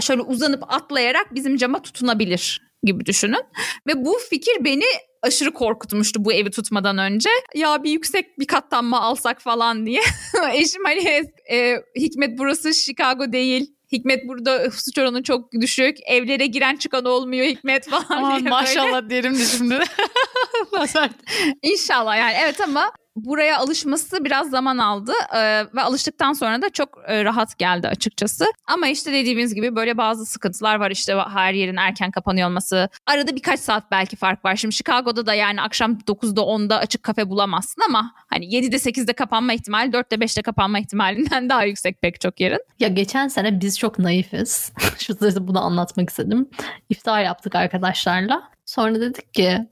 Speaker 1: şöyle uzanıp atlayarak bizim cama tutunabilir gibi düşünün. Ve bu fikir beni aşırı korkutmuştu bu evi tutmadan önce. Ya bir yüksek bir kattan mı alsak falan diye. Eşim hani e, Hikmet burası Chicago değil. Hikmet burada suç oranı çok düşük. Evlere giren çıkan olmuyor Hikmet falan
Speaker 2: Aman
Speaker 1: diye
Speaker 2: maşallah
Speaker 1: böyle.
Speaker 2: derim de şimdi.
Speaker 1: İnşallah yani evet ama buraya alışması biraz zaman aldı ee, ve alıştıktan sonra da çok e, rahat geldi açıkçası. Ama işte dediğimiz gibi böyle bazı sıkıntılar var işte her yerin erken kapanıyor olması. Arada birkaç saat belki fark var. Şimdi Chicago'da da yani akşam 9'da 10'da açık kafe bulamazsın ama hani 7'de 8'de kapanma ihtimali 4'te 5'te kapanma ihtimalinden daha yüksek pek çok yerin.
Speaker 3: ya geçen sene biz çok naifiz. Şu bunu anlatmak istedim. İftar yaptık arkadaşlarla. Sonra dedik ki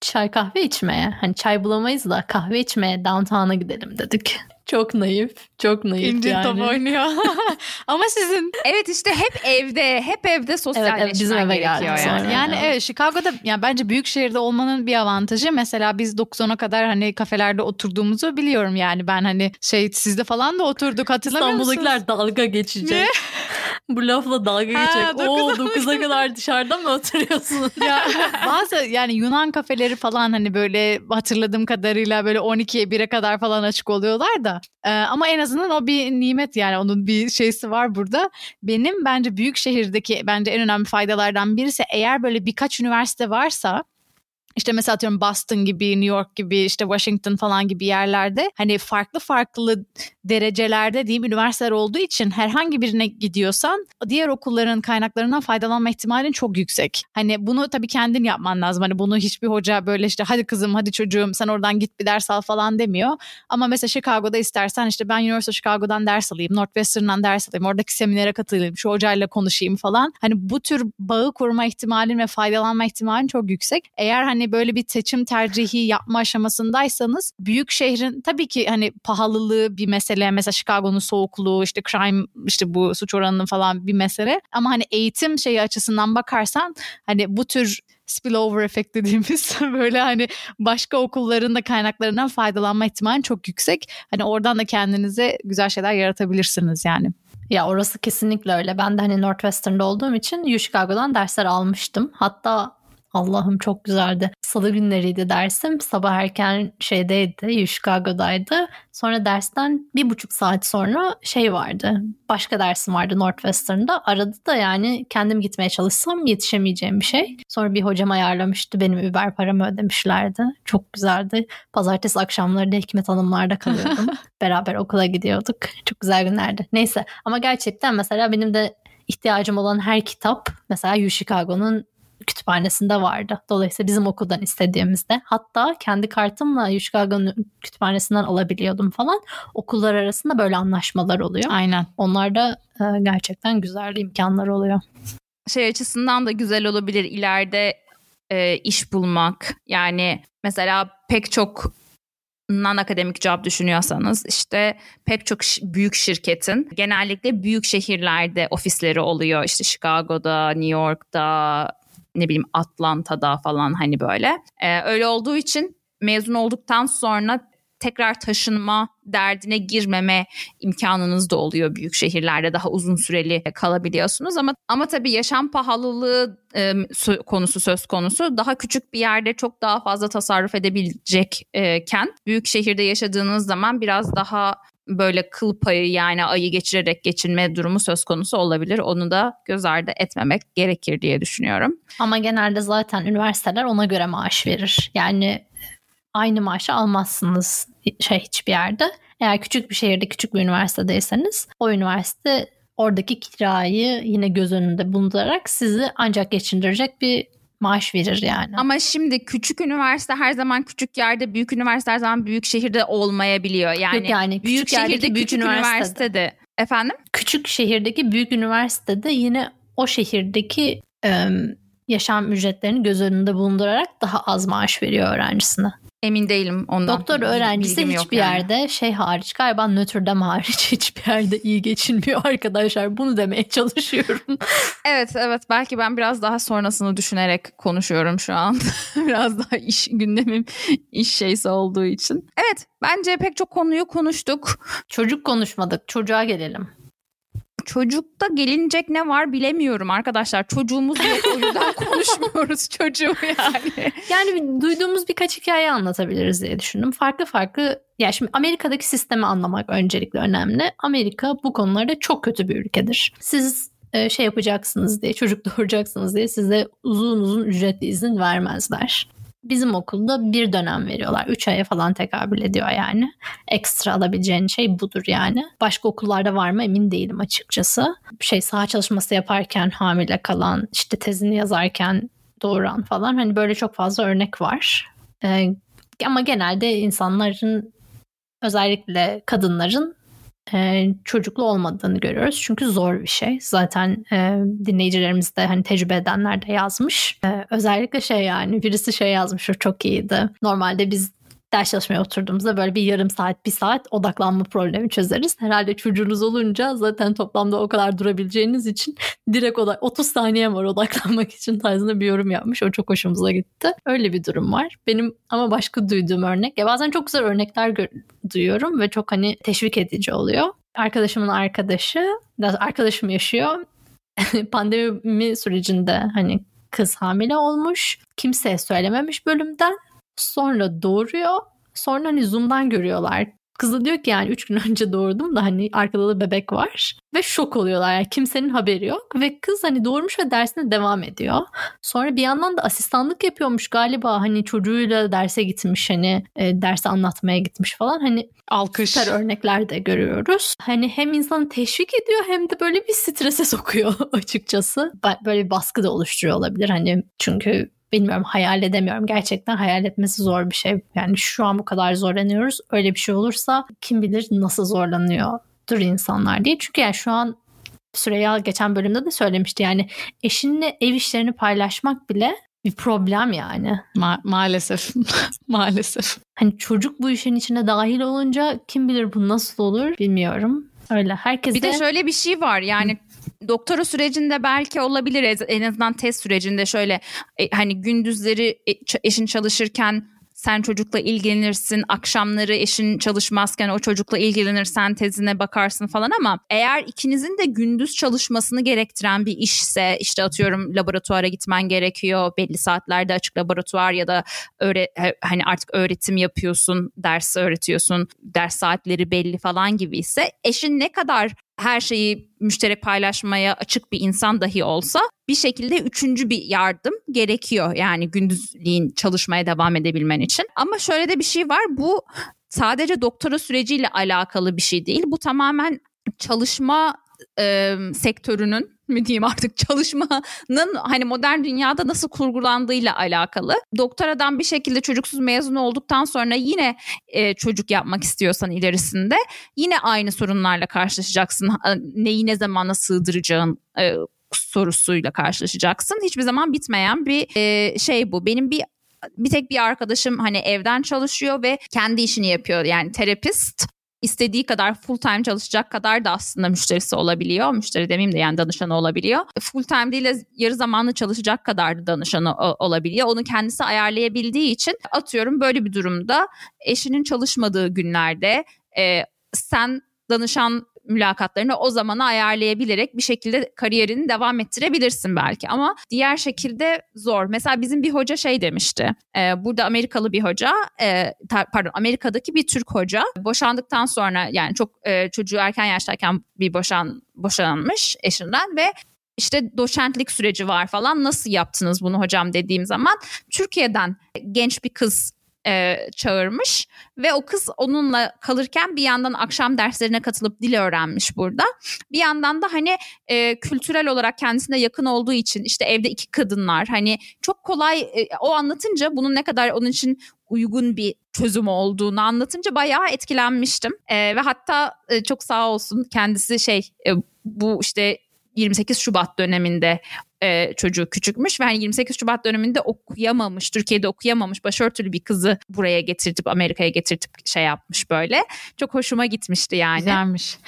Speaker 3: çay kahve içmeye. Hani çay bulamayız da kahve içmeye downtown'a gidelim dedik. Çok naif. Çok naif
Speaker 2: İncin
Speaker 3: yani.
Speaker 2: top oynuyor. Ama sizin
Speaker 1: Evet işte hep evde, hep evde sosyalleşmen
Speaker 3: Evet, evet, bizim eve
Speaker 1: gerekiyor yani.
Speaker 3: sonra.
Speaker 2: Yani
Speaker 3: Evet.
Speaker 2: Chicago'da yani bence büyük şehirde olmanın bir avantajı mesela biz 9-10'a kadar hani kafelerde oturduğumuzu biliyorum yani ben hani şey sizde falan da oturduk hatırlamıyor musunuz?
Speaker 3: İstanbul'dakiler dalga geçecek. Bu lafla dalga
Speaker 2: Ha,
Speaker 3: geçecek. Oo
Speaker 2: dokuza-
Speaker 3: 9'a kadar dışarıda mı oturuyorsun?
Speaker 2: ya bazı yani Yunan kafeleri falan hani böyle hatırladığım kadarıyla böyle 12'ye 1'e kadar falan açık oluyorlar da Ee, ama en azından o bir nimet yani onun bir şeysi var burada. Benim bence büyük şehirdeki bence en önemli faydalardan birisi eğer böyle birkaç üniversite varsa işte mesela atıyorum Boston gibi, New York gibi, işte Washington falan gibi yerlerde hani farklı farklı derecelerde diyeyim üniversiteler olduğu için herhangi birine gidiyorsan diğer okulların kaynaklarından faydalanma ihtimalin çok yüksek. Hani bunu tabii kendin yapman lazım. Hani bunu hiçbir hoca böyle işte hadi kızım hadi çocuğum sen oradan git bir ders al falan demiyor. Ama mesela Chicago'da istersen işte ben University of Chicago'dan ders alayım, Northwestern'dan ders alayım, oradaki seminere katılayım, şu hocayla konuşayım falan. Hani bu tür bağı kurma ihtimalin ve faydalanma ihtimalin çok yüksek. Eğer hani böyle bir seçim tercihi yapma aşamasındaysanız büyük şehrin tabii ki hani pahalılığı bir mesele. Mesela Chicago'nun soğukluğu, işte crime, işte bu suç oranının falan bir mesele. Ama hani eğitim şeyi açısından bakarsan hani bu tür spillover efekt dediğimiz böyle hani başka okulların da kaynaklarından faydalanma ihtimali çok yüksek. Hani oradan da kendinize güzel şeyler yaratabilirsiniz yani.
Speaker 3: Ya orası kesinlikle öyle. Ben de hani Northwestern'da olduğum için U Chicago'dan dersler almıştım. Hatta Allah'ım çok güzeldi. Salı günleriydi dersim. Sabah erken şeydeydi, Chicago'daydı. Sonra dersten bir buçuk saat sonra şey vardı. Başka dersim vardı Northwestern'da. Aradı da yani kendim gitmeye çalışsam yetişemeyeceğim bir şey. Sonra bir hocam ayarlamıştı. Benim Uber paramı ödemişlerdi. Çok güzeldi. Pazartesi akşamları da Hikmet Hanımlar'da kalıyordum. Beraber okula gidiyorduk. Çok güzel günlerdi. Neyse ama gerçekten mesela benim de ihtiyacım olan her kitap mesela U Chicago'nun kütüphanesinde vardı. Dolayısıyla bizim okuldan istediğimizde hatta kendi kartımla Chicago'nun kütüphanesinden alabiliyordum falan. Okullar arasında böyle anlaşmalar oluyor.
Speaker 2: Aynen.
Speaker 3: Onlar da e, gerçekten güzel imkanlar oluyor.
Speaker 1: şey açısından da güzel olabilir ileride e, iş bulmak. Yani mesela pek çok non akademik job düşünüyorsanız işte pek çok büyük şirketin genellikle büyük şehirlerde ofisleri oluyor. İşte Chicago'da, New York'ta, ne bileyim Atlanta'da falan hani böyle. E, öyle olduğu için mezun olduktan sonra tekrar taşınma derdine girmeme imkanınız da oluyor büyük şehirlerde daha uzun süreli kalabiliyorsunuz ama ama tabii yaşam pahalılığı e, konusu söz konusu daha küçük bir yerde çok daha fazla tasarruf edebilecekken büyük şehirde yaşadığınız zaman biraz daha böyle kıl payı yani ayı geçirerek geçinme durumu söz konusu olabilir. Onu da göz ardı etmemek gerekir diye düşünüyorum.
Speaker 3: Ama genelde zaten üniversiteler ona göre maaş verir. Yani aynı maaşı almazsınız şey hiçbir yerde. Eğer küçük bir şehirde küçük bir üniversitedeyseniz o üniversite oradaki kirayı yine göz önünde bulundurarak sizi ancak geçindirecek bir maaş verir yani.
Speaker 1: Ama şimdi küçük üniversite her zaman küçük yerde, büyük üniversite her zaman büyük şehirde olmayabiliyor. Yani,
Speaker 3: Yok yani
Speaker 1: büyük şehirde büyük küçük üniversitede. üniversitede. Efendim?
Speaker 3: Küçük şehirdeki büyük üniversitede yine o şehirdeki e, yaşam ücretlerini göz önünde bulundurarak daha az maaş veriyor öğrencisine.
Speaker 1: Emin değilim ondan.
Speaker 3: Doktor öğrencisi hiçbir yani. yerde şey hariç galiba Notre Dame hariç hiçbir yerde iyi geçinmiyor arkadaşlar. Bunu demeye çalışıyorum.
Speaker 1: evet evet belki ben biraz daha sonrasını düşünerek konuşuyorum şu an. biraz daha iş gündemim iş şeysi olduğu için. Evet bence pek çok konuyu konuştuk.
Speaker 3: Çocuk konuşmadık. Çocuğa gelelim
Speaker 1: çocukta gelinecek ne var bilemiyorum arkadaşlar. Çocuğumuz yok o yüzden konuşmuyoruz çocuğu yani.
Speaker 3: Yani duyduğumuz birkaç hikaye anlatabiliriz diye düşündüm. Farklı farklı ya şimdi Amerika'daki sistemi anlamak öncelikle önemli. Amerika bu konularda çok kötü bir ülkedir. Siz e, şey yapacaksınız diye, çocuk doğuracaksınız diye size uzun uzun ücretli izin vermezler. Bizim okulda bir dönem veriyorlar. Üç aya falan tekabül ediyor yani. Ekstra alabileceğin şey budur yani. Başka okullarda var mı emin değilim açıkçası. Şey saha çalışması yaparken hamile kalan, işte tezini yazarken doğuran falan. Hani böyle çok fazla örnek var. Ee, ama genelde insanların özellikle kadınların e, çocuklu olmadığını görüyoruz. Çünkü zor bir şey. Zaten e, dinleyicilerimiz de hani tecrübe edenler de yazmış. E, özellikle şey yani birisi şey yazmış o çok iyiydi. Normalde biz ders çalışmaya oturduğumuzda böyle bir yarım saat, bir saat odaklanma problemi çözeriz. Herhalde çocuğunuz olunca zaten toplamda o kadar durabileceğiniz için direkt odak 30 saniye var odaklanmak için tarzında bir yorum yapmış. O çok hoşumuza gitti. Öyle bir durum var. Benim ama başka duyduğum örnek. Ya bazen çok güzel örnekler duyuyorum ve çok hani teşvik edici oluyor. Arkadaşımın arkadaşı, arkadaşım yaşıyor. Pandemi sürecinde hani kız hamile olmuş. Kimseye söylememiş bölümden Sonra doğuruyor. Sonra hani Zoom'dan görüyorlar. Kız da diyor ki yani 3 gün önce doğurdum da hani arkada da bebek var. Ve şok oluyorlar yani kimsenin haberi yok. Ve kız hani doğurmuş ve dersine devam ediyor. Sonra bir yandan da asistanlık yapıyormuş galiba hani çocuğuyla derse gitmiş hani e, derse anlatmaya gitmiş falan. Hani
Speaker 2: alkış
Speaker 3: süper örnekler de görüyoruz. Hani hem insanı teşvik ediyor hem de böyle bir strese sokuyor açıkçası. Böyle bir baskı da oluşturuyor olabilir hani çünkü bilmiyorum hayal edemiyorum. Gerçekten hayal etmesi zor bir şey. Yani şu an bu kadar zorlanıyoruz. Öyle bir şey olursa kim bilir nasıl zorlanıyordur insanlar diye. Çünkü yani şu an Süreyya geçen bölümde de söylemişti yani eşinle ev işlerini paylaşmak bile bir problem yani.
Speaker 2: Ma- maalesef. maalesef.
Speaker 3: Hani çocuk bu işin içine dahil olunca kim bilir bu nasıl olur bilmiyorum. Öyle herkese...
Speaker 1: Bir de şöyle bir şey var yani doktora sürecinde belki olabilir. En azından test sürecinde şöyle e, hani gündüzleri e, eşin çalışırken sen çocukla ilgilenirsin akşamları eşin çalışmazken o çocukla ilgilenirsen tezine bakarsın falan ama eğer ikinizin de gündüz çalışmasını gerektiren bir işse işte atıyorum laboratuvara gitmen gerekiyor belli saatlerde açık laboratuvar ya da öğre, hani artık öğretim yapıyorsun ders öğretiyorsun ders saatleri belli falan gibi ise eşin ne kadar her şeyi müşterek paylaşmaya açık bir insan dahi olsa bir şekilde üçüncü bir yardım gerekiyor. Yani gündüzliğin çalışmaya devam edebilmen için. Ama şöyle de bir şey var bu sadece doktora süreciyle alakalı bir şey değil. Bu tamamen çalışma e, sektörünün mi diyeyim artık çalışmanın hani modern dünyada nasıl kurgulandığıyla alakalı. Doktoradan bir şekilde çocuksuz mezun olduktan sonra yine e, çocuk yapmak istiyorsan ilerisinde yine aynı sorunlarla karşılaşacaksın. Neyi ne zamana sığdıracağın e, sorusuyla karşılaşacaksın. Hiçbir zaman bitmeyen bir e, şey bu. Benim bir bir tek bir arkadaşım hani evden çalışıyor ve kendi işini yapıyor yani terapist istediği kadar full time çalışacak kadar da aslında müşterisi olabiliyor. Müşteri demeyeyim de yani danışanı olabiliyor. Full time değil de yarı zamanlı çalışacak kadar da danışanı olabiliyor. Onu kendisi ayarlayabildiği için atıyorum böyle bir durumda eşinin çalışmadığı günlerde e, sen danışan mülakatlarını o zamana ayarlayabilerek bir şekilde kariyerini devam ettirebilirsin belki ama diğer şekilde zor. Mesela bizim bir hoca şey demişti. E, burada Amerikalı bir hoca, e, pardon Amerika'daki bir Türk hoca boşandıktan sonra yani çok e, çocuğu erken yaştayken bir boşan boşanmış eşinden ve işte doçentlik süreci var falan nasıl yaptınız bunu hocam dediğim zaman Türkiye'den genç bir kız e, çağırmış ve o kız onunla kalırken bir yandan akşam derslerine katılıp dil öğrenmiş burada. Bir yandan da hani e, kültürel olarak kendisine yakın olduğu için işte evde iki kadınlar hani çok kolay e, o anlatınca bunun ne kadar onun için uygun bir çözüm olduğunu anlatınca bayağı etkilenmiştim. E, ve hatta e, çok sağ olsun kendisi şey e, bu işte 28 Şubat döneminde e, çocuğu küçükmüş ve hani 28 Şubat döneminde okuyamamış, Türkiye'de okuyamamış başörtülü bir kızı buraya getirtip Amerika'ya getirtip şey yapmış böyle. Çok hoşuma gitmişti yani.
Speaker 2: Güzelmiş.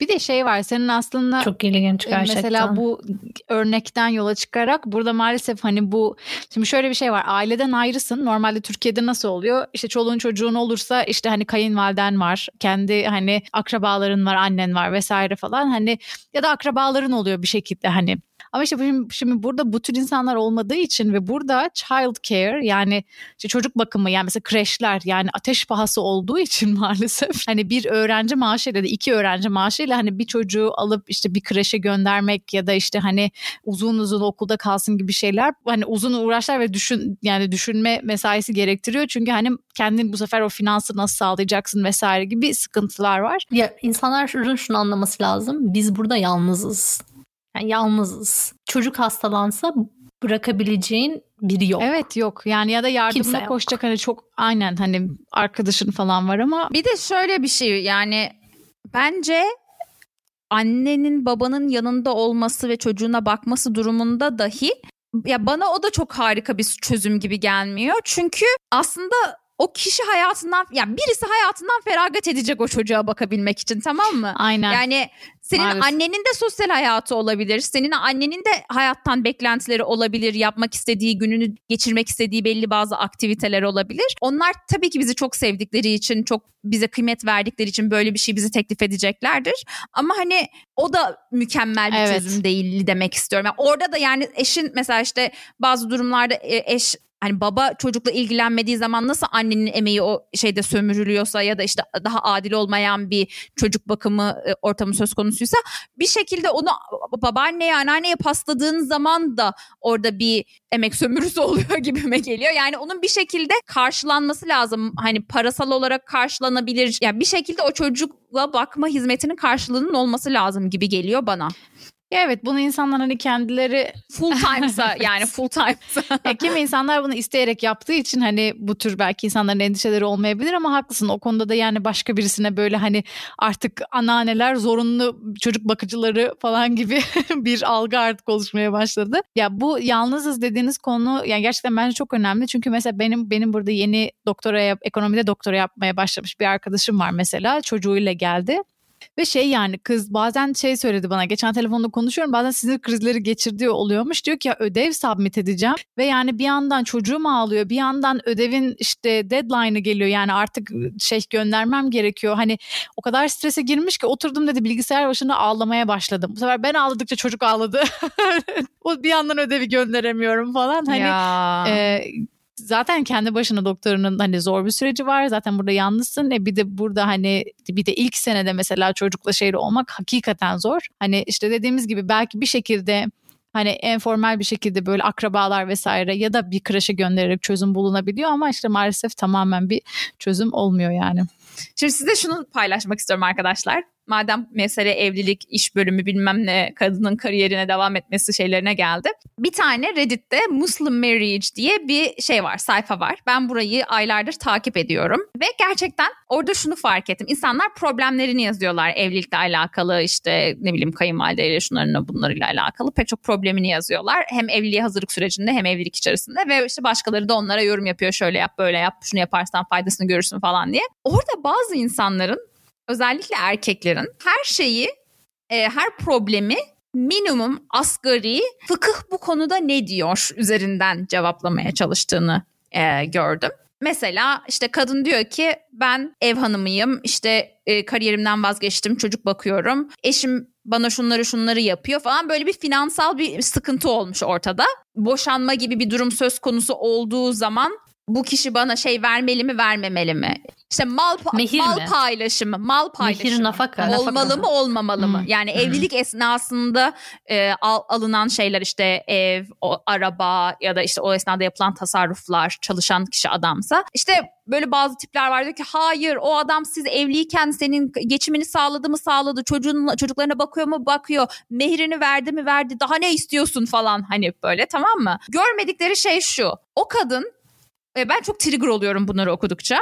Speaker 2: Bir de şey var senin aslında
Speaker 3: çok ilginç e, gerçekten.
Speaker 2: Mesela bu örnekten yola çıkarak burada maalesef hani bu şimdi şöyle bir şey var. Aileden ayrısın. Normalde Türkiye'de nasıl oluyor? İşte çoluğun çocuğun olursa işte hani kayınvaliden var. Kendi hani akrabaların var, annen var vesaire falan. Hani ya da akrabaların oluyor bir şekilde hani ama işte şimdi, şimdi burada bu tür insanlar olmadığı için ve burada child care yani işte çocuk bakımı yani mesela kreşler yani ateş pahası olduğu için maalesef hani bir öğrenci maaşıyla da iki öğrenci maaşıyla hani bir çocuğu alıp işte bir kreşe göndermek ya da işte hani uzun uzun okulda kalsın gibi şeyler hani uzun uğraşlar ve düşün yani düşünme mesaisi gerektiriyor. Çünkü hani kendin bu sefer o finansı nasıl sağlayacaksın vesaire gibi sıkıntılar var.
Speaker 3: Ya insanlar şunu anlaması lazım. Biz burada yalnızız. Yani yalnızız. Çocuk hastalansa bırakabileceğin biri yok.
Speaker 2: Evet yok. Yani ya da yardımına koşacak hani çok aynen hani arkadaşın falan var ama.
Speaker 1: Bir de şöyle bir şey yani bence annenin babanın yanında olması ve çocuğuna bakması durumunda dahi ya bana o da çok harika bir çözüm gibi gelmiyor. Çünkü aslında o kişi hayatından yani birisi hayatından feragat edecek o çocuğa bakabilmek için tamam mı?
Speaker 2: Aynen.
Speaker 1: Yani senin Maalesef. annenin de sosyal hayatı olabilir. Senin annenin de hayattan beklentileri olabilir. Yapmak istediği, gününü geçirmek istediği belli bazı aktiviteler olabilir. Onlar tabii ki bizi çok sevdikleri için, çok bize kıymet verdikleri için böyle bir şey bizi teklif edeceklerdir. Ama hani o da mükemmel bir evet. çözüm değil demek istiyorum. Yani orada da yani eşin mesela işte bazı durumlarda e, eş hani baba çocukla ilgilenmediği zaman nasıl annenin emeği o şeyde sömürülüyorsa ya da işte daha adil olmayan bir çocuk bakımı e, ortamı söz konusuysa bir şekilde onu babaanneye anneanneye pasladığın zaman da orada bir emek sömürüsü oluyor gibime geliyor. Yani onun bir şekilde karşılanması lazım. Hani parasal olarak karşılanabilir. Yani bir şekilde o çocukla bakma hizmetinin karşılığının olması lazım gibi geliyor bana.
Speaker 2: Ya evet bunu insanlar hani kendileri
Speaker 1: full time'sa yani full time'sa.
Speaker 2: ya kimi insanlar bunu isteyerek yaptığı için hani bu tür belki insanların endişeleri olmayabilir ama haklısın o konuda da yani başka birisine böyle hani artık anneanneler zorunlu çocuk bakıcıları falan gibi bir algı artık oluşmaya başladı. Ya bu yalnızız dediğiniz konu yani gerçekten bence çok önemli çünkü mesela benim benim burada yeni doktora yap, ekonomide doktora yapmaya başlamış bir arkadaşım var mesela çocuğuyla geldi. Ve şey yani kız bazen şey söyledi bana geçen telefonda konuşuyorum bazen sinir krizleri geçirdiği oluyormuş. Diyor ki ya ödev submit edeceğim ve yani bir yandan çocuğum ağlıyor bir yandan ödevin işte deadline'ı geliyor yani artık şey göndermem gerekiyor. Hani o kadar strese girmiş ki oturdum dedi bilgisayar başında ağlamaya başladım. Bu sefer ben ağladıkça çocuk ağladı. o bir yandan ödevi gönderemiyorum falan. Hani ya. E, zaten kendi başına doktorunun hani zor bir süreci var. Zaten burada yalnızsın. E bir de burada hani bir de ilk senede mesela çocukla şeyle olmak hakikaten zor. Hani işte dediğimiz gibi belki bir şekilde hani informal bir şekilde böyle akrabalar vesaire ya da bir kreşe göndererek çözüm bulunabiliyor ama işte maalesef tamamen bir çözüm olmuyor yani.
Speaker 1: Şimdi size şunu paylaşmak istiyorum arkadaşlar madem mesele evlilik, iş bölümü bilmem ne kadının kariyerine devam etmesi şeylerine geldi. Bir tane Reddit'te Muslim Marriage diye bir şey var, sayfa var. Ben burayı aylardır takip ediyorum ve gerçekten orada şunu fark ettim. İnsanlar problemlerini yazıyorlar evlilikle alakalı işte ne bileyim kayınvalideyle şunlarına bunlarıyla alakalı pek çok problemini yazıyorlar. Hem evliliğe hazırlık sürecinde hem evlilik içerisinde ve işte başkaları da onlara yorum yapıyor. Şöyle yap, böyle yap, şunu yaparsan faydasını görürsün falan diye. Orada bazı insanların özellikle erkeklerin her şeyi, e, her problemi minimum asgari fıkıh bu konuda ne diyor üzerinden cevaplamaya çalıştığını e, gördüm. Mesela işte kadın diyor ki ben ev hanımıyım işte e, kariyerimden vazgeçtim çocuk bakıyorum eşim bana şunları şunları yapıyor falan böyle bir finansal bir sıkıntı olmuş ortada. Boşanma gibi bir durum söz konusu olduğu zaman bu kişi bana şey vermeli mi vermemeli mi? İşte mal pa-
Speaker 3: Mehir
Speaker 1: mal
Speaker 3: mi?
Speaker 1: paylaşımı, mal paylaşımı.
Speaker 3: Mehir, nafaka.
Speaker 1: Olmalı
Speaker 3: Nafaka.
Speaker 1: mı olmamalı mı?
Speaker 3: Hmm.
Speaker 1: Yani evlilik esnasında e, al- alınan şeyler işte ev, o, araba ya da işte o esnada yapılan tasarruflar, çalışan kişi adamsa. işte böyle bazı tipler var diyor ki hayır o adam siz evliyken senin geçimini sağladı mı sağladı, çocuğun çocuklarına bakıyor mu bakıyor, mehrini verdi mi verdi, daha ne istiyorsun falan hani böyle tamam mı? Görmedikleri şey şu. O kadın ben çok trigger oluyorum bunları okudukça.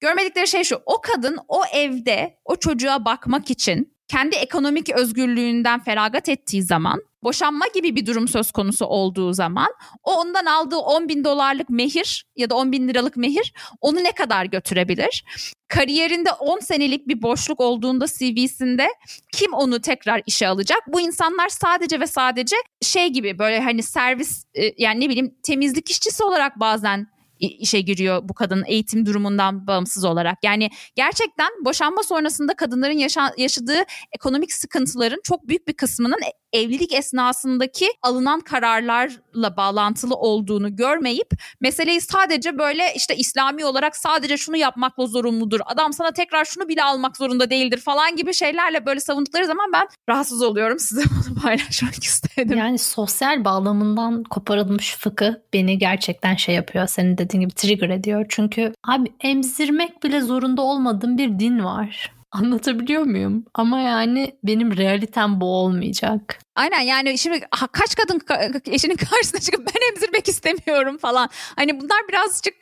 Speaker 1: Görmedikleri şey şu. O kadın o evde o çocuğa bakmak için kendi ekonomik özgürlüğünden feragat ettiği zaman boşanma gibi bir durum söz konusu olduğu zaman o ondan aldığı 10 bin dolarlık mehir ya da 10 bin liralık mehir onu ne kadar götürebilir? Kariyerinde 10 senelik bir boşluk olduğunda CV'sinde kim onu tekrar işe alacak? Bu insanlar sadece ve sadece şey gibi böyle hani servis e, yani ne bileyim temizlik işçisi olarak bazen işe giriyor bu kadın eğitim durumundan bağımsız olarak. Yani gerçekten boşanma sonrasında kadınların yaşa- yaşadığı ekonomik sıkıntıların çok büyük bir kısmının evlilik esnasındaki alınan kararlarla bağlantılı olduğunu görmeyip meseleyi sadece böyle işte İslami olarak sadece şunu yapmakla zorunludur. Adam sana tekrar şunu bile almak zorunda değildir falan gibi şeylerle böyle savundukları zaman ben rahatsız oluyorum. Size bunu paylaşmak istedim.
Speaker 3: Yani sosyal bağlamından koparılmış fıkıh beni gerçekten şey yapıyor. Senin dediğin gibi trigger ediyor. Çünkü abi emzirmek bile zorunda olmadığım bir din var. Anlatabiliyor muyum? Ama yani benim realitem bu olmayacak.
Speaker 1: Aynen yani şimdi ha, kaç kadın ka- eşinin karşısına çıkıp ben emzirmek istemiyorum falan. Hani bunlar birazcık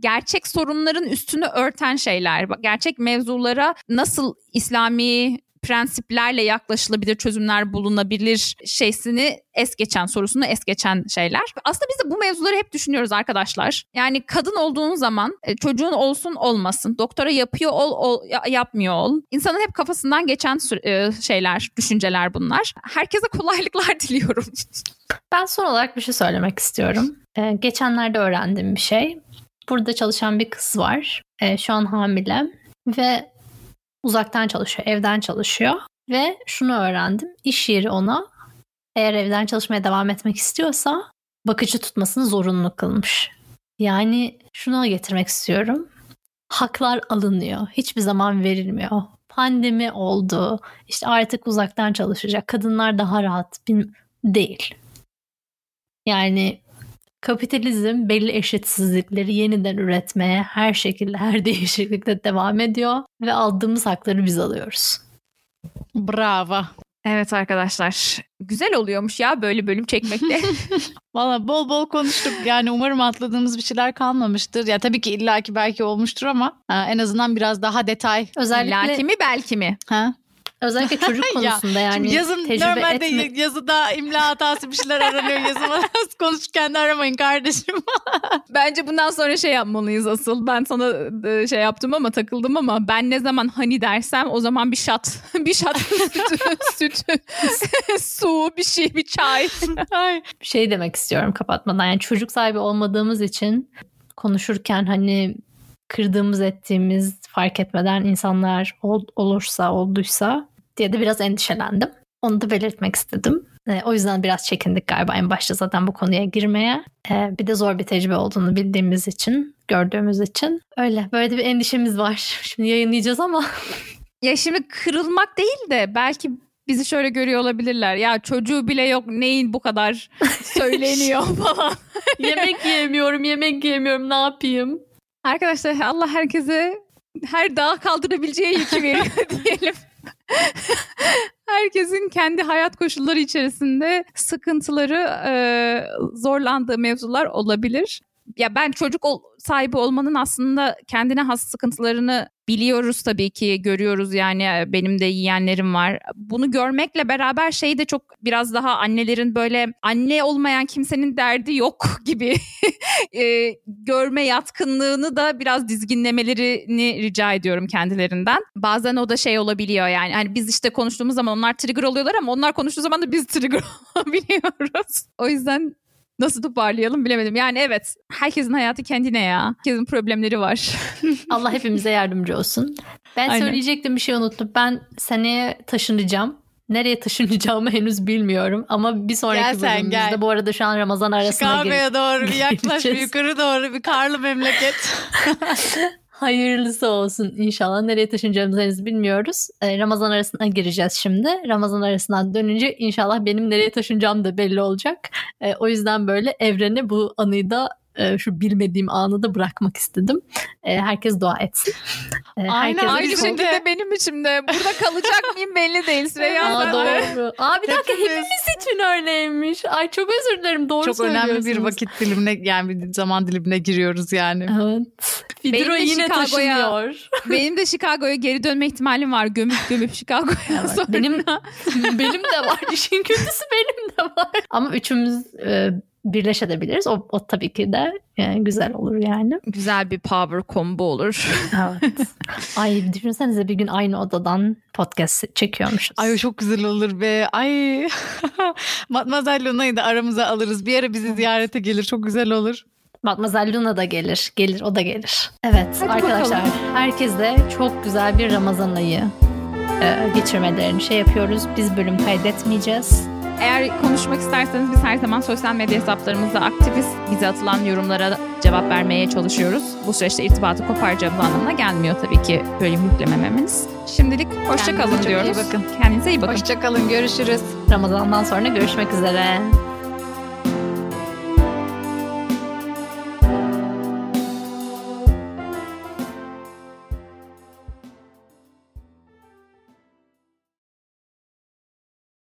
Speaker 1: gerçek sorunların üstünü örten şeyler. Gerçek mevzulara nasıl İslami prensiplerle yaklaşılabilir çözümler bulunabilir şeysini es geçen sorusunu es geçen şeyler. Aslında biz de bu mevzuları hep düşünüyoruz arkadaşlar. Yani kadın olduğun zaman e, çocuğun olsun olmasın. Doktora yapıyor ol, ol ya- yapmıyor ol. İnsanın hep kafasından geçen e, şeyler, düşünceler bunlar. Herkese kolaylıklar diliyorum.
Speaker 3: Ben son olarak bir şey söylemek istiyorum. Ee, geçenlerde öğrendiğim bir şey. Burada çalışan bir kız var. Ee, şu an hamile ve uzaktan çalışıyor, evden çalışıyor. Ve şunu öğrendim. İş yeri ona eğer evden çalışmaya devam etmek istiyorsa bakıcı tutmasını zorunlu kılmış. Yani şuna getirmek istiyorum. Haklar alınıyor. Hiçbir zaman verilmiyor. Pandemi oldu. İşte artık uzaktan çalışacak. Kadınlar daha rahat. Değil. Yani kapitalizm belli eşitsizlikleri yeniden üretmeye her şekilde her değişiklikte devam ediyor ve aldığımız hakları biz alıyoruz.
Speaker 2: Bravo.
Speaker 1: Evet arkadaşlar. Güzel oluyormuş ya böyle bölüm çekmekte.
Speaker 2: Valla bol bol konuştuk. Yani umarım atladığımız bir şeyler kalmamıştır. Ya tabii ki illaki belki olmuştur ama ha, en azından biraz daha detay.
Speaker 3: Özellikle
Speaker 1: Belki mi belki mi?
Speaker 2: Ha?
Speaker 3: Özellikle çocuk
Speaker 2: Ya,
Speaker 3: konusunda yani
Speaker 2: Şimdi yazın
Speaker 3: tecrübe
Speaker 2: normalde
Speaker 3: etme-
Speaker 2: yazıda imla hatası bir şeyler aranıyor. Yazıma konuşurken de aramayın kardeşim.
Speaker 1: Bence bundan sonra şey yapmalıyız asıl. Ben sana e, şey yaptım ama takıldım ama ben ne zaman hani dersem o zaman bir şat. bir şat sütü, sütü, su, bir şey, bir çay.
Speaker 2: Ay.
Speaker 3: şey demek istiyorum kapatmadan. Yani çocuk sahibi olmadığımız için konuşurken hani kırdığımız ettiğimiz fark etmeden insanlar ol- olursa olduysa diye de biraz endişelendim. Onu da belirtmek istedim. E, o yüzden biraz çekindik galiba en başta zaten bu konuya girmeye. E, bir de zor bir tecrübe olduğunu bildiğimiz için, gördüğümüz için. Öyle böyle bir endişemiz var. Şimdi yayınlayacağız ama
Speaker 1: Ya şimdi kırılmak değil de belki bizi şöyle görüyor olabilirler. Ya çocuğu bile yok neyin bu kadar söyleniyor falan.
Speaker 3: yemek yiyemiyorum, yemek yiyemiyorum ne yapayım?
Speaker 1: Arkadaşlar Allah herkese her dağa kaldırabileceği yükü veriyor diyelim. Herkesin kendi hayat koşulları içerisinde sıkıntıları, e, zorlandığı mevzular olabilir. Ya ben çocuk ol- sahibi olmanın aslında kendine has sıkıntılarını biliyoruz tabii ki görüyoruz yani e, benim de yiyenlerim var. Bunu görmekle beraber şey de çok biraz daha annelerin böyle anne olmayan kimsenin derdi yok gibi e, görme yatkınlığını da biraz dizginlemelerini rica ediyorum kendilerinden. Bazen o da şey olabiliyor yani hani biz işte konuştuğumuz zaman onlar trigger oluyorlar ama onlar konuştuğu zaman da biz trigger olabiliyoruz. O yüzden Nasıl toparlayalım bilemedim. Yani evet herkesin hayatı kendine ya. Herkesin problemleri var.
Speaker 3: Allah hepimize yardımcı olsun. Ben
Speaker 1: Aynen.
Speaker 3: söyleyecektim bir şey unuttum. Ben seneye taşınacağım. Nereye taşınacağımı henüz bilmiyorum ama bir sonraki
Speaker 2: Gel sen,
Speaker 3: bölümümüzde
Speaker 2: gel.
Speaker 3: bu arada şu an Ramazan arasına
Speaker 2: Chicago'ya doğru bir yaklaş, bir yukarı doğru bir karlı memleket.
Speaker 3: Hayırlısı olsun inşallah. Nereye taşınacağımızı henüz bilmiyoruz. Ee, Ramazan arasına gireceğiz şimdi. Ramazan arasından dönünce inşallah benim nereye taşınacağım da belli olacak. Ee, o yüzden böyle evrene bu anıyı da e, şu bilmediğim anı da bırakmak istedim. Ee, herkes dua etsin. Ee,
Speaker 2: Aynen,
Speaker 1: Aynı
Speaker 2: Bizim
Speaker 1: şekilde
Speaker 2: de-
Speaker 1: benim içimde. Burada kalacak mıyım belli değil. Süreyya
Speaker 3: Aa,
Speaker 1: de-
Speaker 3: doğru. Aa, bir dakika
Speaker 2: Hepimiz-
Speaker 3: için öyleymiş. Ay çok özür dilerim. Doğru
Speaker 2: Çok önemli bir vakit dilimine yani bir zaman dilimine giriyoruz yani.
Speaker 3: Evet. Fidro
Speaker 1: de
Speaker 3: yine
Speaker 1: Chicago'ya-
Speaker 3: taşınıyor.
Speaker 1: Benim de Chicago'ya geri dönme ihtimalim var. Gömüp gömüp Chicago'ya
Speaker 3: Evet,
Speaker 1: sonra.
Speaker 3: benim benim de var. İşin kötüsü benim de var. Ama üçümüz e, birleşebiliriz. O, o tabii ki de e, güzel olur yani.
Speaker 1: Güzel bir power combo olur.
Speaker 3: Evet. Ay düşünsenize bir gün aynı odadan podcast çekiyormuşuz.
Speaker 2: Ay o çok güzel olur be. Ay. Matmazel Luna'yı da aramıza alırız. Bir ara bizi ziyarete gelir. Çok güzel olur.
Speaker 3: Matmazel Luna da gelir. Gelir o da gelir. Evet
Speaker 1: Hadi
Speaker 3: arkadaşlar herkes de çok güzel bir Ramazan ayı e, geçirmelerini şey yapıyoruz. Biz bölüm kaydetmeyeceğiz.
Speaker 1: Eğer konuşmak isterseniz biz her zaman sosyal medya hesaplarımızda aktifiz. Bize atılan yorumlara cevap vermeye çalışıyoruz. Bu süreçte irtibatı koparacağımız anlamına gelmiyor tabii ki bölüm yüklemememiz. Şimdilik hoşça kalın
Speaker 2: çok iyi
Speaker 1: diyoruz.
Speaker 2: bakın.
Speaker 1: Kendinize iyi bakın.
Speaker 2: Hoşçakalın. Görüşürüz.
Speaker 3: Ramazandan sonra görüşmek üzere.